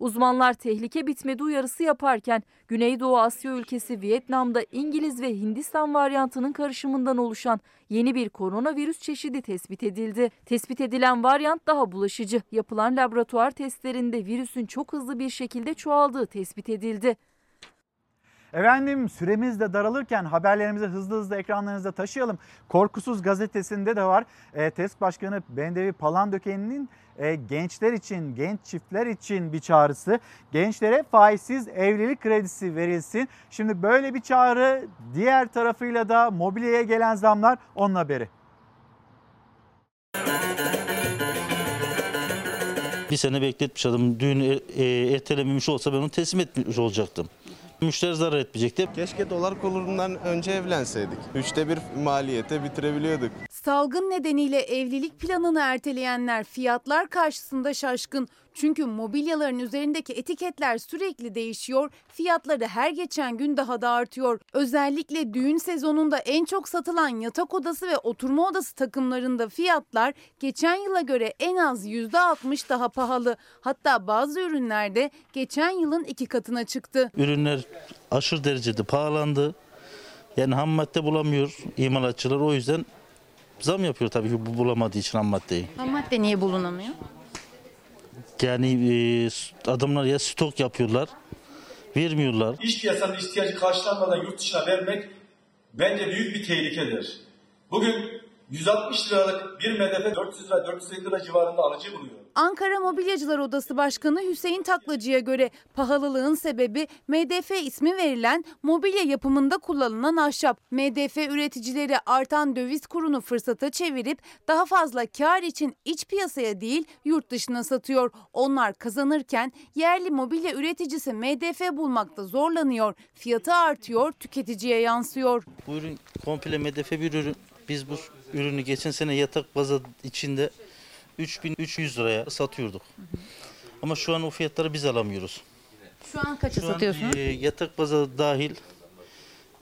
Uzmanlar tehlike bitmedi uyarısı yaparken Güneydoğu Asya ülkesi Vietnam'da İngiliz ve Hindistan varyantının karışımından oluşan yeni bir koronavirüs çeşidi tespit edildi. Tespit edilen varyant daha bulaşıcı. Yapılan laboratuvar testlerinde virüsün çok hızlı bir şekilde çoğaldığı tespit edildi. Efendim süremiz de daralırken haberlerimizi hızlı hızlı ekranlarınıza taşıyalım. Korkusuz gazetesinde de var. E, TESK Başkanı Bendevi Palandöken'in e, gençler için, genç çiftler için bir çağrısı. Gençlere faizsiz evlilik kredisi verilsin. Şimdi böyle bir çağrı diğer tarafıyla da mobilyaya gelen zamlar onun haberi. Bir sene bekletmiş adam. Düğün e, e, ertelememiş olsa ben onu teslim etmiş olacaktım. Müşteri zarar etmeyecekti. Keşke dolar kurundan önce evlenseydik. Üçte bir maliyete bitirebiliyorduk. Salgın nedeniyle evlilik planını erteleyenler fiyatlar karşısında şaşkın. Çünkü mobilyaların üzerindeki etiketler sürekli değişiyor, fiyatları her geçen gün daha da artıyor. Özellikle düğün sezonunda en çok satılan yatak odası ve oturma odası takımlarında fiyatlar geçen yıla göre en az %60 daha pahalı. Hatta bazı ürünlerde geçen yılın iki katına çıktı. Ürünler aşırı derecede pahalandı. Yani ham madde bulamıyor imalatçılar o yüzden zam yapıyor tabii ki bu bulamadığı için ham maddeyi. Ham madde niye bulunamıyor? Yani e, adamlar ya stok yapıyorlar, vermiyorlar. İş piyasanın ihtiyacı karşılanmadan yurt dışına vermek bence büyük bir tehlikedir. Bugün 160 liralık bir medefe 400 lira 450 lira civarında alıcı buluyor. Ankara Mobilyacılar Odası Başkanı Hüseyin Taklacı'ya göre pahalılığın sebebi MDF ismi verilen mobilya yapımında kullanılan ahşap. MDF üreticileri artan döviz kurunu fırsata çevirip daha fazla kar için iç piyasaya değil yurt dışına satıyor. Onlar kazanırken yerli mobilya üreticisi MDF bulmakta zorlanıyor. Fiyatı artıyor, tüketiciye yansıyor. Bu ürün komple medefe bir ürün. Biz bu ürünü geçen sene yatak bazı içinde 3300 liraya satıyorduk. Ama şu an o fiyatları biz alamıyoruz. Şu an kaça Şu an, satıyorsunuz? e, yatak bazı dahil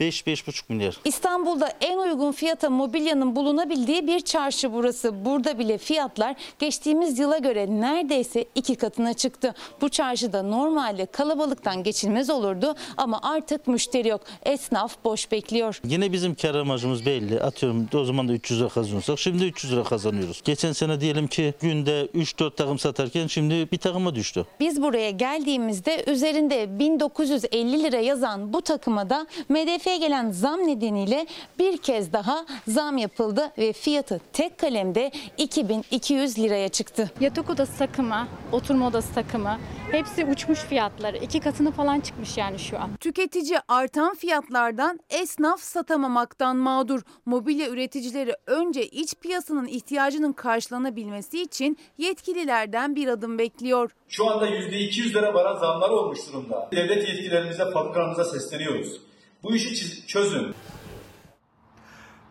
5-5,5 milyar. İstanbul'da en uygun fiyata mobilyanın bulunabildiği bir çarşı burası. Burada bile fiyatlar geçtiğimiz yıla göre neredeyse iki katına çıktı. Bu çarşıda normalde kalabalıktan geçilmez olurdu ama artık müşteri yok. Esnaf boş bekliyor. Yine bizim kar amacımız belli. Atıyorum o zaman da 300 lira kazanıyorsak şimdi 300 lira kazanıyoruz. Geçen sene diyelim ki günde 3-4 takım satarken şimdi bir takıma düştü. Biz buraya geldiğimizde üzerinde 1950 lira yazan bu takıma da MDF gelen zam nedeniyle bir kez daha zam yapıldı ve fiyatı tek kalemde 2200 liraya çıktı. Yatak odası takımı, oturma odası takımı hepsi uçmuş fiyatları. iki katını falan çıkmış yani şu an. Tüketici artan fiyatlardan esnaf satamamaktan mağdur. Mobilya üreticileri önce iç piyasanın ihtiyacının karşılanabilmesi için yetkililerden bir adım bekliyor. Şu anda %200'lere varan zamlar olmuş durumda. Devlet yetkilerimize, fabrikalarımıza sesleniyoruz. Bu işi çözün.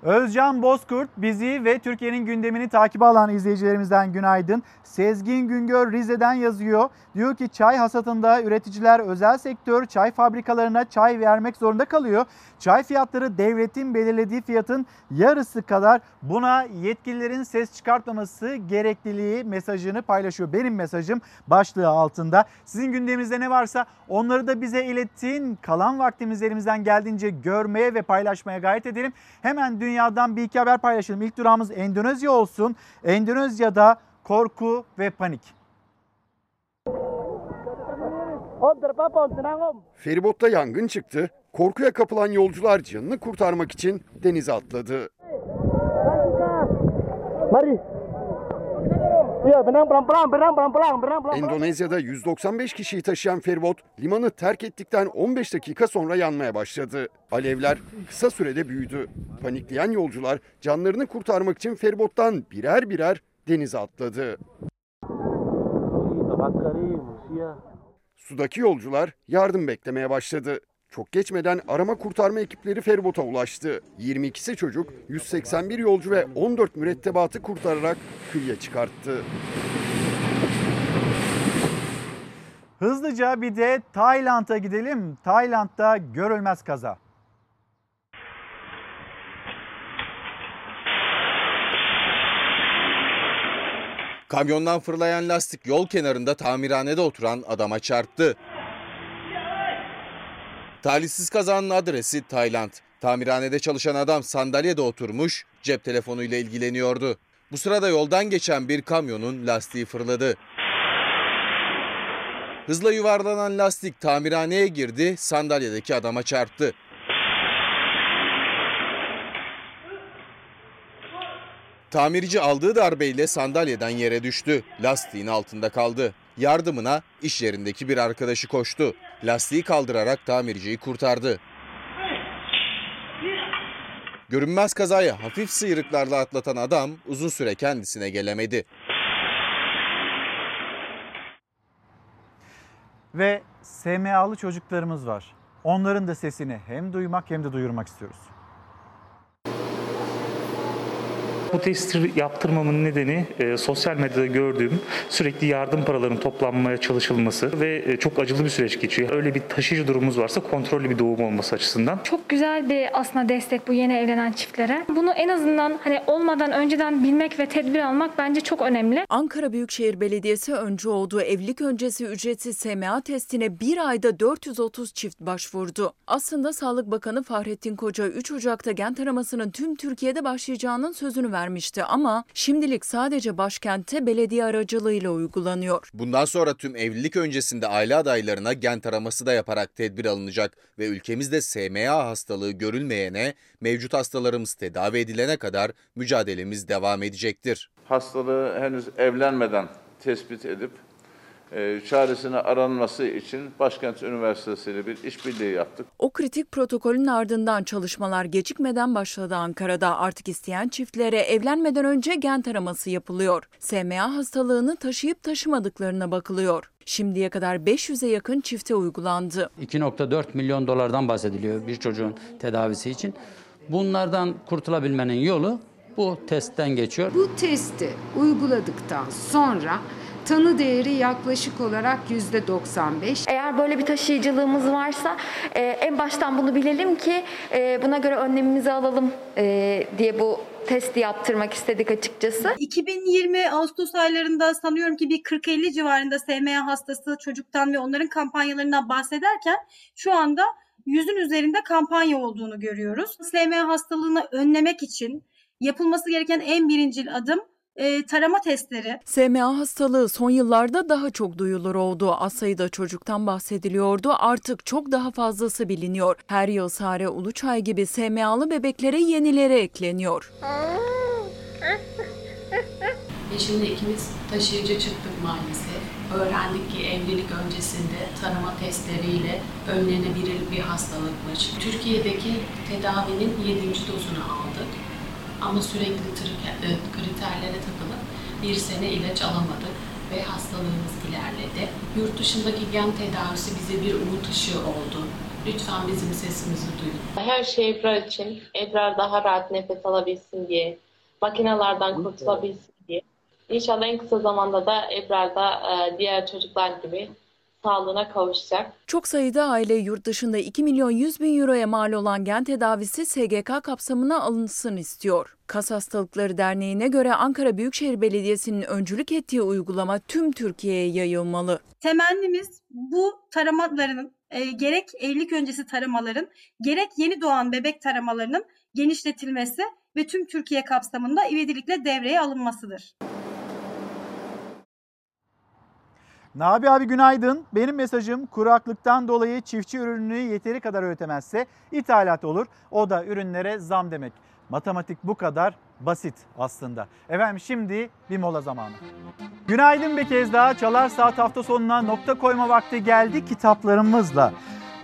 Özcan Bozkurt bizi ve Türkiye'nin gündemini takibe alan izleyicilerimizden günaydın. Sezgin Güngör Rize'den yazıyor. Diyor ki çay hasatında üreticiler özel sektör çay fabrikalarına çay vermek zorunda kalıyor. Çay fiyatları devletin belirlediği fiyatın yarısı kadar buna yetkililerin ses çıkartmaması gerekliliği mesajını paylaşıyor. Benim mesajım başlığı altında. Sizin gündeminizde ne varsa onları da bize iletin. Kalan vaktimiz elimizden geldiğince görmeye ve paylaşmaya gayret edelim. Hemen dünyadan bir iki haber paylaşalım. İlk durağımız Endonezya olsun. Endonezya'da korku ve panik. Feribotta yangın çıktı. Korkuya kapılan yolcular canını kurtarmak için denize atladı. Endonezya'da 195 kişiyi taşıyan feribot limanı terk ettikten 15 dakika sonra yanmaya başladı. Alevler kısa sürede büyüdü. Panikleyen yolcular canlarını kurtarmak için feribottan birer birer denize atladı. Sudaki yolcular yardım beklemeye başladı. Çok geçmeden arama kurtarma ekipleri feribota ulaştı. 22'si çocuk, 181 yolcu ve 14 mürettebatı kurtararak kıyıya çıkarttı. Hızlıca bir de Tayland'a gidelim. Tayland'da görülmez kaza. Kamyondan fırlayan lastik yol kenarında tamirhanede oturan adama çarptı. Talihsiz kazanın adresi Tayland. Tamirhanede çalışan adam sandalyede oturmuş, cep telefonuyla ilgileniyordu. Bu sırada yoldan geçen bir kamyonun lastiği fırladı. Hızla yuvarlanan lastik tamirhaneye girdi, sandalyedeki adama çarptı. Tamirci aldığı darbeyle sandalyeden yere düştü. Lastiğin altında kaldı. Yardımına iş yerindeki bir arkadaşı koştu. Lastiği kaldırarak tamirciyi kurtardı. Görünmez kazayı hafif sıyrıklarla atlatan adam uzun süre kendisine gelemedi. Ve SMA'lı çocuklarımız var. Onların da sesini hem duymak hem de duyurmak istiyoruz. Bu testi yaptırmamın nedeni e, sosyal medyada gördüğüm sürekli yardım paralarının toplanmaya çalışılması ve e, çok acılı bir süreç geçiyor. Öyle bir taşıyıcı durumumuz varsa kontrollü bir doğum olması açısından. Çok güzel bir aslında destek bu yeni evlenen çiftlere. Bunu en azından hani olmadan önceden bilmek ve tedbir almak bence çok önemli. Ankara Büyükşehir Belediyesi önce olduğu evlilik öncesi ücretsiz SMA testine bir ayda 430 çift başvurdu. Aslında Sağlık Bakanı Fahrettin Koca 3 Ocak'ta gen taramasının tüm Türkiye'de başlayacağının sözünü verdi vermişti ama şimdilik sadece başkentte belediye aracılığıyla uygulanıyor. Bundan sonra tüm evlilik öncesinde aile adaylarına gen taraması da yaparak tedbir alınacak ve ülkemizde SMA hastalığı görülmeyene, mevcut hastalarımız tedavi edilene kadar mücadelemiz devam edecektir. Hastalığı henüz evlenmeden tespit edip çaresine aranması için Başkent Üniversitesi ile bir işbirliği yaptık. O kritik protokolün ardından çalışmalar gecikmeden başladı Ankara'da. Artık isteyen çiftlere evlenmeden önce gen taraması yapılıyor. SMA hastalığını taşıyıp taşımadıklarına bakılıyor. Şimdiye kadar 500'e yakın çifte uygulandı. 2.4 milyon dolardan bahsediliyor bir çocuğun tedavisi için. Bunlardan kurtulabilmenin yolu bu testten geçiyor. Bu testi uyguladıktan sonra tanı değeri yaklaşık olarak %95. Eğer böyle bir taşıyıcılığımız varsa e, en baştan bunu bilelim ki e, buna göre önlemimizi alalım e, diye bu testi yaptırmak istedik açıkçası. 2020 Ağustos aylarında sanıyorum ki bir 40-50 civarında SMA hastası çocuktan ve onların kampanyalarından bahsederken şu anda yüzün üzerinde kampanya olduğunu görüyoruz. SMA hastalığını önlemek için yapılması gereken en birincil adım e, tarama testleri. SMA hastalığı son yıllarda daha çok duyulur oldu. Az sayıda çocuktan bahsediliyordu. Artık çok daha fazlası biliniyor. Her yıl Sare Uluçay gibi SMA'lı bebeklere yenileri ekleniyor. Eşimle ikimiz taşıyıcı çıktık maalesef. Öğrendik ki evlilik öncesinde tanıma testleriyle önlenebilir bir hastalıkmış. Türkiye'deki tedavinin 7. dozunu aldık. Ama sürekli e, kriterlere takılıp bir sene ilaç alamadık ve hastalığımız ilerledi. Yurt dışındaki gen tedavisi bize bir umut ışığı oldu. Lütfen bizim sesimizi duyun. Her şey Ebrar için. Ebrar daha rahat nefes alabilsin diye. Makinelerden kurtulabilsin diye. İnşallah en kısa zamanda da Ebrar da e, diğer çocuklar gibi sağlığına kavuşacak. Çok sayıda aile yurt dışında 2 milyon 100 bin euroya mal olan gen tedavisi SGK kapsamına alınsın istiyor. Kas Hastalıkları Derneği'ne göre Ankara Büyükşehir Belediyesi'nin öncülük ettiği uygulama tüm Türkiye'ye yayılmalı. Temennimiz bu taramaların e, gerek evlilik öncesi taramaların gerek yeni doğan bebek taramalarının genişletilmesi ve tüm Türkiye kapsamında ivedilikle devreye alınmasıdır. Nabi abi günaydın. Benim mesajım kuraklıktan dolayı çiftçi ürününü yeteri kadar üretemezse ithalat olur. O da ürünlere zam demek. Matematik bu kadar basit aslında. Efendim şimdi bir mola zamanı. Günaydın bir kez daha. Çalar Saat hafta sonuna nokta koyma vakti geldi kitaplarımızla.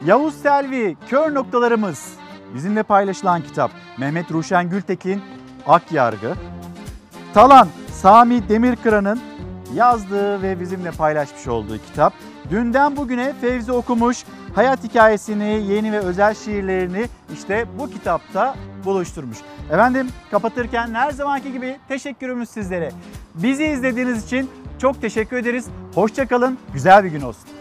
Yavuz Selvi, Kör Noktalarımız bizimle paylaşılan kitap. Mehmet Ruşen Gültekin, Ak Yargı. Talan, Sami Demirkıran'ın yazdığı ve bizimle paylaşmış olduğu kitap. Dünden bugüne Fevzi okumuş, hayat hikayesini, yeni ve özel şiirlerini işte bu kitapta buluşturmuş. Efendim kapatırken her zamanki gibi teşekkürümüz sizlere. Bizi izlediğiniz için çok teşekkür ederiz. Hoşçakalın, güzel bir gün olsun.